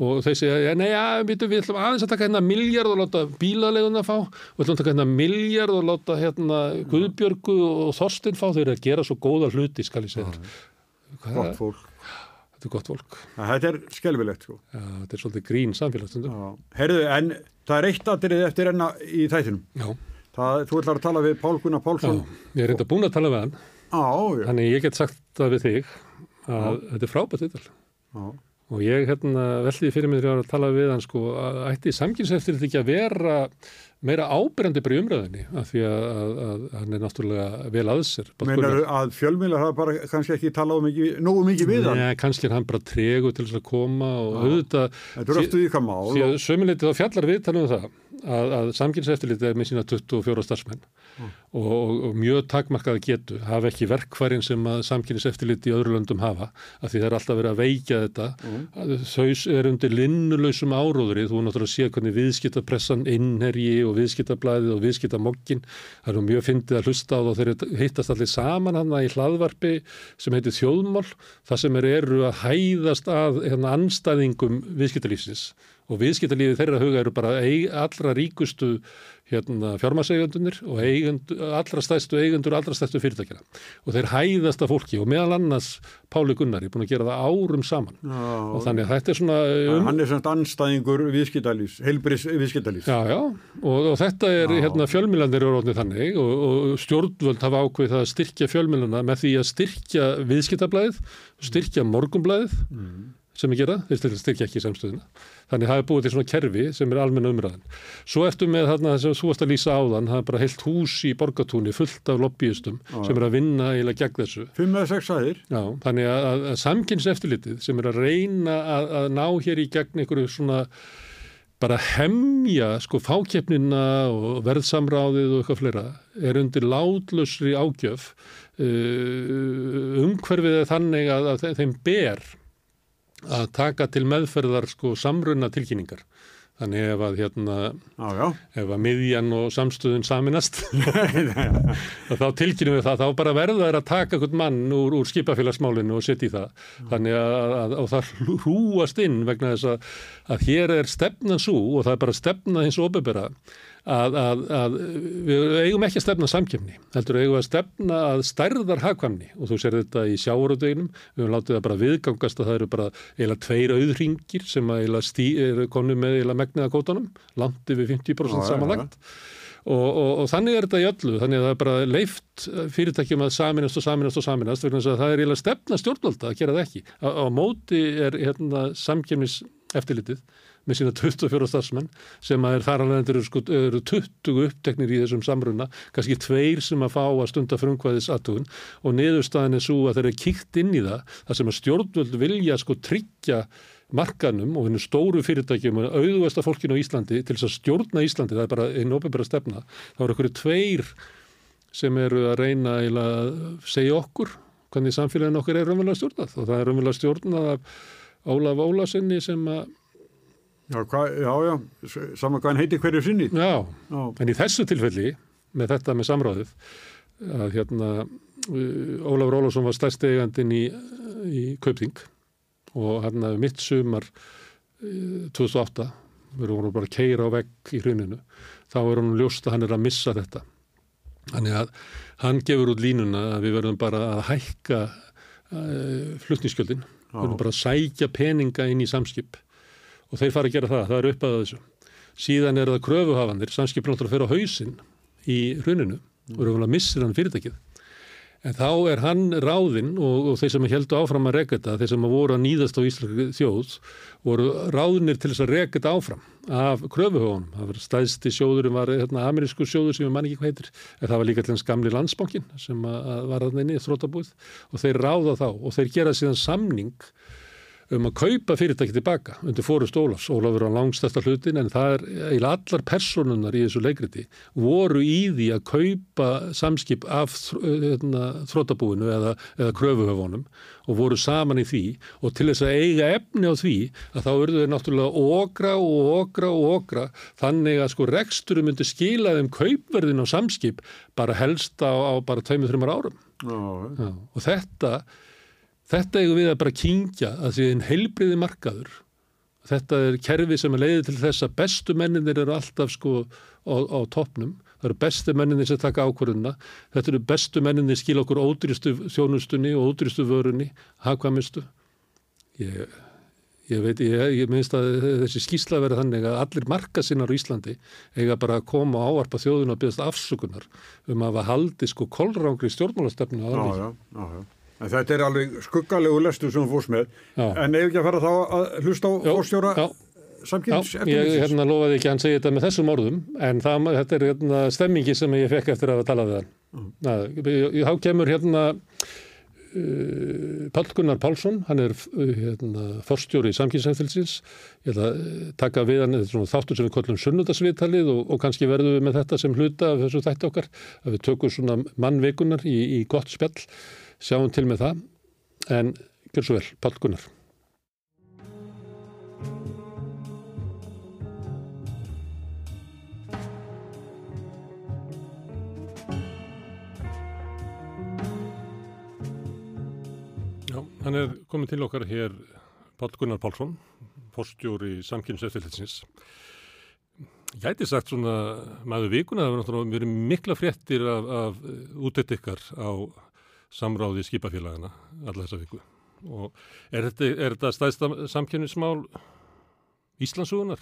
og þeir segja, ja, nei, ja, við, ætlum aðeins að taka hérna miljard og láta bílaleguna fá og við ætlum að taka hérna miljard og láta hérna Guðbjörgu og Þorstin fá, þeir eru að gera svo góða hluti, skal ég segja þér. Hvað- Gott fólk. Þetta er gott fólk. Þetta er skelvilegt sko. Já, þetta er svolítið grín samfélagsstundum. Já. Herðu, en það er eitt aðrið eftir enna í þættinum. Já, Það, þú ætlar að tala við Pál Gunnar já, Pálsson. ég er reynda búin að tala við hann Já, já. Þannig ég get sagt það við þig að þetta er frábært viðtal já. og ég hérna veldi fyrir mig að tala við hann sko að ætti samkynnseftir ekki að vera meira ábyrjandi bara í umræðinni af því að, að, að hann er náttúrulega vel að sér. Meinar að fjölmiðla hafa bara kannski ekki talað um ekki, nógu mikið við hann? Nei, kannski er hann bara tregu til þess að koma og auðvitað Þetta er aftur ykkar mál. því að sömuleiti þá fjallar viðtalum um það að, að samkynnseftirliti er með sína 24 starfsmenn og, og, og mjög takmarkaða getu hafa ekki verkfærin sem að samkynnseftirliti í öðru löndum hafa af því það er alltaf verið að veikja þetta. Að þau er undir linnulausum áróðri þú náttúrulega að sé hvernig viðskiptapressan innherji og viðskiptablaðið og viðskiptamokkin það er nú mjög fyndið að hlusta á það þeir hittast allir saman hann í hlaðvarpi sem heitir þjóðmál það sem er eru að hæðast að hérna, anstæðingum viðskiptalífsins og viðskiptalífið þeirra huga eru bara eig, allra ríkustu hérna, fjármaseigundunir og eigundur, allra stæstu eigundur allra stæstu fyrirtækjana og þeir hæðast af fólki og meðal annars Páli Gunnar er búin að gera það árum saman. Já, og þannig að þetta er svona um, Hann er svona anstæðingur viðskiptalís, heilbris viðskiptalís. Já, já, og, og þetta er, hérna, fjölmjölandir eru orðnið þannig og, og stjórnvöld hafa ákveð það að styrkja fjölmjölana með því að styrkja viðskiptablaðið, styrkja morgumblaðið sem ég gera, þeir styrkja, ekki samstöðina. Þannig það er búið til svona kerfi sem er almenna umræðan. Svo ertu með þarna þess að þú varst að lýsa áðan, það er bara heilt hús í borgatúni fullt af lobbyistum sem er að vinna eiginlega gegn þessu. Fimm eða sex aðir. Já, þannig að, að, að samkynnseftirlitið sem er að reyna að, að ná hér í gegn einhverju svona bara hemja sko fákeppnina og verðsamráðið og eitthvað fleira er undir látlausri ágjöf uh, umhverfið er þannig að, að þeim ber að taka til meðferðar sko samrunna tilkynningar. Þannig ef að hérna, Já, já. ef að miðjan og samstöðun saminast, þá tilkynum við það, þá bara verða þær að taka einhvern mann úr, úr skipafélagsmálinu og setja í það. Þannig að, að, að það hrúast inn vegna þess að, að hér er stefnan svo og það er bara stefna hins óbebera að, að, að við eigum ekki að stefna samkjöfni, heldur eigum að stefna að stærðar hagkvæmni. Og þú sér þetta í sjáuröðveginum, við höfum látið það bara viðgangast að það eru bara eiginlega tveir auðringir sem að eiginlega stí, eru konu með eiginlega megniða kótanum, langt yfir 50% Já, já, samanlagt. Og, og, og þannig er þetta í öllu, þannig að það er bara leift fyrirtækjum að saminast og saminast og saminast þess að það er eiginlega stefna stjórnvalda að gera það ekki. Á, á móti er hérna, samkjöfnis eftirlitið með sína 24 starfsmenn sem er þar alveg eru, sko, eru 20 uppteknir í þessum samruna, kannski tveir sem að fá að stunda frumkvæðis aðtugun og niðurstaðin er svo að þeir eru kíkt inn í það, það sem að stjórnvöld vilja sko tryggja markanum og hennu stóru fyrirtækjum og auðvasta fólkinu á Íslandi til þess að stjórna Íslandi, það er bara einn ofinbæra stefna, þá eru okkur tveir sem eru að reyna að segja okkur hvernig samfélagin okkur er raunverulega stjórnað og það er raunverulega stjórnað af Ólaf Ólasinni sem að Já, hva, já, já, saman hvað hann heiti hverju sinni. Já, Já, en í þessu tilfelli með þetta með samráðið að hérna uh, Ólafur Ólafsson var stærsti eigandinn í, í Kaupþing og hérna mitt sumar uh, 2008 við vorum bara að keira á vegg í hruninu. Þá er hann ljóst að hann er að missa þetta. Þannig að hann gefur út línuna að við verðum bara að hækka uh, flutningskjöldin við verðum bara að sækja peninga inn í samskip og þeir fara að gera það, það er upp að þessu. Síðan er það kröfuhafanir samskip náttúrulega fyrir á hausinn í hruninu og eru vel að missir hann fyrirtækið. En þá er hann ráðinn og, og þeir sem heldur áfram að reka þetta þeir sem voru að nýðast á Íslandi þjóð voru ráðnir til þess að reka þetta áfram af kröfuhóðunum það var stæðsti sjóðurum var hérna, amerísku sjóður sem ég man ekki hvað heitir en það var líka til hans gamli landsbankin sem að, að var inni í þrótabúið og þeir ráða þá og þeir gera síðan samning um að kaupa fyrirtæki tilbaka undir fórust Ólafs. Ólafur á langstæsta hlutin en það er eiginlega allar personunar í þessu leikriti voru í því að kaupa samskip af hérna, þrótabúinu eða, eða kröfuhöfunum og voru saman í því og til þess að eiga efni á því að þá verður þau náttúrulega okra og okra og okra þannig að sko reksturum myndi skila þeim kaupverðin á samskip bara helst á, á bara 2-3 árum. já, Já, og þetta þetta eigum við að bara kingja að því einn heilbriði markaður þetta er kerfi sem er leiðið til þess að bestu menninir eru alltaf sko á, á toppnum, það eru bestu menninir sem taka ákvörðuna, þetta eru bestu menninir skil okkur ódrýstu þjónustunni og ódrýstu vörunni, hagkvæmistu ég, ég veit ég, ég minnst að þessi skýsla verið þannig að allir markasinnar á Íslandi eiga bara að koma og áarpa þjóðun og byggast afsökunar um að hafa haldið sko kolrángri stjórnmálastefnu á já, En þetta er alveg skuggalegu lestur sem þú fórst með. Já. En ef ekki að fara þá að hlusta á fórstjóra samkynns Já, ég hérna lofaði ekki að hann segja þetta með þessum orðum en það, þetta er hérna stemmingi sem ég fekk eftir að talað við hann. Mm. Þá kemur hérna uh, Pall Gunnar Pálsson, hann er uh, hérna, forstjóri í samkynnseftilsins. Ég ætla að uh, taka við hann þáttur sem við kollum sunnudagsviðtalið og, og kannski verðum við með þetta sem hluta af þessu þætti okkar að við tökum svona mannveikunar í, í gott spjall, sjáum til með það en gjör svo vel, Pall Gunnar. Já, hann er komin til okkar hér Pál Gunnar Pálsson, forstjóri samkynnseftilitsins. Gæti sagt svona maður vikuna, það var náttúrulega verið mikla fréttir af, af útett ykkar á samráði skipafélagana alla þessa viku. Og er þetta, er þetta stæðsta samkynnismál Íslandsugunar?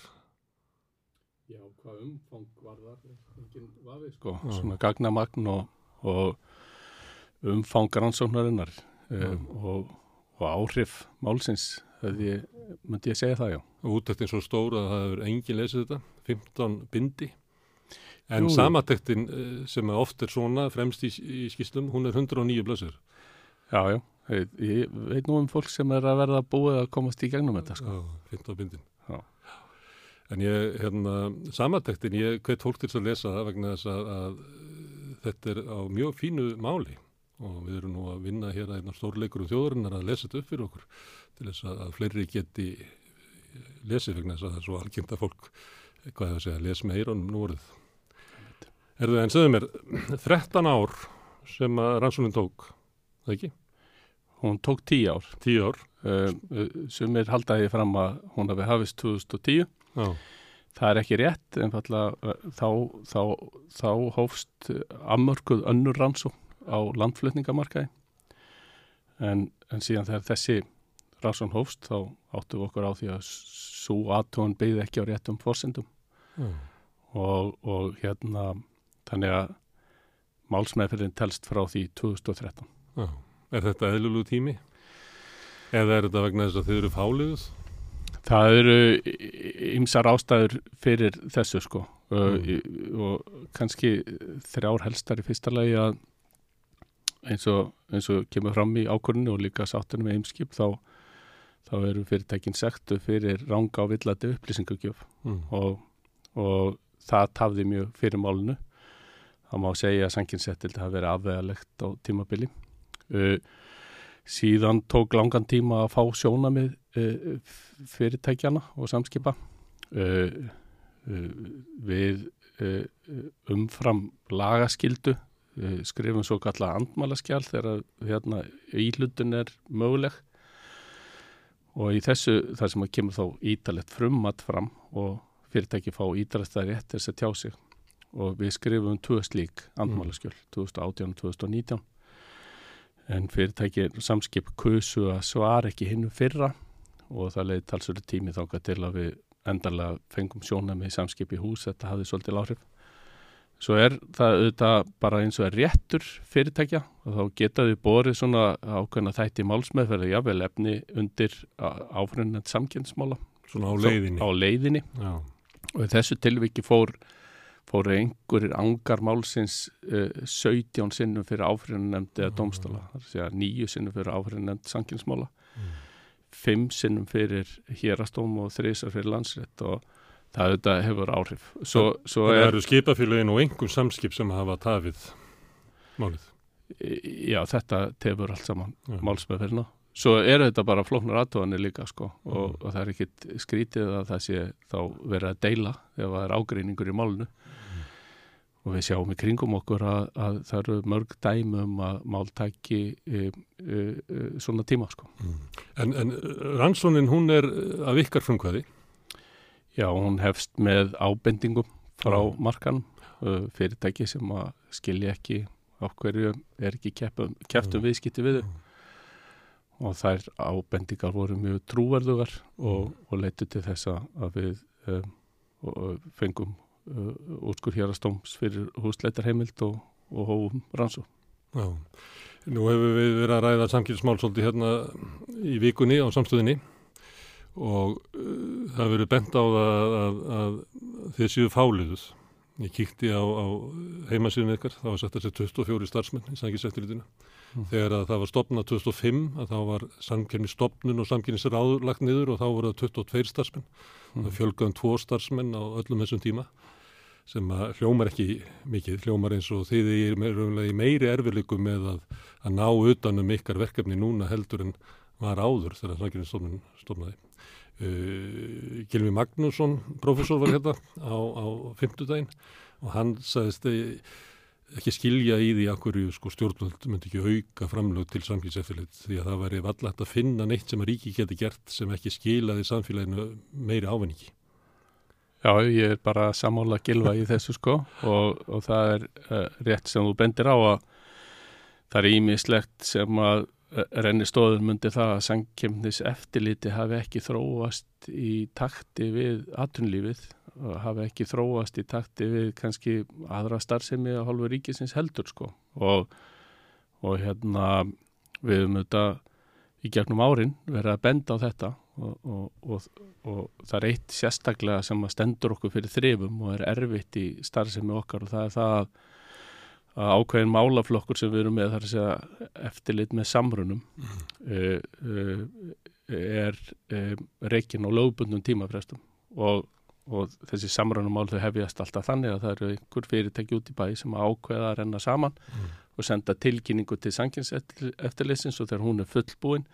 Já, hvað umfang var það? Engin vafi, sko. Svona gagnamagn og, og umfang rannsóknarinnar um, og, og áhrif málsins, það ég, myndi ég segja það, já. Og úttektin svo stór að það hefur engin lesið þetta, 15 bindi. En samatektin eh, sem er oft er svona fremst í, í skýslum, hún er 109 blössur. Já, já. Ég, ég veit nú um fólk sem er að verða búið að komast í gegnum þetta, sko. Já, 15 bindin. Já. En ég, hérna, samatektin, ég hvet fólk til að lesa það vegna þess að, að þetta er á mjög fínu máli og við erum nú að vinna hér að einna stórleikur um þjóðurinnar að lesa þetta upp fyrir okkur til þess að, að fleiri geti lesið vegna þess að það er svo algjönda fólk hvað hefur að segja, les með eironum nú orðið. Erðu en segðu mér, 13 ár sem að rannsónin tók, það ekki? Hún tók 10 ár. 10 ár. Uh, sem er haldaði fram að hún hafi hafist 2010. Já. Það er ekki rétt, en þá, þá, þá hófst ammörkuð önnur rannsókn á landflutningamarkaði. En, en síðan þegar þessi rannsókn hófst, þá áttum við okkur á því að svo aðtón byggði ekki á réttum fórsendum. Og, og hérna, þannig að málsmeðferðin telst frá því 2013. Já. Er þetta eðlulegu tími? Eða er þetta vegna þess að þið eru fáliðuð? Það eru ymsar ástæður fyrir þessu sko mm. og kannski þrjár helstar í fyrsta lagi að eins og, eins og kemur fram í ákvörðinu og líka sáttunum með ymskip þá, þá eru fyrirtækin sektu fyrir ranga á villati upplýsingagjöf mm. og, og það tafði mjög fyrir málunu. Það má segja að sanginsettildi hafi verið afvegalegt á tímabili. Uh, síðan tók langan tíma að fá sjónamið uh, fyrirtækjana og samskipa. Uh, við umfram lagaskildu skrifum svo kalla andmálaskjál þegar hérna, ílutun er möguleg. Og í þessu þar sem að kemur þá ítalett frumat fram og fyrirtæki fá ítalett það rétt þess að tjá sig og við skrifum tvö slík andmálaskjöl 2018 og 2019 en fyrirtæki samskip kusu að svara ekki hinnu fyrra og það leiði talsverðu tími þáka til að við endarlega fengum sjóna með samskip í hús, þetta hafði svolítið láhrif. Svo er það auðvitað bara eins og er réttur fyrirtækja og þá getaði borið svona ákveðna þætti málsmeðferði, jável efni undir áfrunnet samkynnsmála. Svona á leiðinni. Á leiðinni Já. og þessu tilviki fór fóru einhverjir angar málsins uh, 17 sinnum fyrir áfriðunemnd eða domstála, það er að nýju sinnum fyrir áfriðunemnd sankinsmála mm. fimm sinnum fyrir hérastóm og þreysar fyrir landsrétt og það auðvitað hefur áhrif svo, svo Það er, eru skipafélagin og einhver samskip sem hafa tafið málið Já, þetta tefur allt saman ja. Svo eru þetta bara flóknar aðtóðanir líka sko og, mm. og það er ekkit skrítið að það sé þá verið að deila ef það er ágreiningur í málnu og við sjáum í kringum okkur að, að það eru mörg dæmum að máltæki e, e, e, svona tíma sko. Mm. En, en rannsónin hún er af ykkar frumkvæði? Já, hún hefst með ábendingum frá mm. markan fyrirtæki sem að skilja ekki á hverju er ekki keftum mm. viðskipti við þau mm. Og þær ábendingar voru mjög trúverðugar og, mm. og leittu til þessa að við um, fengum Uh, úrskur hérastóms fyrir húsleitarheimild og, og hóum rannsó. Já, nú hefur við verið að ræða samkynnsmál svolítið hérna í vikunni á samstöðinni og uh, það verið bent á það að, að þið séu fáliðuð. Ég kíkti á, á heimasíðun ykkar, það var sett að setja 24 starfsmenn í sanginseftilitinu. Mm. Þegar að það var stopnað 2005 að þá var samkynnsstopnun og samkynnsráður lagt niður og þá voru það 22 starfsmenn. Mm. Það fjölgaðum tvo starfsmenn á öllum þessum tíma sem hljómar ekki mikið, hljómar eins og þið er meiri erfileikum með að, að ná utanum ykkar verkefni núna heldur en var áður þegar Sannkjörnstofnun stofnaði. Uh, Gilvi Magnússon, professor var hérna á, á fymtudaginn og hann sagðist ekki skilja í því að hverju sko, stjórnvöld myndi ekki auka framlög til samkynnseftillit því að það væri vallægt að finna neitt sem að ríki geti gert sem ekki skilaði samfélaginu meiri ávinningi. Já, ég er bara sammála gilva í þessu sko og, og það er uh, rétt sem þú bendir á að það er ímislegt sem að uh, renni stóður myndi það að sangkemnis eftirliti hafi ekki þróast í takti við atunlífið og hafi ekki þróast í takti við kannski aðra starfsemi að hálfa ríkisins heldur sko og, og hérna við höfum þetta í gegnum árin verið að benda á þetta og, og, og, og það er eitt sérstaklega sem að stendur okkur fyrir þrifum og er erfitt í starfsemi okkar og það er það að, að ákveðin málaflokkur sem við erum með þar að segja eftirlit með samrunum mm. uh, uh, er uh, reikin og lögbundum tímafrestum og þessi samrunumál þau hefjast alltaf þannig að það eru einhver fyrirtæki út í bæ sem ákveða að renna saman mm. og senda tilkynningu til sanginseftirleysins og þegar hún er fullbúin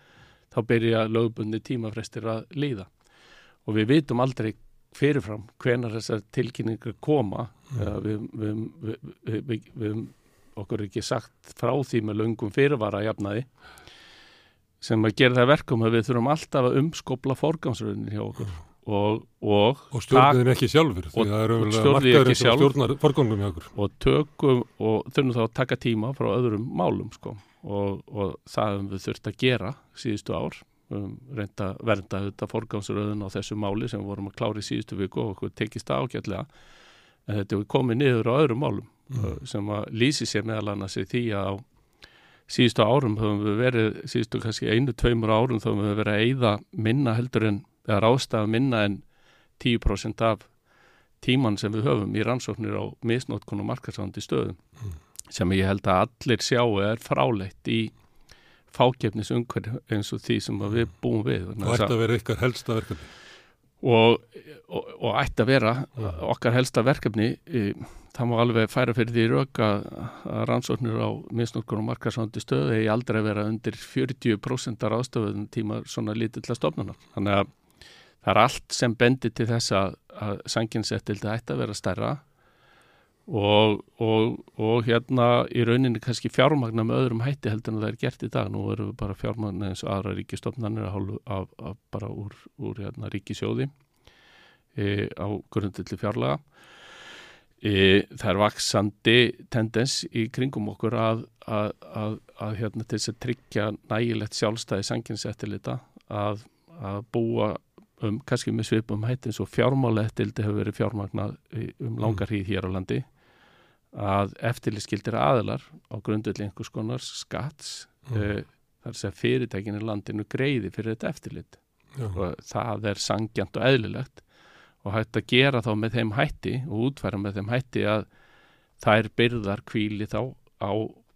þá byrja lögbunni tímafrestir að líða og við vitum aldrei fyrirfram hvenar þessar tilkynningar koma mm. við, við, við, við okkur ekki sagt frá því með löngum fyrirvara jafnaði sem að gera það verkum að við þurfum alltaf að umskopla forgámsröðinni hjá okkur og, og, og stjórnir ekki sjálfur því það eru markaður eins og stjórnar forgámsröðinni hjá okkur. Og tökum og þurfum þá að taka tíma frá öðrum málum sko. Og, og það hefum við þurft að gera síðustu ár. Um, reynda vernda þetta forgámsröðin á þessu máli sem við vorum að klára í síðustu viku og okkur tekist það ágætlega. En þetta er komið niður á öðrum málum mm. Uh, sem að lýsi sér meðal annars í því að á síðustu árum höfum við verið, síðustu kannski einu, tveimur árum þá höfum við verið að eyða minna heldur en, eða rástafa minna en 10% af tíman sem við höfum í rannsóknir á misnótkun og markasándi stöðum mm. sem ég held að allir sjáu er fráleitt í fákjefnisungverð eins og því sem við búum við. Og ætti að vera ykkar helsta verkefni? Og, og, og ætti að vera ja. okkar helsta verkefni í það má alveg færa fyrir því rauk að rannsóknir á misnokkur og markarsvöndi stöðu eigi aldrei vera undir 40% af ástöfuðum tíma svona lítið til að stofna þannig að það er allt sem bendir til þess að, að sanginsettildi ætti að vera stærra og, og, og hérna í rauninni kannski fjármagna með öðrum hætti heldur en það er gert í dag. Nú erum við bara fjármagna eins og aðra ríkistofnarnir að, að bara úr, úr hérna, ríkisjóði e, á grundilli fjárlaga. E, það er vaksandi tendens í kringum okkur að, að, að, að hérna, til þess að tryggja nægilegt sjálfstæði sanginsettilita að búa um, kannski með svipum hættins og fjármáleettildi hefur verið fjármagnað um langar hríð hér á landi að eftirlitskildir aðilar á grunduðli einhvers konar skatts mm. e, þar sem fyrirtækin í landinu greiði fyrir þetta eftirlit Já. og það er sangjant og eðlilegt og hægt að gera þá með þeim hætti og útfæra með þeim hætti að þær byrðar kvíli þá á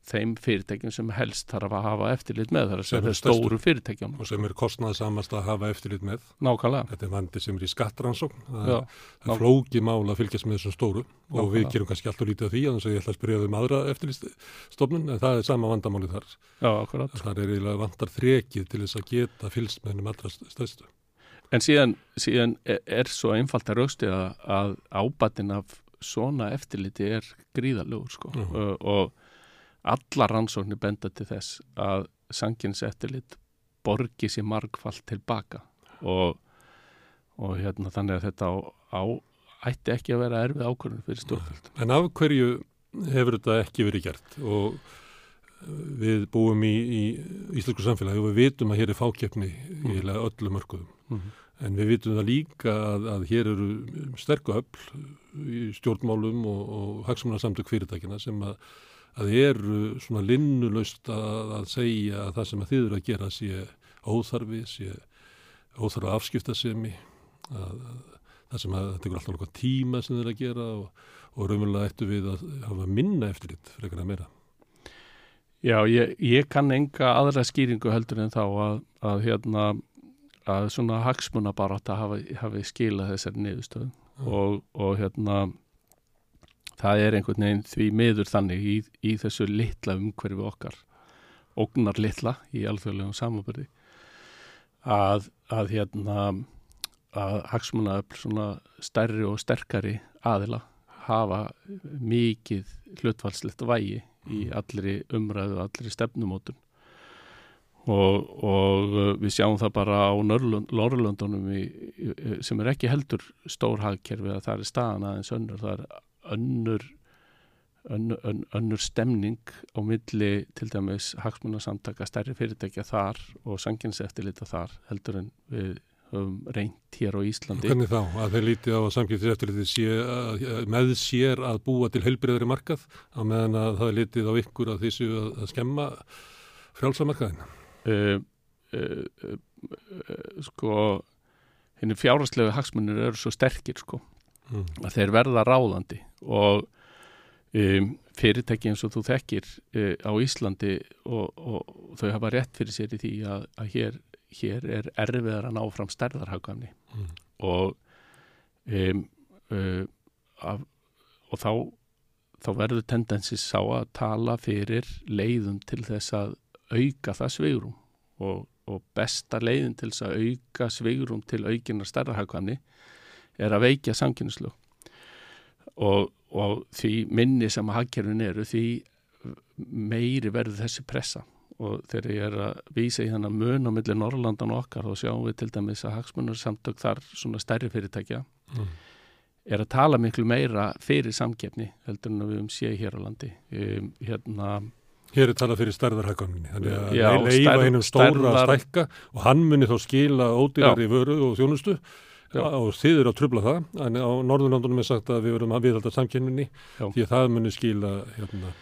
þeim fyrirtækjum sem helst þarf að hafa eftirlit með þar sem er stóru fyrirtækjum og sem er kostnaðsamast að hafa eftirlit með. Nákvæmlega. Þetta er vandi sem er í skattransókn það Já, er flóki mála að fylgjast með þessum stóru. Nákvæmlega. og við gerum kannski alltaf lítið af því þannig að ég ætla að spyrja um aðra eftirlitstofnun en það er sama vandamáli þar. Já, Það er eiginlega vandar þrekið til þess að geta fylgst með hennum allra stæðstu En síðan, síðan er, er svo einfalt að raustið að, ábatin af svona eftirliti er gríðalugur sko. Uh og alla rannsóknir benda til þess að sangins eftirlit borgi sér margfald tilbaka og, og hérna þannig að þetta á, á ætti ekki að vera erfið ákvörðun fyrir stjórnvöld. En af hverju hefur þetta ekki verið gert og við búum í, í íslensku samfélagi og við vitum að hér er fákjöfni mm. í öllu mörguðum mm -hmm. en við vitum það líka að, að hér eru sterku öll í stjórnmálum og, og hagsmunarsamtök fyrirtækina sem að, að eru svona linnulöst að, að segja að það sem að þið eru að gera sé óþarfi, sé óþarfi afskiptasemi að það sem að þetta er alltaf nokkað tíma sem þið eru að gera og, og raunverulega ættu við að hafa minna eftirlit frekar að meira Já, ég, ég kann enga aðra skýringu heldur en þá að, að hérna að svona hagsmuna bara að hafa, hafi skilað þessari niðurstöðum mm. og, og hérna það er einhvern veginn því miður þannig í, í þessu litla umhverfi okkar ógnar litla í alþjóðlegum samanbyrði að, að hérna að hagsmuna svona stærri og sterkari aðila hafa mikið hlutvalslegt vægi í allri umræðu, allri stefnumótun. Og, og uh, við sjáum það bara á Norrlöndunum sem er ekki heldur stór hagkerfi að það er staðan aðeins önnur, það er önnur önnur, önnur stemning á milli til dæmis hagsmunarsamtaka stærri fyrirtækja þar og sanginseftilita þar heldur en við höfum reynt hér á Íslandi. Hvernig þá? Að þeir lítið á að samkiptis eftirlitið sé, með sér að búa til heilbriðari markað á meðan að það er lítið á ykkur að þessu að, að skemma frjálsamarkaðina? Uh, uh, uh, sko, henni fjárhastlegu hagsmunir eru svo sterkir sko, mm. að þeir verða ráðandi og um, fyrirtæki eins og þú þekkir á Íslandi og, og þau hafa rétt fyrir sér í því að, að hér hér er erfiðar að ná fram stærðarhagkvæmni mm. og um, uh, af, og þá þá verður tendensi sá að tala fyrir leiðum til þess að auka það sveigrum og, og besta leiðin til þess að auka sveigrum til aukinar stærrahagkvæmni er að veikja samkynnslu og, og því minni sem að hagkerfin eru því meiri verður þessi pressa og þegar ég er að vísa í þannig að mun á milli Norrlandan okkar þá sjáum við til dæmis að hagsmunar samtök þar svona stærri fyrirtækja Mm. er að tala miklu meira fyrir samkeppni heldur en við um séð hér á landi um, hérna Hér er talað fyrir stærðarhækkaninni, þannig að stærð- einum stóra að stærðar- stækka og hann muni þá skila ódýrari vöru og þjónustu. Og þið eru að trubla það, en á Norðurlandunum er sagt að við verum að viðhalda samkenninni Já. því að það muni skila hérna,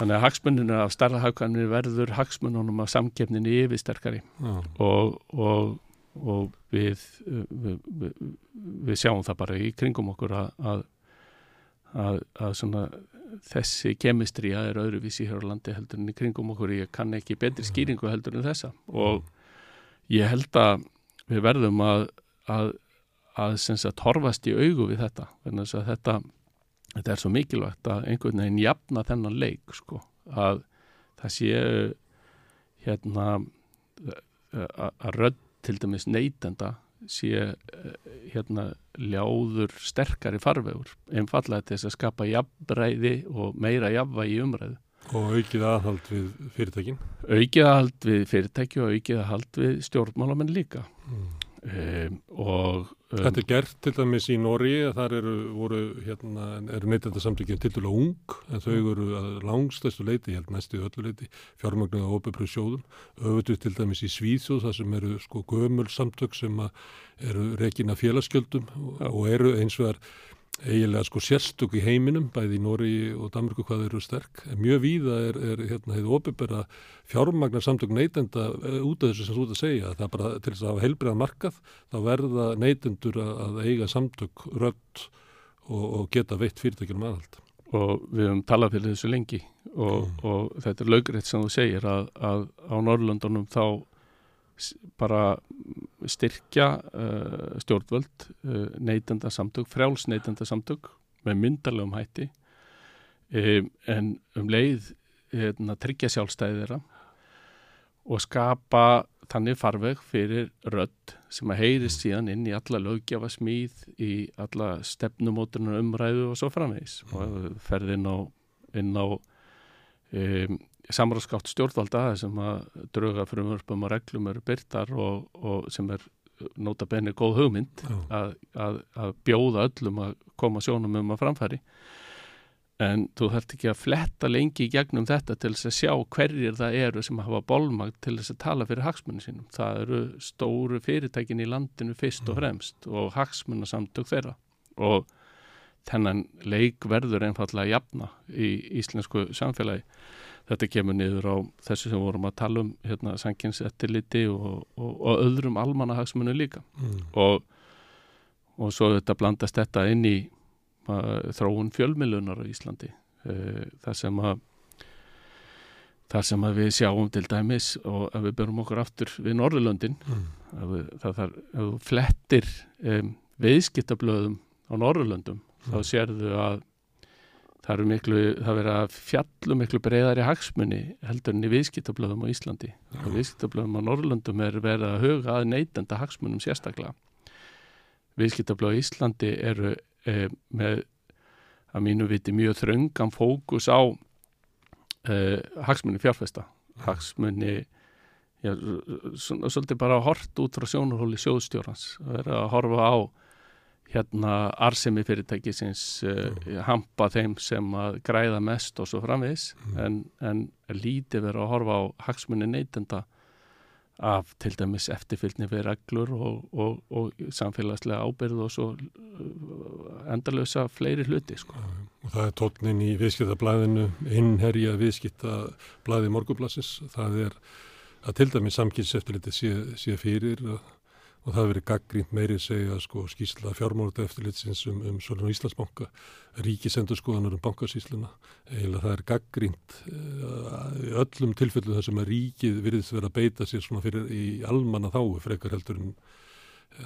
þannig að hagsmuninu af stærra hagkvæmni verður hagsmununum af samkeppninni yfir sterkari já, og, og, og við, við, við, við sjáum það bara í kringum okkur að, að, að, að svona, þessi kemistrija er öðruvísi hér á landi heldur en í kringum okkur. Ég kann ekki betri skýringu heldur en þessa. Og ég held að við verðum að, að, að sagt, horfast í augu við þetta þess að þetta, þetta er svo mikilvægt að einhvern veginn jafna þennan leik sko, að það sé hérna að rödd til dæmis neytenda sé hérna ljáður sterkari farvegur einfallega til þess að skapa jafnræði og meira jafnvægi í umræðu og aukið aðhald við fyrirtækin. aukið aðhald við fyrirtæki og aukið aðhald við stjórnmálamenn líka Mm. Um, og um, Þetta er gert til dæmis í Nóri, þar eru, voru, hérna, eru neytenda samtökjum til dæla ung, en þau eru að langstæstu leiti, held næstu öllu leiti, fjármögnuð á ópepröð sjóðum, öfutu til dæmis í Svíþjóð, þar sem eru sko gömul samtök sem eru rekin af félagsgjöldum og, og eru eins og er eiginlega sko sérstök í heiminum, bæði í Nóri og Danmarku hvað eru sterk, en mjög víða er, er hérna hefur ópepera fjármagnar samtök neytenda eh, út af þessu sem þú ert að segja, það er bara til þess að hafa heilbriða markað, þá verða neytendur að, eiga samtök rödd og, og geta veitt fyrirtækjum aðhald. og við höfum talað fyrir þessu lengi og, Mm. og þetta er laugrætt sem þú segir að, að á Norrlöndunum þá bara styrkja uh, stjórnvöld uh, neytenda samtök, frjáls neytenda samtök með myndarlegum hætti um, en um leið hérna, tryggja sjálfstæði þeirra og skapa þannig farveg fyrir rödd sem að heyrist síðan inn í alla lögjafa smíð, í alla stefnumótunar umræðu og svo framvegis. Og ferð inn á, inn á um, samráðskátt stjórnvalda sem að drauga frumvörpum og reglum eru byrtar og, og sem er nota benni góð hugmynd að, að, að bjóða öllum að koma sjónum um að framfæri en þú þarft ekki að fletta lengi í gegnum þetta til þess að sjá hverjir það eru sem hafa bólmagt til þess að tala fyrir hagsmunni sínum. Það eru stóru fyrirtækin í landinu fyrst og fremst og hagsmunnasamtök þeirra og þennan leik verður einfallega jafna í íslensku samfélagi. Þetta kemur niður á þessu sem vorum að tala um hérna, sanginsettiliti og, og, og öðrum almannahagsmunni líka Mm. og, og svo þetta blandast þetta inn í uh, þróun fjölmilunar á Íslandi uh, það sem að það sem að við sjáum til dæmis og ef við börum okkur aftur við Norðurlöndin Mm. við, það þarf, ef þú flettir um, viðskiptablöðum á Norðurlöndum þá sérðu að það eru miklu, það verið að fjallu miklu breyðari hagsmunni heldur en í viðskiptablöðum á Íslandi. Og viðskiptablöðum á Norðurlöndum er verið að huga að neytenda hagsmunum sérstaklega. Viðskiptablöð á Íslandi eru e, með að mínu viti mjög þröngan fókus á e, hagsmunni fjárfesta. Hagsmunni já, svolítið bara hort út frá sjónarhóli sjóðstjórans. Að vera að horfa á hérna arsemi fyrirtækisins uh, hampa þeim sem að græða mest og svo framvegis en, en lítið vera að horfa á hagsmunni neytenda af til dæmis eftirfylgni við reglur og, og, og samfélagslega ábyrð og svo uh, endalösa fleiri hluti sko. Og það er tónnin í viðskiptablaðinu, innherja viðskiptablaði morgublasins. Það er að til dæmis samkynnseftirliti sé, sé fyrir og, og það hefur verið gaggrínt meiri segja sko skýrsla fjármórta eftirlitsins um, um Sólun og Íslandsbanka, ríkisendurskoðanar um bankasýsluna. Eða það er gaggrínt uh, í öllum tilfellum þar sem að ríkið virðist vera að beita sér svona fyrir í almanna þáu frekar heldur en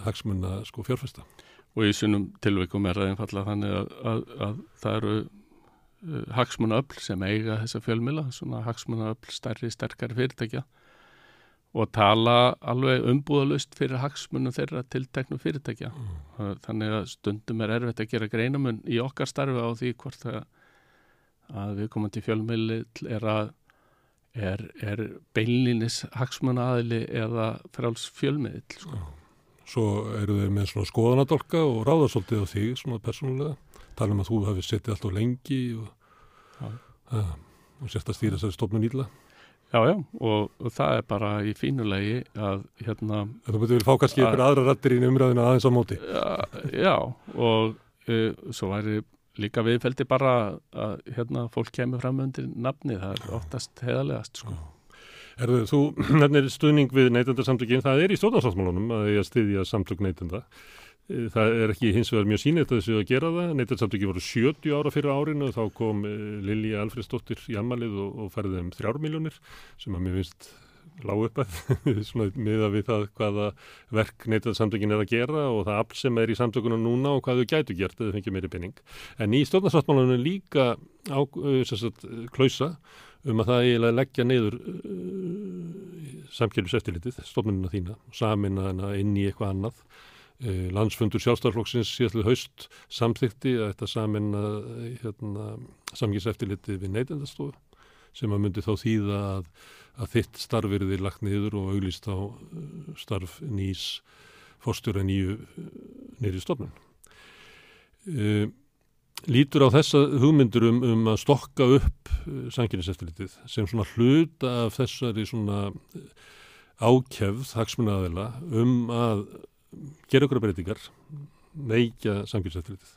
hagsmunna sko fjárfesta. og í sunnum tilveikum er það einfallega þannig að, að, að það eru uh, hagsmuna öll sem eiga þessa fjölmila, svona hagsmuna öll stærri, sterkari fyrirtækja og tala alveg umbúðalust fyrir hagsmunum þeirra tilteknum fyrirtækja. Mm. Þannig að stundum er erfitt að gera greinamun í okkar starfi á því hvort það að við komum til fjölmili er að er, er beinlínis hagsmuna aðili eða fráls fjölmiðil. Sko. Svo eru þeir með svona skoðanadolka og ráða svolítið á því svona persónulega. Tala um að þú hefði settið alltaf lengi og, uh, og sérst að stýra þessari stofnun íla. Já, já, og, og það er bara í fínulegi að hérna... Þú betur vel fá kannski ykkur aðra rættir í umræðina aðeins á móti. Já, og uh, svo væri líka viðfeldi bara að hérna fólk kemur fram undir nafni, það er oftast heðalegast, sko. Erðu, þú, hérna er stuðning við neytendarsamtökinn, það er í stjórnarsáttmálunum að ég að styðja samtök neytenda. Það er ekki hins vegar mjög sínleitt að þessu að gera það. Neytarsamtöki voru 70 ára fyrir árinu og þá kom Lili Alfredsdóttir í ammalið og, og færði þeim þrjár miljónir sem að mér finnst lág upp að miða við það hvaða verk neytarsamtökin er að gera og það afl sem er í samtökunum núna og hvað þau gætu gert þau fengið meiri penning. En í stjórnarsáttmálunum líka á, sagt, klausa um að það eiginlega leggja neyður uh, samkjörnuseftilitið, stofnunina þína, samina inn í eitthvað annað Eh, landsfundur sjálfstaflokksins síðastlega haust samþykti að þetta samin hérna, samgíseftiliti við neytendastofu sem að myndi þá þýða að, að þitt starf veriði lagt niður og auglist á eh, starf nýs fórstjóra nýju eh, nýri stofnun. E, lítur á þessa hugmyndur um, um að stokka upp samkynniseftilitið sem svona hluta af þessari svona ákjefð hagsmunnaðila um að gera ykkur breytingar veikja samkynnseftilitið.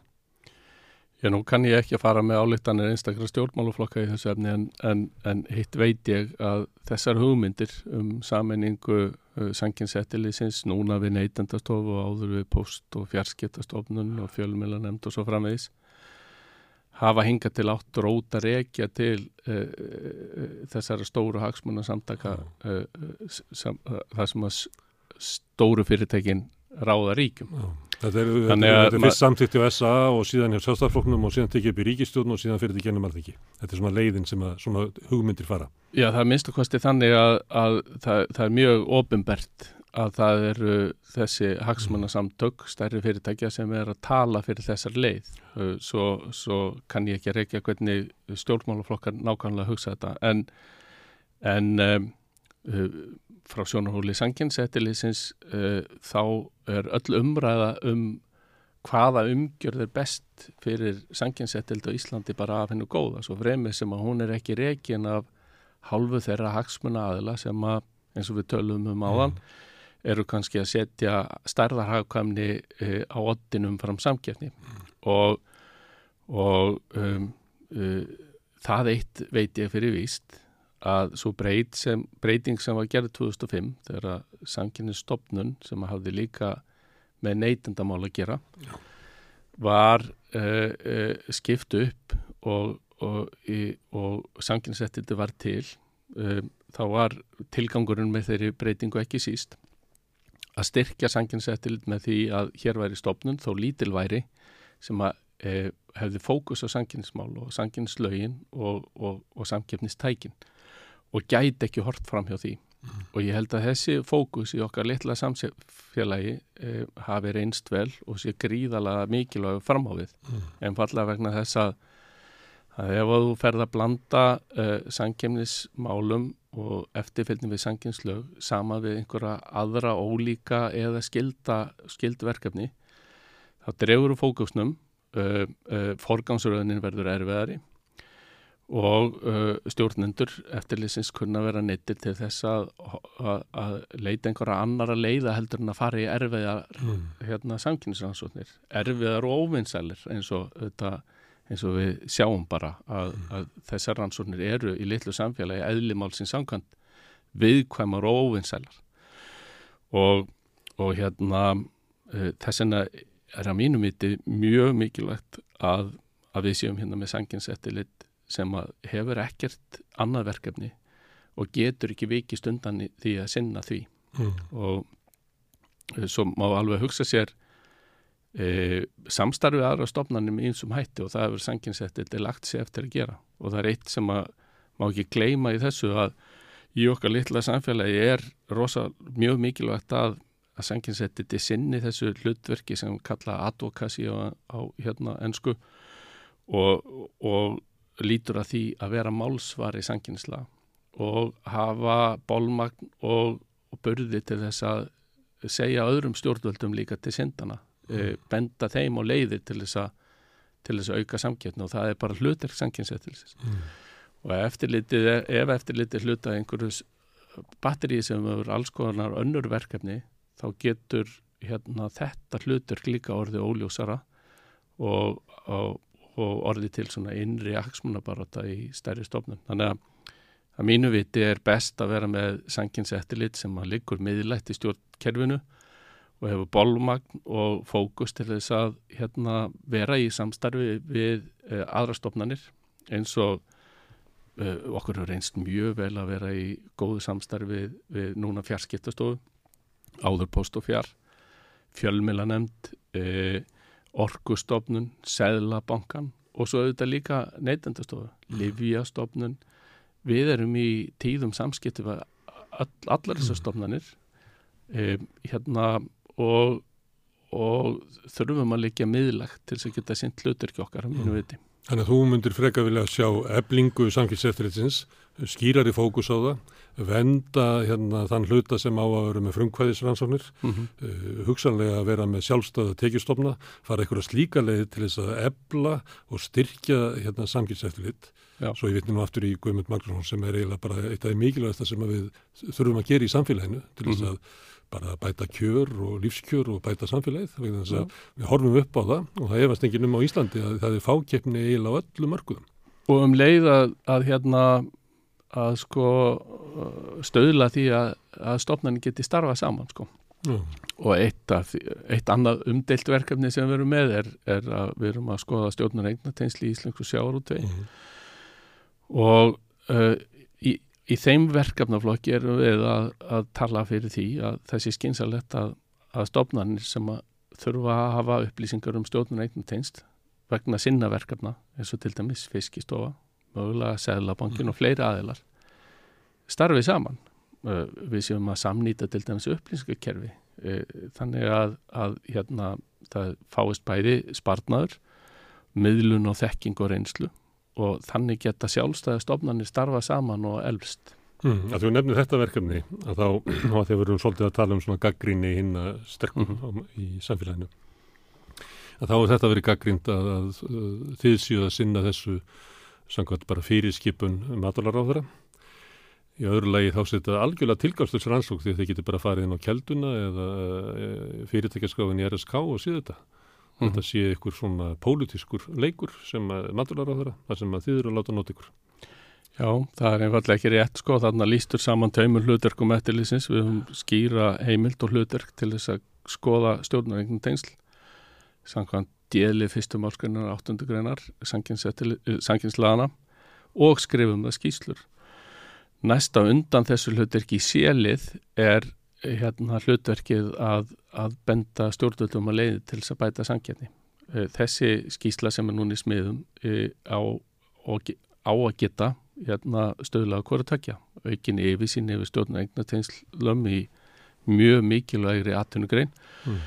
Já, nú kann ég ekki að fara með álíktanir einstaklega stjórnmáluflokka í þessu efni en, en, en hitt veit ég að þessar hugmyndir um sammenningu uh, sanginsettilisins núna við neytendastofu og áður við post- og fjarskiptastofnun og fjölmjöla nefnd og svo framvegis hafa hingað til átt róta reykja til uh, uh, þessara stóru hagsmuna samtaka uh, sam, þar sem að stóru fyrirtækin ráða ríkjum. Já. Þetta er, þetta er fyrst samtíkti á SA og síðan hjá sjálfstafloknum og síðan tekið upp í ríkistjórn og síðan fyrir þetta gennum ekki. Þetta er svona leiðin sem að svona hugmyndir fara. Já, það er minnstu kosti þannig að, að það, það er mjög ofinbert að það eru þessi hagsmannasamtök, stærri fyrirtækja sem er að tala fyrir þessar leið. Svo, svo kann ég ekki að reykja hvernig stjórnmálaflokkar nákvæmlega hugsa þetta. En, en um, frá sjónarhóli sanginsettilisins uh, þá er öll umræða um hvaða umgjörð er best fyrir sanginsettild á Íslandi bara af hennu góða, svo fremið sem að hún er ekki reygin af hálfu þeirra hagsmuna aðila sem að eins og við tölum um áðan mm. eru kannski að setja stærðarhagkvæmni uh, á oddinum fram samkjafni mm. og, og um, uh, það eitt veit ég fyrir víst að svo breyt sem, breyting sem var gerð 2005 þegar sanginni stopnun sem hafði líka með neytendamál að gera Já. var uh, uh, skipt upp og, og, og sanginsettiti var til uh, þá var tilgangurinn með þeirri breytingu ekki síst að styrkja sanginsettilit með því að hér væri stopnun þó lítilværi sem að hefði fókus á sanginnismál og sanginnislaugin og, og samkeppnistækin og gæti ekki hort fram hjá því mm. og ég held að þessi fókus í okkar litla samfélagi eh, hafi reynst vel og sé gríðalega mikilvæg framhávið mm. en falla vegna þess að, að ef þú ferð að blanda eh, sankemnismálum og eftirfylgni við sankinslög sama við einhverja aðra ólíka eða skilda, skildverkefni þá drefur þú fókusnum Uh, uh, forgangsröðunin verður erfiðari og uh, stjórnendur eftirlýsins kunna vera neittir til þess að, að, að leita einhverja annara leiða heldur en að fara í erfiðar mm. hérna, samkynnsrannsóknir, erfiðar og óvinnsælir eins og, eins og við sjáum bara að, mm. að þessar rannsóknir eru í litlu samfélagi eðlimálsins samkvæmt viðkvæmar og óvinnsælar og, og hérna uh, þess vegna er að mínum viti mjög mikilvægt að við séum hérna með samkynnsettilit sem hefur ekkert annað verkefni og getur ekki vikist undan því að sinna því. Mm. og eh, svo má alveg hugsa sér e, samstarfið aðra stofnanum í einsum hætti og það hefur sanginsettið lagt sér eftir að gera. Og það er eitt sem að má ekki gleyma í þessu að í okkar litla samfélagi er rosa mjög mikilvægt að að sanginsettið til sinni þessu hlutverki sem kalla advokasi á, á hérna ennsku og, og lítur að því að vera málsvari sanginsla og hafa bólmagn og, og börði til þess að segja öðrum stjórnvöldum líka til syndana, e, benda þeim og leiðir til þess að til þess að auka samkjöfni og það er bara hlutir sanginsettilsis mm. og eftirlitið, ef eftirlitið hluta einhverjus batterið sem eru alls konar önnur verkefni þá getur hérna, þetta hlutur líka orðið óljósara og, og, og orðið til svona innri aksmunabarata í stærri stofnum. Þannig að að mínu viti er best að vera með sanginsettilit sem að liggur miðlætt í stjórnkerfinu og hefur bólmagn og fókus til þess að hérna, vera í samstarfi við eh, aðra stofnanir eins og eh, okkur hefur reynst mjög vel að vera í góðu samstarfi við, við núna fjarskiptastofu áður post og fjar fjölmilanemnd eh, orkustofnun, seðlabankan og svo auðvitað líka neytendastofu, livjastofnun við erum í tíðum samskipti við all, allar þessar stofnanir. Um, hérna og, og þurfum að leggja miðlagt til þess að geta sint hlutur ekki okkar mm. Þannig að þú myndir freka vilja sjá eblingu samkynnseftiritsins, skýrari fókus á það, venda hérna, þann hluta sem á að vera með frumkvæðisrannsóknir, mm -hmm. uh, hugsanlega að vera með sjálfstöða tekjustofna, fara einhverja slíka leið til þess að ebla og styrkja hérna, samkynnseftirlit. Svo ég vitni nú aftur í Guðmund Magnússon sem er eiginlega bara eitt af því mikilvægast sem við þurfum að gera í samfélaginu til þess að mm -hmm. Bara bæta kjör og lífskjör og bæta samfélagið. Þannig að við horfum upp á það og það efast enginn um á Íslandi að það er fákeppni eiginlega á öllu mörgum. Og um leið að, að hérna að sko stöðla því að, að stofnarnir geti starfa saman sko. Mm. Og eitt, af, eitt annað umdelt verkefni sem við erum með er, er að við erum að skoða stjórnar eignateinsli í Íslensk og sjáarútvegi. Mm og uh, í, þeim verkefnaflokki erum við að, að tala fyrir því að þessi skynsalett að, að stofnarnir sem að þurfa að hafa upplýsingar um stjórnum eignum teinst vegna sinna verkefna eins og til dæmis fiskistofa, mögulega seglabankin mm. og fleiri aðilar starfið saman uh, við séum að samnýta til dæmis upplýsingarkerfi uh, þannig að, að hérna, það fáist bæði spartnaður miðlun og þekking og reynslu og þannig geta sjálfstæði stofnarnir starfa saman og elvst. Mm, að þú nefnir þetta verkefni að þá, þá þegar við erum svolítið að tala um svona gaggríni hinn að sterkum mm -hmm. í samfélaginu að þá er þetta verið gaggrínd að, að, að þið séu að sinna þessu samkvæmt bara fyrirskipun matalaráðara í öðru lagi þá setja algjörlega tilgáðstöks rannsók því þið getur bara farið inn á kelduna eða e, fyrirtækjaskráðin í RSK og síðu þetta Mm. Þetta sé ykkur svona pólitískur leikur sem maturar á þeirra, þar sem þið eru að láta nót ykkur. Já, það er einfallega ekki rétt sko, þarna lístur saman taumur hlutverkum eftirlýsins, við höfum skýra heimild og hlutverk til þess að skoða stjórnarregnum tengsl, samkvæmt djeli fyrstum álskunar áttundu greinar, sanginslaðana og skrifum það skýslur. Næsta undan þessu hlutverki í sélið er hérna hlutverkið að, að benda stjórnvöldum að leiði til þess að bæta sangjarni. Eh, þessi skísla sem er núni í smiðum eh, á, á að geta hérna, stöðlaða hvora takja. Aukin yfir sín yfir stjórnum eignateinslum í mjög mikilvægri atvinnugrein mm.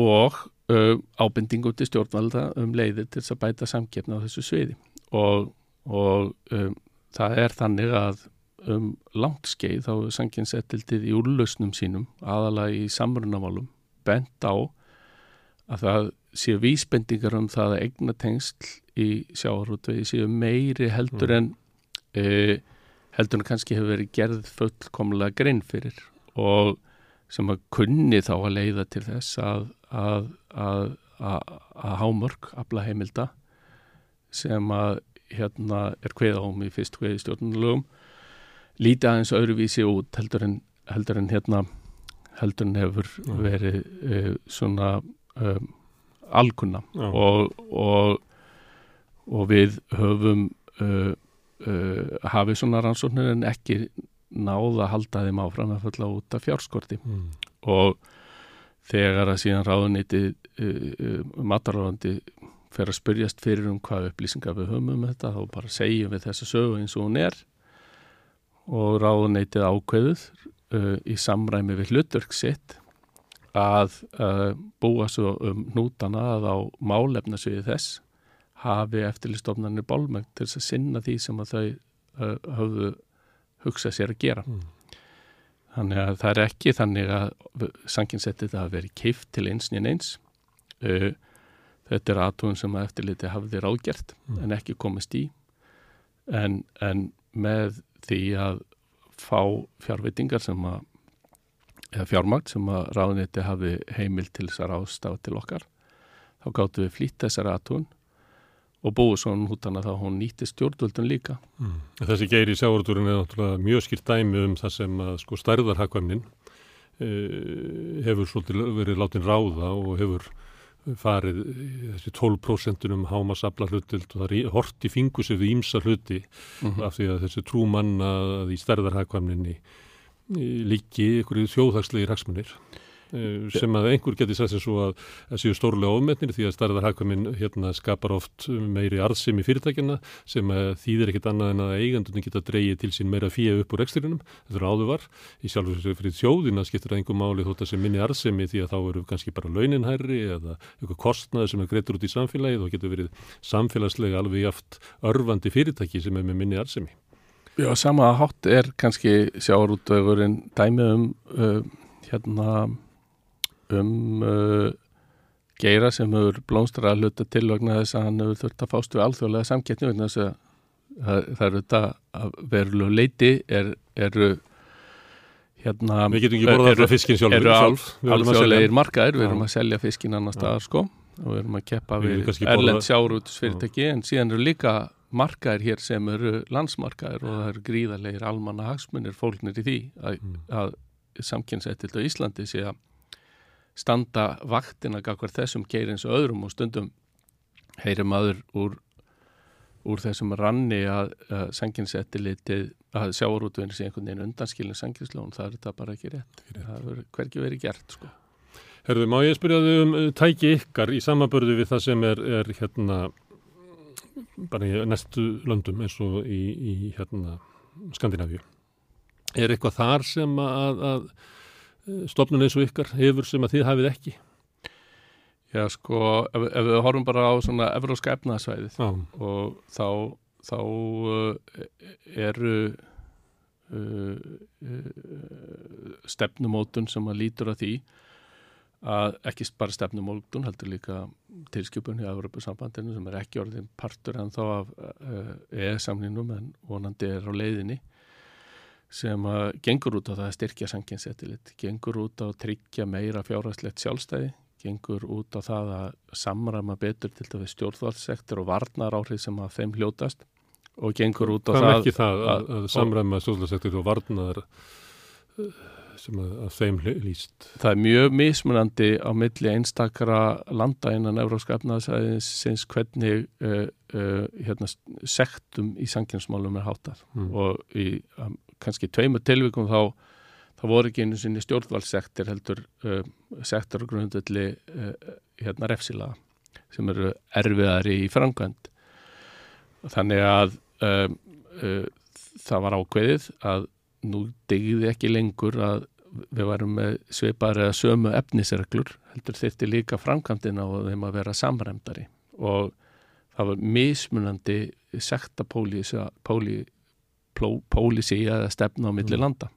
og uh, ábendingu til stjórnvalda um leiði til þess að bæta samkjefna á þessu sviði og, og um, það er þannig að um langt skeið þá er sanginsettildið í úrlausnum sínum aðalega í samrunamálum bent á að það séu vísbendingar um það að eigna tengsl í sjáarútvegi séu meiri heldur en mm. e, heldur en kannski hefur verið gerð fullkomlega grein fyrir og sem að kunni þá að leiða til þess að að, að, að, að hámörk afla heimilda sem að hérna er hveða ám í fyrst hveði stjórnulögum líti aðeins öðruvísi út heldur en, heldur en hérna heldur en hefur verið uh, svona um, alkunna. Og, og, og við höfum uh, uh, hafið svona rannsóknir en ekki náða að halda þeim áfram að falla út af fjárskorti. Mm. og þegar að síðan ráðuniti matarálandi fer að spyrjast fyrir um hvað upplýsingar við höfum um þetta þá bara segjum við þessa sögu eins og hún er og ráðunitið ákveðuð uh, í samræmi við hlutverk sitt að uh, búa svo um nútana að á málefnasviði þess hafi eftirlistofnarnir bólmögn til þess að sinna því sem að þau uh, höfðu hugsað sér að gera. Mm. Þannig að það er ekki þannig að sanginsettið það að veri kift til eins nýjan eins. Uh, þetta er aðtúin sem að eftirliti hafði ráðgjert Mm. en ekki komist í. En, en með því að fá fjárveitingar sem að eða fjármagn sem að ráðniti hafi heimil til þess að ráðstafa til okkar þá gáttu við flýtt þessar aðtún og búið svona út hana þá hún nýtti stjórnvöldun líka Mm. Þessi geiri í sjávarúturinn er náttúrulega mjög skýrt dæmi um það sem að sko stærðarhagkvæmnin uh, hefur svolítið verið látin ráða og hefur farið þessi 12% um hámasabla hlutild og það er hort í fingus yfir ímsa hluti Mhm. af því að þessi trúmanna að í stærðarhagkvæmninni líki ykkur þjóðhagslegir hagsmunir eh, sem að einhver geti sagt sem svo að það séu stórlega ofmetnir því að stærðarhagkvæmin hérna skapar oft meiri arðsemi fyrirtækina sem að þýðir ekkit annað en að eigandunni geta dreigið til sín meira fíu upp úr ekstrinum, þetta er áður var í sjálfur sér fyrir þjóðina skiptir það einhver máli þótt að sem minni arðsemi því að þá eru kannski bara launinhærri eða eitthvað kostnaði sem er greittur út í samfélagið og getur verið samfélagslega alveg jaft örfandi fyrirtæki sem er með minni arðsemi. Já, sama hátt er kannski sjáarútvegurinn dæmi um uh, hérna um uh, geira sem hefur blómstra að hluta til vegna þess að hann hefur þurft að fást við alþjóðlega samkettni vegna þess að það, eru þetta að verulegu leiti er, eru hérna Við getum ekki borðað alltaf fiskinn sjálf, eru alþjóðlegir markaðir, við erum að selja fiskinn annar staðar sko og við erum að keppa Við við erlend sjáurútusfyrirtæki en síðan eru líka markaðir hér sem eru landsmarkaðir og það eru gríðarlegir almanna hagsmunir fólknir í því að, Mm. að samkynnsættild á Íslandi sé að standa vaktina gagvar þessum geir eins og öðrum og stundum heyri maður úr, úr þessum ranni að, að samkynnsættilitið að sjáurútuvinni sé einhvern veginn undanskilin samkynnslón, það er þetta bara ekki rétt. Það verður hvergi verið gert sko. Herðu, má ég spyrja þau um uh, tæki ykkar í samabörðu við það sem er, er hérna bara í næstu löndum eins og í, í hérna Skandinavíu. Er eitthvað þar sem að, að stofnun eins og ykkar hefur sem að þið hafið ekki? Já sko, ef, ef við horfum bara á svona evróska efnaðsvæðið og þá, þá uh, eru uh, uh, stefnumótun sem að lítur að því að ekki bara stefnumótun heldur líka tilskipun hjá Evropasambandinu sem er ekki orðin partur en þá af uh, EE-samninum en vonandi er á leiðinni sem að gengur út á það að styrkja sanginsettilit, gengur út á að tryggja meira fjárhastlegt sjálfstæði gengur út á það að samrama betur til við stjórnvaldssektor og varnar áhrif sem að þeim hljótast og gengur út á hvað það merkir það að, að- að samræma stjórnlagssektor og varnaðar uh, sem að, að þeim hl- lýst? það er mjög mismunandi á milli einstakara landa innan Evrópska efnaðsæðinsins hvernig uh, uh, hérna, sektum í sanginsmálum er háttað Mm. og í um, kannski tveimur tilvikum þá það voru ekki einu sinni stjórnvaldssektir heldur uh, sektor og grundvelli uh, hérna refsilaga sem eru erfiðari í framkvæmt þannig að um, uh, það var ákveðið að nú degði ekki lengur að við varum með svipar eða sömu efnisreglur heldur þyrfti líka framkvæmdina og þeim að vera samræmdari. Og það var mismunandi sekta pólísi, pólísi eða stefna á milli Mm. landa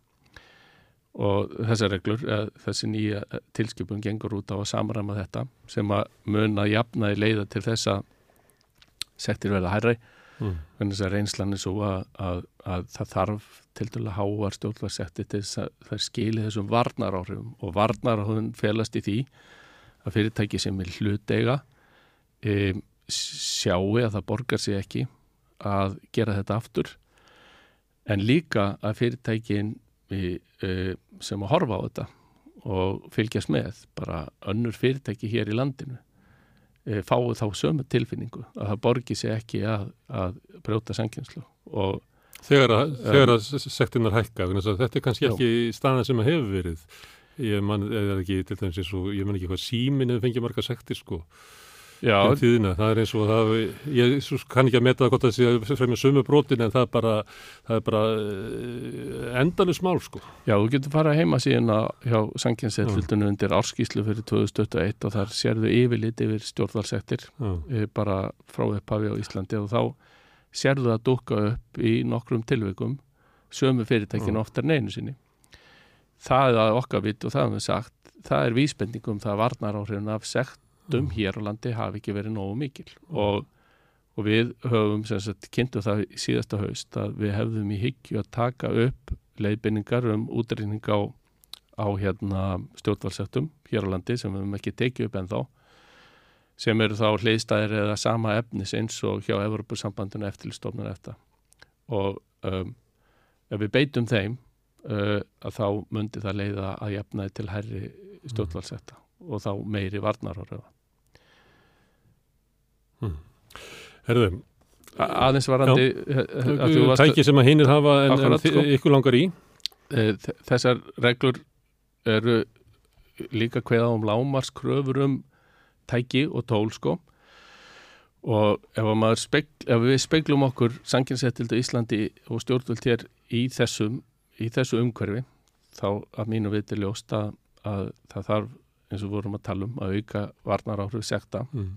og þessar reglur, þessi nýja eh, tilskipun gengur út á að samræma þetta sem að mun að jafna í leiða til þess að sektir verða hærri Mm. hvernig þess að reynslan er svo að, að, að það þarf til dæla háar stjórnvarsetti til þess að það skili þessum varnaráhrifum og varnaráhrifum felast í því að fyrirtæki sem er hluteiga e, sjáu að það borgar sig ekki að gera þetta aftur en líka að fyrirtækin e, e, sem að horfa á þetta og fylgjast með bara önnur fyrirtæki hér í landinu e, fái þá sömu tilfinningu að það borgi sig ekki að, að brjóta sanginslu og Þegar að, þegar að sektinnar hækka, þetta er kannski Já. ekki staðan sem að hefur verið ég man, ekki dæmis og, ég man ekki hvað símin eða fengið marga sektir sko Já, um tíðina, það er eins og það ég kann ekki að meta það hvort það sé fremja sömu brotin en það er bara það er bara uh, endalus mál sko. Já, þú getur fara heima síðan hjá sanginsettfjöldunum undir árskíslu fyrir 2021 og þar sérðu yfirlit yfir stjórnvalsektir Já, eh, bara frá upphafi á Íslandi og þá sérðu það dukka upp í nokkrum tilvikum sömu fyrirtækin oftar en einu sinni. Það er að okkar vitt og það er sagt það er vísbendingum það varnar áhrifin af sektum hér á landi hafi ekki verið nógu mikil. Og, og við höfum sagt kynntum það síðasta haust að við hefðum í hyggju að taka upp leiðbynningar um útrýning á, á hérna stjórnvalsettum hér á landi sem við höfum ekki tekið upp ennþá sem eru þá hliðstæðir eða sama efnis eins og hjá Evropasambandinu eftirlistofnun eftir og um, ef við beitum þeim uh, að þá myndi það leiða að jafnaði til herri stjórnvalsetta og þá meiri varnar ára herðu, aðeins varandi tæki sem að hinir hafa en, en Akkurat, þi- sko. ykkur langar í. Eh, þessar reglur eru líka kveða um lámarskröfur um tæki og tól sko. Og ef, spegl, ef við speglum okkur sanginsettildu Íslandi og stjórnvöld hér í þessum í þessu umhverfi þá að mínu viti ljóst að, að það þarf eins og vorum að tala um að auka varnar áhrif sekta. Mm.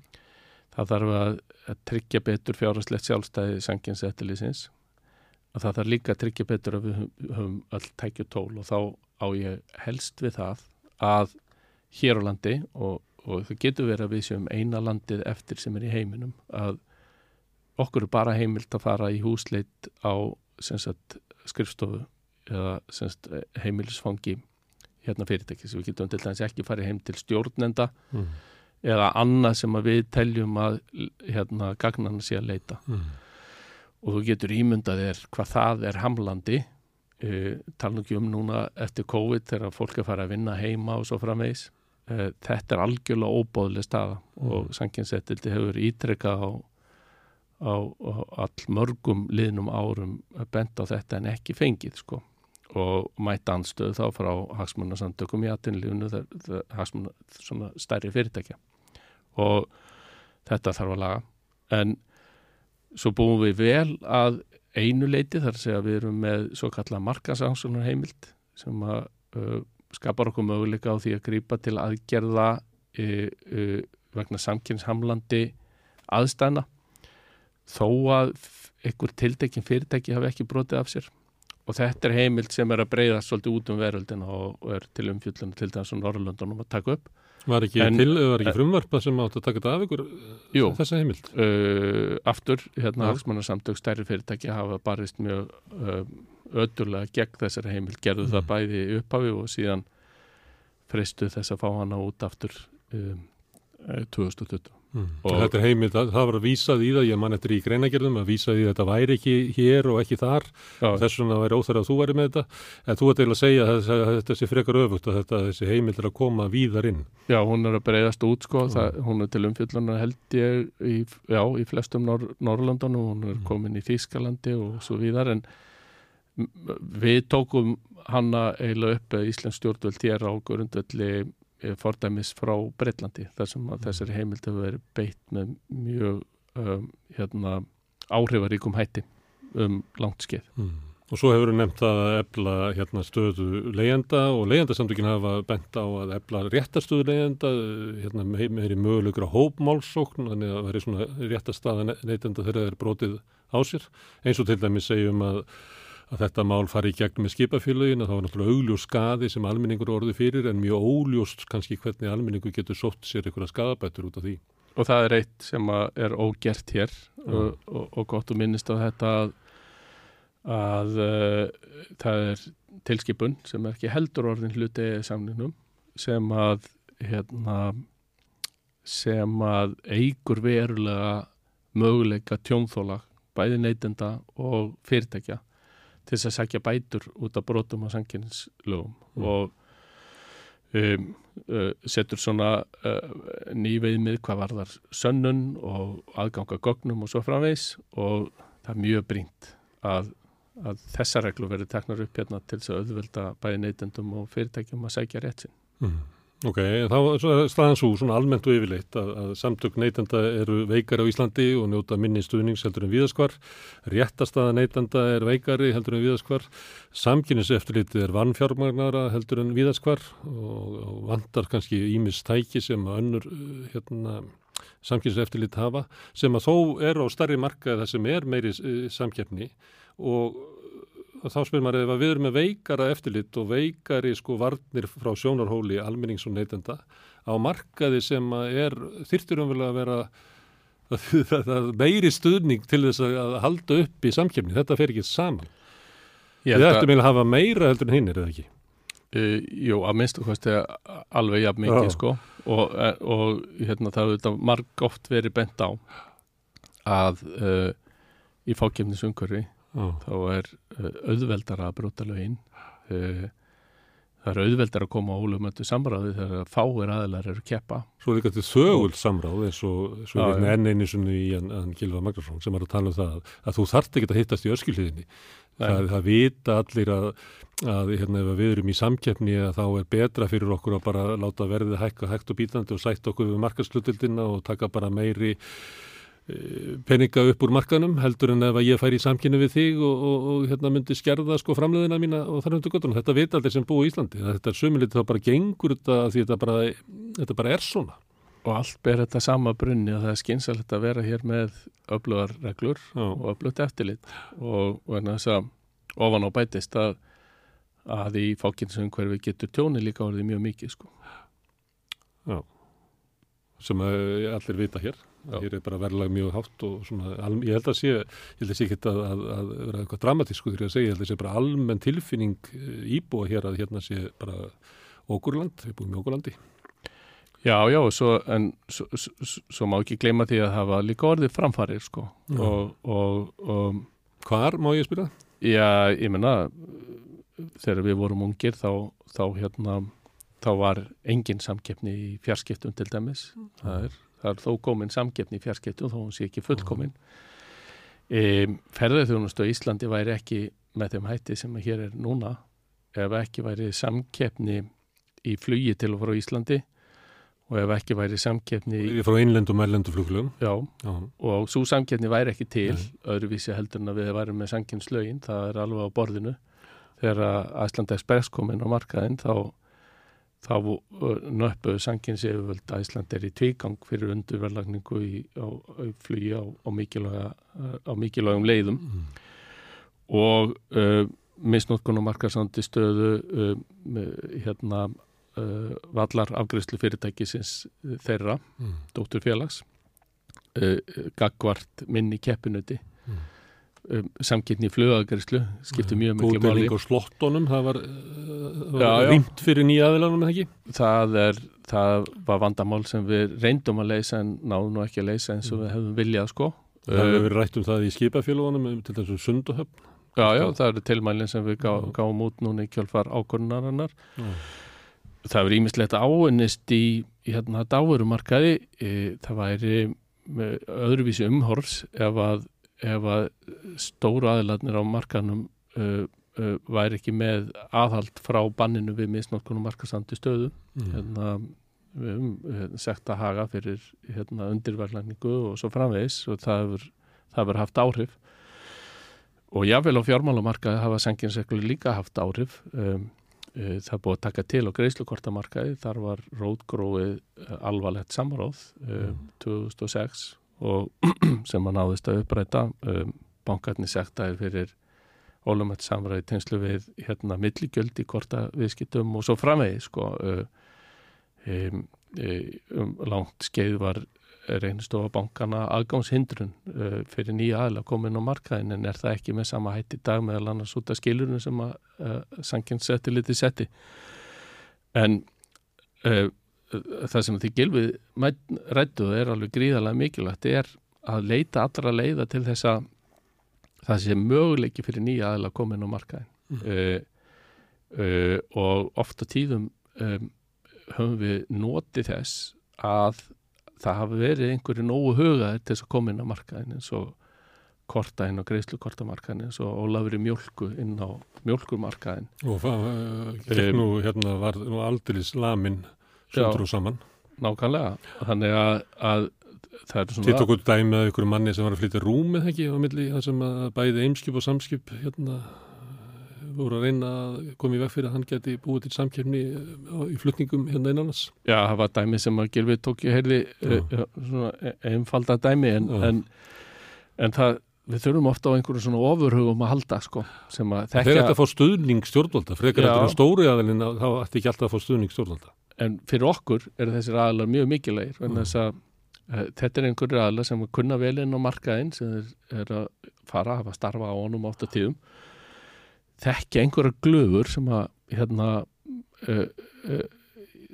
Það þarf að, tryggja betur fjárhastlegt sjálfstæði sanginsettilisins að það þarf líka að tryggja betur að við höfum- öll tækju tól. Og þá á ég helst við það að hér á landi og, og það getur verið að við séum eina landið eftir sem er í heiminum að okkur er bara heimilt að fara í húsleit á sagt, skrifstofu eða sagt, heimilisfangi hérna fyrirtæki sem við getum til dæmis ekki farið heim til stjórnenda. Mm. Eða annað sem að við teljum að hérna gagnarna sé að leita. Mm. og þú getur ímyndað þér hvað það er hamlandi. Uh, tala ekki um núna eftir COVID þegar fólk er farið að vinna heima og svo framvegis. Uh, þetta er algjörlega óbóðlega staða og sanginsettildi hefur ítrekkað á, á, á all mörgum liðnum árum bent á þetta en ekki fengið sko. Og mætt anstöðu þá frá hagsmunarsamtökum í aðtunlífunu hagsmunar stærri fyrirtækja og þetta þarf að laga. En svo búum við vel að einu leiti þar að segja að við erum með svo kallar markasásunar heimild sem að uh, skapar okkur möguleika á því að grípa til aðgerða uh, uh, vegna samkynnshamlandi aðstæðna. Þó að einhver tiltekin fyrirtæki hafi ekki brotið af sér. Og þetta er heimild sem er að breyða svolítið út um veröldina og, og er til umfjöldunum til þess að Norrlöndunum að taka upp Var ekki, En- til, var ekki frumvarpa sem átt að taka þetta af ykkur Jú. þessa heimild? uh, aftur, hérna hagsmannarsamtök stærri fyrirtæki hafa barist mjög uh, ödurlega gegn þessari heimil gerðu það bæði í upphafi og síðan freistu þess að fá hana út aftur um, eh, 2020 Mm. Og- Og þetta er heimild, það, það var að vísað í það, ég man eftir í greinagerðum að vísað í að þetta væri ekki hér og ekki þar, Já, þess vegna væri óþæra að þú væri með þetta, en þú ert eiginlega að segja að, að þetta sé frekar öfugt að þetta, þessi heimild er að koma víðar inn. já, hún er að breyðast út sko, það, hún er til umfjöllunar held ég í, já, í flestum Nor Norrlandunum, hún er komin í Þýskalandi og svo víðar en við tókum hana eiginlega upp Íslands stjórnvöld hér á grundvelli eh, fordæmis frá Breitlandi þar sem að þessari heimild hefur verið beitt með mjög um, hérna, áhrifaríkum hætti um langt skeið. Mm. Og svo hefur við nefnt að efla hérna, stöðu leyenda og leyendasamtökin hafa bent á að efla réttastöðu leyenda, hérna, me- meiri mögulegur á hópmálsókn, þannig að það veri svona réttastaða neytenda þegar það er brotið á sér. Eins og til dæmis segjum að, að þetta mál fari í gegn með skipafélagin, að það var náttúrulega augljós skadi sem almenningur orðið fyrir, en mjög óljóst kannski hvernig almenningur getur sótt sér einhverja skadabættur út af því. Og það er eitt sem er ógert hér og, og, og gott að minnist á þetta að, að uh, það er tilskipun sem er ekki heldur orðin hluti samningnum sem að hérna, sem að eigur verulega möguleika tjónþóla bæði neytenda og fyrirtækja til þess að sækja bætur út af brotum á sanginslögum Mm. og um, uh, setur svona uh, nýveimið hvað varðar sönnun og aðganga gögnum og svo framvegs og það er mjög brínt að að þessa reglu verið teknar upp hérna til þess að auðvelda bæði neytendum og fyrirtækjum að segja rétt sinn. Mm. Ok, þá er staðan svo svona almennt og yfirleitt að, að samtök neytenda eru veikari á Íslandi og njóta minni stuðnings heldur en viðaskvar. Réttastaða neytenda er veikari heldur en viðaskvar. Samkynniseftirlitið er vannfjármagnara heldur en viðaskvar og, og vandar kannski ímistæki sem önnur hérna, samkynniseftirlit hafa sem að þó er á starri marka það sem er meiri eh, samkeppni og og þá spyrir maður ef við erum með veikara eftirlit og veikari sko varnir frá sjónarhóli almennings og neytenda á markaði sem er þyrtur umvel að vera meiri stuðning til þess að halda upp í samkjöfni, þetta fer ekki saman. Við ættum að hafa meira heldur en hinn er það ekki? Uh, jú, að minnstu hvað stegi alveg jafn mikið sko. Og, eh, og hérna það hefur marg oft verið bent á að uh, í fákjefnisumkörfi þá er uh, auðveldara að brúta lögin uh, það er auðveldara að koma á ólumöndu samráði þegar fáir aðlar eru keppa. Svo er þetta til þögul samráð eins og, enn einu sunni í hann Gilva Magnarsson sem er að tala um það að, þú þart ekki að hittast í öskilhiðinni það, það vita allir að, að hérna, við erum í samkeppni að þá er betra fyrir okkur að bara láta verðið hækka hægt og bítandi og sætt okkur við markastlutildina og taka bara meiri Eh, peninga upp úr markanum heldur en ef að ég fær í samkynni við þig og, og, og hérna myndi skerða sko framleiðina mína og þar hundur gottunum. Þetta veit allir sem búi í Íslandi. Þetta er sömulítið þá bara gengur þetta því þetta bara, þetta bara er svona. Og allt ber þetta sama brunni og það er skynsalegt að vera hér með öflugar reglur Já. og öflugt eftirlit og verna þess að ofan á bætist að, að í fákynnsum hverfi getur tjóni líka orðið mjög mikið sko. Já, sem allir vita hér. Já. Hér er bara verðlag mjög hátt og svona, ég held að sé, ég held að sé ekki að, að, að vera eitthvað dramatísku þegar ég segja, ég held að sé bara almenn tilfinning eh, íbúa hér að hérna sé bara okkurland, við búum í okkurlandi. Já, já, svo, en svo, svo, svo má ekki gleyma því að hafa líka orðið framfarir, sko. Og, og, og, Hvar má ég spyrja? Já, ég menna, þegar við vorum ungir þá, þá hérna, þá var engin samkeppni í fjarskiptum til dæmis. Það er það er þó komin samgefni í fjarskiptum þó hún sé ekki fullkomin. E, ferðarþjónustu á Íslandi væri ekki með þeim hætti sem hér er núna. Ef ekki væri samkeppni í flugi til og frá Íslandi og ef ekki væri samkeppni í... frá einlendu og meðlendu flugflugum já, já, og svo samkeppni væri ekki til Nei. öðruvísi heldur en að við værum með samkeppnslögin, það er alveg á borðinu. Þegar Æslanda Express komin á markaðin þá þá nöppuðu sanginsi yfirvöld að Ísland er í tvígang fyrir undurverlagningu í, á, á flugi á, á mikilvægum leiðum mm. og uh, misnótkunum markarsandi stöðu uh, hérna uh, vallar afgriðslu fyrirtækisins þeirra, mm. dótturfélags uh, gagvart minni keppinuti um, samkynni flöðagarslu skiptir mjög mjög máli. Góðdæling á slottonum, það var, uh, var rýmt fyrir nýja aðilanum, eða ekki? Það, er, það var vandamál sem við reyndum að leysa en náðum nú ekki að leysa eins og við hefum viljað sko. Það hefur uh, verið rætt um það í skipafélagunum til þessum sunduhöfn. Já, já, það eru tilmælinn sem við gá, gáum út núna í kjálfar ákvörnarinnar. Það hefur ímislegt áennist í, í hérna dáverumarkaði. E, það væri öðruvísi umhors ef að ef að stóru aðiladnir á markanum uh, uh, væri ekki með aðhald frá banninu við misnótkunum markasandi stöðu mm. hérna, við hefum hérna, segt að haga fyrir hérna, undirverlæningu og svo framvegis og það hefur, það hefur haft áhrif. Og jáfnveil á fjármálumarkaði hafa senginsekli líka haft áhrif. Um, uh, það búið að taka til á greiðslukortamarkaði. Þar var rótgróið uh, alvarlegt samráð um, mm. 2006 og sem að náðist að uppræta um, bankarnir sektaðir fyrir ólumætt samræði tegnslu við hérna milligjöld í korta viðskiptum og svo framvegi sko uh, um, um, langt skeið var reynistofa bankana aðgámshindrun uh, fyrir nýja aðla komin á markaðin en er það ekki með sama hætti dag meðal annars út af skilurinn sem að uh, sankinn setti litið setti. En uh, það sem því gilfið rættuð er alveg gríðarlega mikilvægt er að leita allra leiða til þess að það sé möguleiki fyrir nýja aðla að koma inn á markaðin mm. uh, uh, og ofta tíðum um, höfum við notið þess að það hafi verið einhverju nógu hugaðir til þess að koma inn á markaðin eins og korta inn á greiðslukortamarkaðin eins og Ólafur í mjölku inn á mjölkumarkaðin Og það uh, hérna, var nú aldrei slamin sundur og saman. nákvæmlega þannig að, að það er svona okkur dæmi að ykkur manni sem var að flytja rúmið ekki á milli, það sem að bæði eimskip og samskip hérna voru að reyna að koma í veg fyrir að hann geti búið til samkefni í flutningum hérna innanans. Já, það var dæmi sem að Gilvi tók ég heyrði Já. uh, svona einfalda dæmi en, en, en það, við þurfum ofta á einhverju svona ofurhugum að halda sko, sem að Þeir þekka, ætti að fá stuðning stjórnvalda, frekar eftir stóri aðalinn þá ætti ekki alltaf að fá stuðning stjórnvalda. En fyrir okkur eru þessir aðalar mjög mikilvægir Mm. þess að uh, þetta er einhverju aðalar sem að kunna vel inn á markaðinn sem er, er að fara, hafa starfa á honum átt að tíðum þekki einhverja glöfur sem að hérna uh, uh,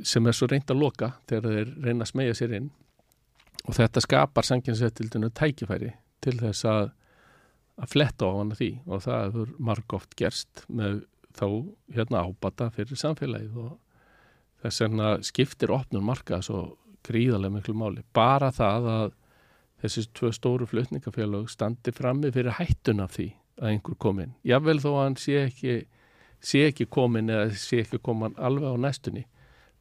sem er svo reynd að loka þegar þeir reyna að smegja sér inn og þetta skapar sanginsettildinu tækifæri til þess að að fletta á hana því og það hefur margóft gerst með þá hérna ábata fyrir samfélagið og þess vegna skiptir opnum markað svo gríðarlega miklu máli. Bara það að þessi tvö stóru flutningafélög standi frammi fyrir hættun af því að einhver komin. Jável þó að hann sé ekki, sé ekki komin eða sé ekki komin alveg á næstunni.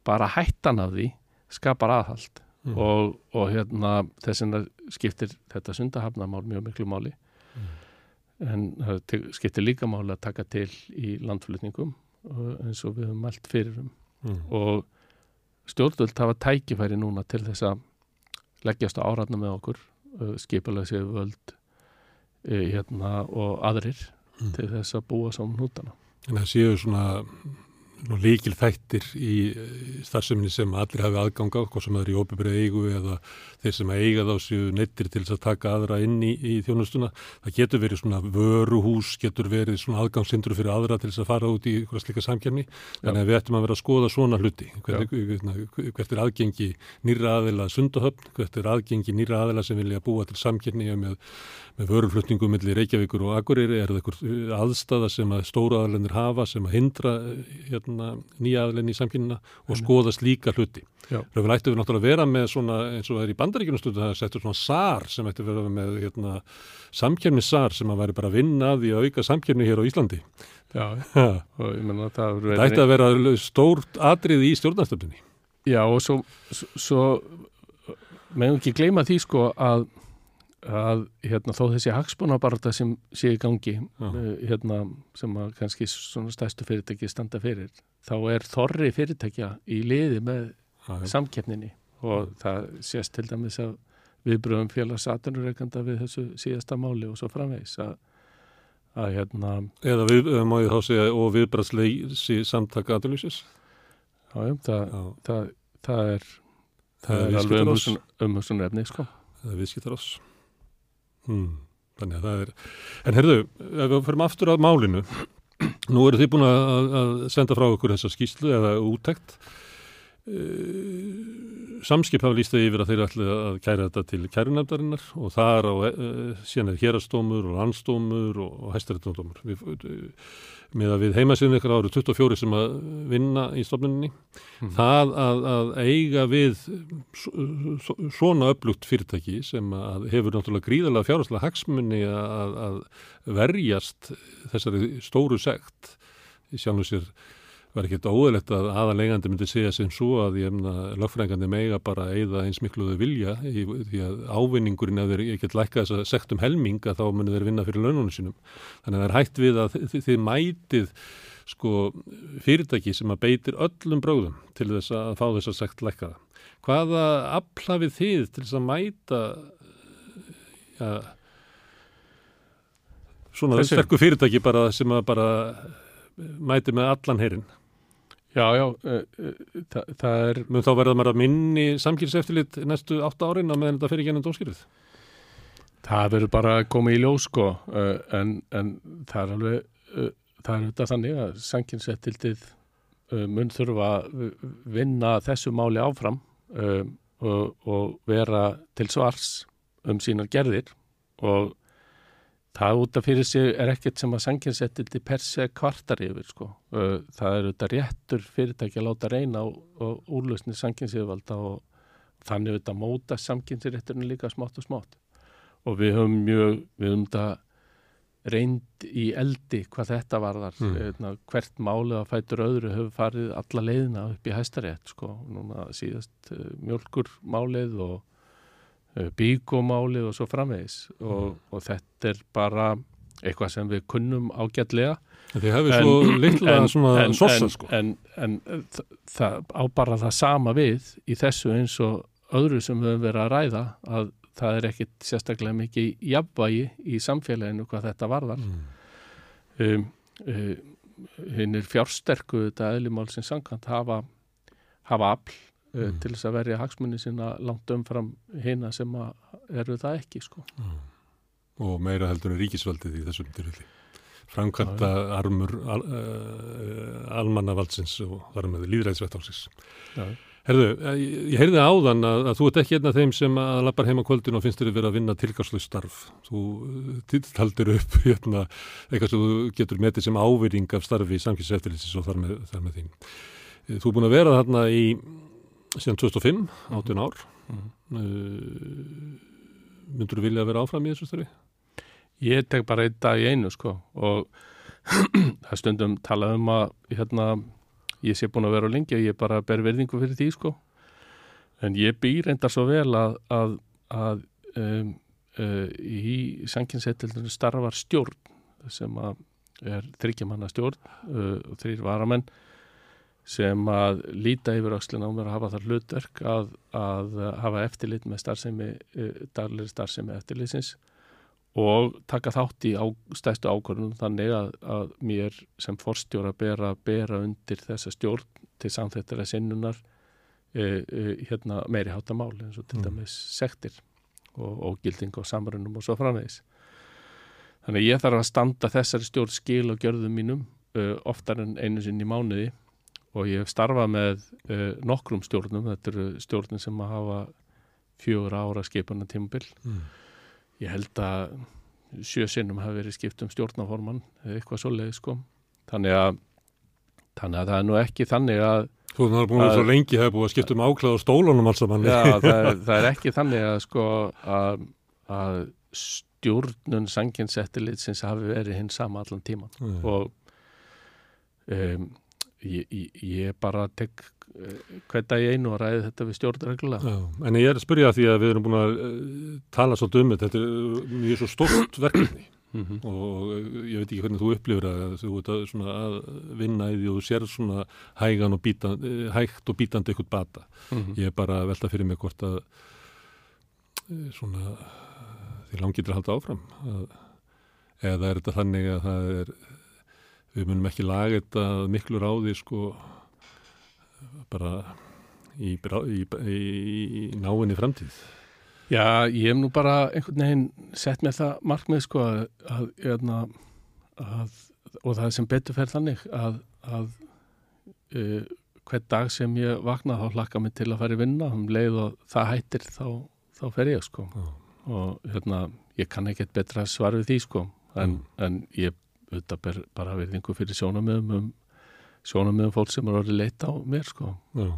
Bara hættan af því skapar aðhald Mm. og, og hérna þess vegna skiptir þetta sundahafnamál mjög miklu máli. En það te- skiptir líka máli að taka til í landflutningum eins og við höfum mælt fyrir um Mm. og stjórnvöld hafa tækifæri núna til þess að leggjast á áratna með okkur skipulega séu völd hérna, og aðrir Mm. til þess að búa saman hútana. En það séu svona líkil þættir í eh, starfseminni sem allir hafi aðgang á, hvað sem það er í óbyrbrið eigu eða þeir sem eiga þá séu neittir til þess að taka aðra inn í, í þjónustuna. Það getur verið svona vöruhús, getur verið svona aðgangsindru fyrir aðra til þess að fara út í eitthvað slika samkjarni. Þannig að við ættum að vera að skoða svona hluti. Hvert, hvert, er aðgengi nýra aðila sundahöfn, hvert er aðgengi nýra aðila sem vilja búa til samkjarni með, með vöruflutningum millir Reykjavíkur og Akureyri. Er það eitthvað aðstæða sem að stóra aðalendir hafa sem að hindra hérna, nýja aðlenni í samkynina og skoða slíka hluti. Röfum ættum við náttúrulega að vera með svona eins og það er í bandaríkjunum stundu það er settur svona SAR sem ætti að vera með hérna, samkjörni SAR sem að væri bara að vinna að því að auka samkjörni hér á Íslandi. Já, Ha, og ég menna það Það ætti að vera stórt atrið í stjórnastöfninni. Já, og svo, svo, svo meðum ekki gleyma því sko að, að hérna, þó þessi hagsmunabarta sem sé í gangi uh, hérna, sem að kannski svona stærstu fyrirtæki standa fyrir, þá er þorri fyrirtækja í liði með Ha, samkeppninni og það sést til dæmis að viðbröðum félagsatunurreikanda við þessu síðasta máli og svo framvegs að, að hérna, Eða við, eða má ég þá segja, og viðbrasleysi samtaka aðlýsis. já, það, Já, það, það er það er alveg viðskiptarás. umhugsun efni sko. Það er viðskiptarás. Hmm. Þannig að það er, en herðu, ef við fyrir aftur að málinu, nú eru þið búin að, að senda frá okkur þessa skýslu eða úttekt. Uh, samskip hafa líst þau yfir að þeir ætli að kæra þetta til kærunefndarinnar og þar á, uh, síðan er hérastómur og landstómur og, uh, með að við heimasýðum ykkur áru 24 sem að vinna í stofnuninni. Það að, að eiga við svo- svo- svona upplugt fyrirtæki sem að hefur náttúrulega gríðarlega fjárhanslega hagsmunni að, að verjast þessari stóru sekt í sjálfum sér var ekkert óðilegt að aðaleigandi myndi segja sem svo að lögfræðingandi mega bara eigða eins mikluðu vilja í, því að ávinningurinn ef þeir ekkert lækka þess að sektum helming að þá munu þeir vinna fyrir laununum sínum. Þannig að það er hægt við að þið, þið mætið sko fyrirtæki sem að beitir öllum bróðum til þess að fá þess að sekt lækkaða. Hvaða aflafið þið til þess að mæta ja, svona Þessi- sterku fyrirtæki bara sem að bara mæti með allan herin? Já, já, uh, uh, það, það er Mun þá verða maður að minni samkýrseftillit næstu átta árin á meðan þetta fyrir gennum dómskýrið? Það verður bara að koma í ljós sko uh, en, en það er alveg það er þetta þannig að uh, mun þurfa að vinna þessu máli áfram og, og vera til svars um sínar gerðir og það út af fyrir sig er ekkert sem að sanginsettildið per se kvartar yfir sko. Það er þetta réttur fyrirtæki að láta reyna á, á úrlausni sanginsiðvalda og þannig auðvitað móta samkynsirétturinn líka smátt og smátt og við höfum mjög, við höfum þetta reynd í eldi hvað þetta varðar, Mm. mm. hvert málið að fætur öðru hefur farið alla leiðina upp í hæstarétt sko, núna síðast uh, mjölkurmálið og uh, bíkómálið og svo framvegis og, og þetta er bara eitthvað sem við kunnum ágætlega Þið hefur svo litla svona en, sossa en, sko. en, en þ- það á bara það sama við í þessu eins og öðru sem við höfum verið að ræða að það er ekkit sérstaklega mikið jafnvægi í samfélaginu hvað þetta varðar Mm. um, um, hinn er fjársterku þetta eðlumál sem sangkant hafa hafa afl Mm. til þess að verja hagsmunni sinna langt umfram hina sem að eru það ekki sko. og meira heldur en ríkisvaldið í þessum tilfelli. Framkvæmta armur al, uh, almannavaldsins og þar með líðræðisvettálsins. Já. Herðu, ég, ég heyrði áðan að, að þú ert ekki einn af þeim sem að lappar heim á kvöldin og finnst þér verið að vinna tilgangslu starf. Þú taldir upp hérna, eitthvað sem þú getur metið sem ávirðing af starfi í samkynnseftilitsins og þar með, þar með þín. Eh, Þú er búin að vera þarna í síðan 2005, 18 ár. Mhm. Uh, myndur þú vilja að vera áfram í þessu starfi? Ég tek bara einn dag í einu sko og það stundum talað um að hérna, ég sé búin að vera á lengi og ég bara ber verðingu fyrir því sko en ég býr endar svo vel að, að, að um, uh, í sanginsettildinu starfar stjórn sem að er þryggjamanna stjórn uh, og þrýr varamenn sem að líta yfir öxlina á mér að hafa þar hlutverk að, að hafa eftirlit með starfsemi, uh, daglegri starfsemi eftirlitsins og taka þátt í á, stæstu ákvörðunum þannig að, að mér sem forstjóra bera, bera undir þessa stjórn til samþettara sinnunar e, e, hérna meiri hátta mál eins og til Mm. dæmis sektir og, og gilding og samrunum og svo framvegis. Þannig ég þarf að standa þessari stjórn skil og gjörðum mínum uh, oftar en einu sinni í mánuði og ég hef starfað með uh, nokkrum stjórnum, þetta eru stjórnum sem að hafa fjögur ára skipana tímabil Mm. ég held að sjö sinnum hafi verið skipt um stjórnaformann eða eitthvað svoleið sko þannig að, þannig að það er nú ekki þannig að Þú erum búin að vera svo Það- lengi, það er búin að skipta um áklæð á stólunum alls saman. já, það, er, það er ekki þannig að sko að, að stjórnun sanginsettilitsins hafi verið hinn sama allan tíman Mm. og um, ég, ég, ég bara tek uh, hvern dag í einu og ræði þetta við stjórnreglulega en ég er að spyrja því að við erum búin að uh, tala svolítið um þetta, þetta er uh, mjög svo stórt verkefni mm -hmm. og ég veit ekki hvernig þú upplifir að þú ert að, svona, að vinna í því og þú sér svona og bítandi, uh, hægt og bítandi eitthvað bata. Ég er bara að velta fyrir mig hvort að svona því langið til að halda áfram að, eða er þetta þannig að það er við munum ekki laga þetta miklu ráði sko bara í, í, í, í náinni framtíð Já, ég hef nú bara einhvern veginn sett með það markmið sko að, að, að, að og það sem betur fer þannig að, að uh, hvern dag sem ég vakna þá hlakka mig til að fara í vinna um leið og það hættir þá, þá fer ég sko Já. og hérna, ég kann ekkert betra svar við því sko en, Mm. en ég auðvitað ber bara verðingu fyrir sjónamöðum um sjónamöðum fólk sem er orðið leita á mér sko. Já,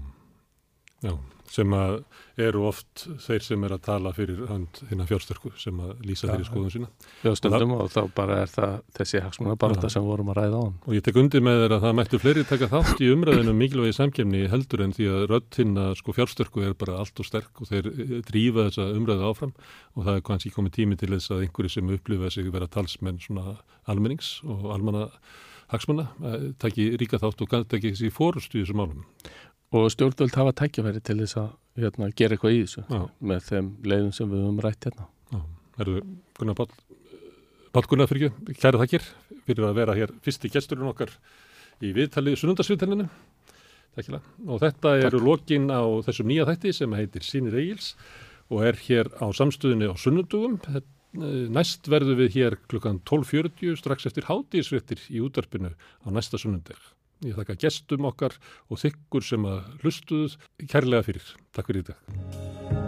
já, sem að eru oft þeir sem er að tala fyrir þinna fjárstörku sem að lýsa Já, þeirri skoðun sína Já, stundum og þá bara er það þessi hagsmuna barata Já. sem vorum að ræða á hann og ég tek undir með þeir að það mættu fleiri taka þátt í umræðinu um mikilvægi samkemni heldur en því að rödd þinna sko fjárstörku er bara allt og sterk og þeir eh, drífa þessa umræðu áfram og það er kannski komið tími til þess að einhverju sem upplifa sig vera talsmenn svona almennings og almanna hagsmuna, eh, taki ríka þátt og taki þessi fórustu í þessum málum. Og stjórnvöld hafa tækjafæri til þess að hérna, gera eitthvað í þessu Já. með þeim leiðum sem við höfum rætt hérna Já, herðu Gunnar Páll, Páll Gunnar fyrir ekki, kæra þakkir fyrir að vera hér fyrsti gesturinn okkar í viðtali, sunnundarsviðtalinu. Takk fyrir. Og þetta eru lokin á þessum nýja þætti sem heitir Sýnir Egils og er hér á samstöðinni á sunnundugum. Næst verðum við hér klukkan 12.40 strax eftir hátíðsvettir í útvarpinu á næsta sunnundag. Ég þakka gestum okkar og þykkur sem að hlustuð kærlega fyrir. Takk fyrir í dag.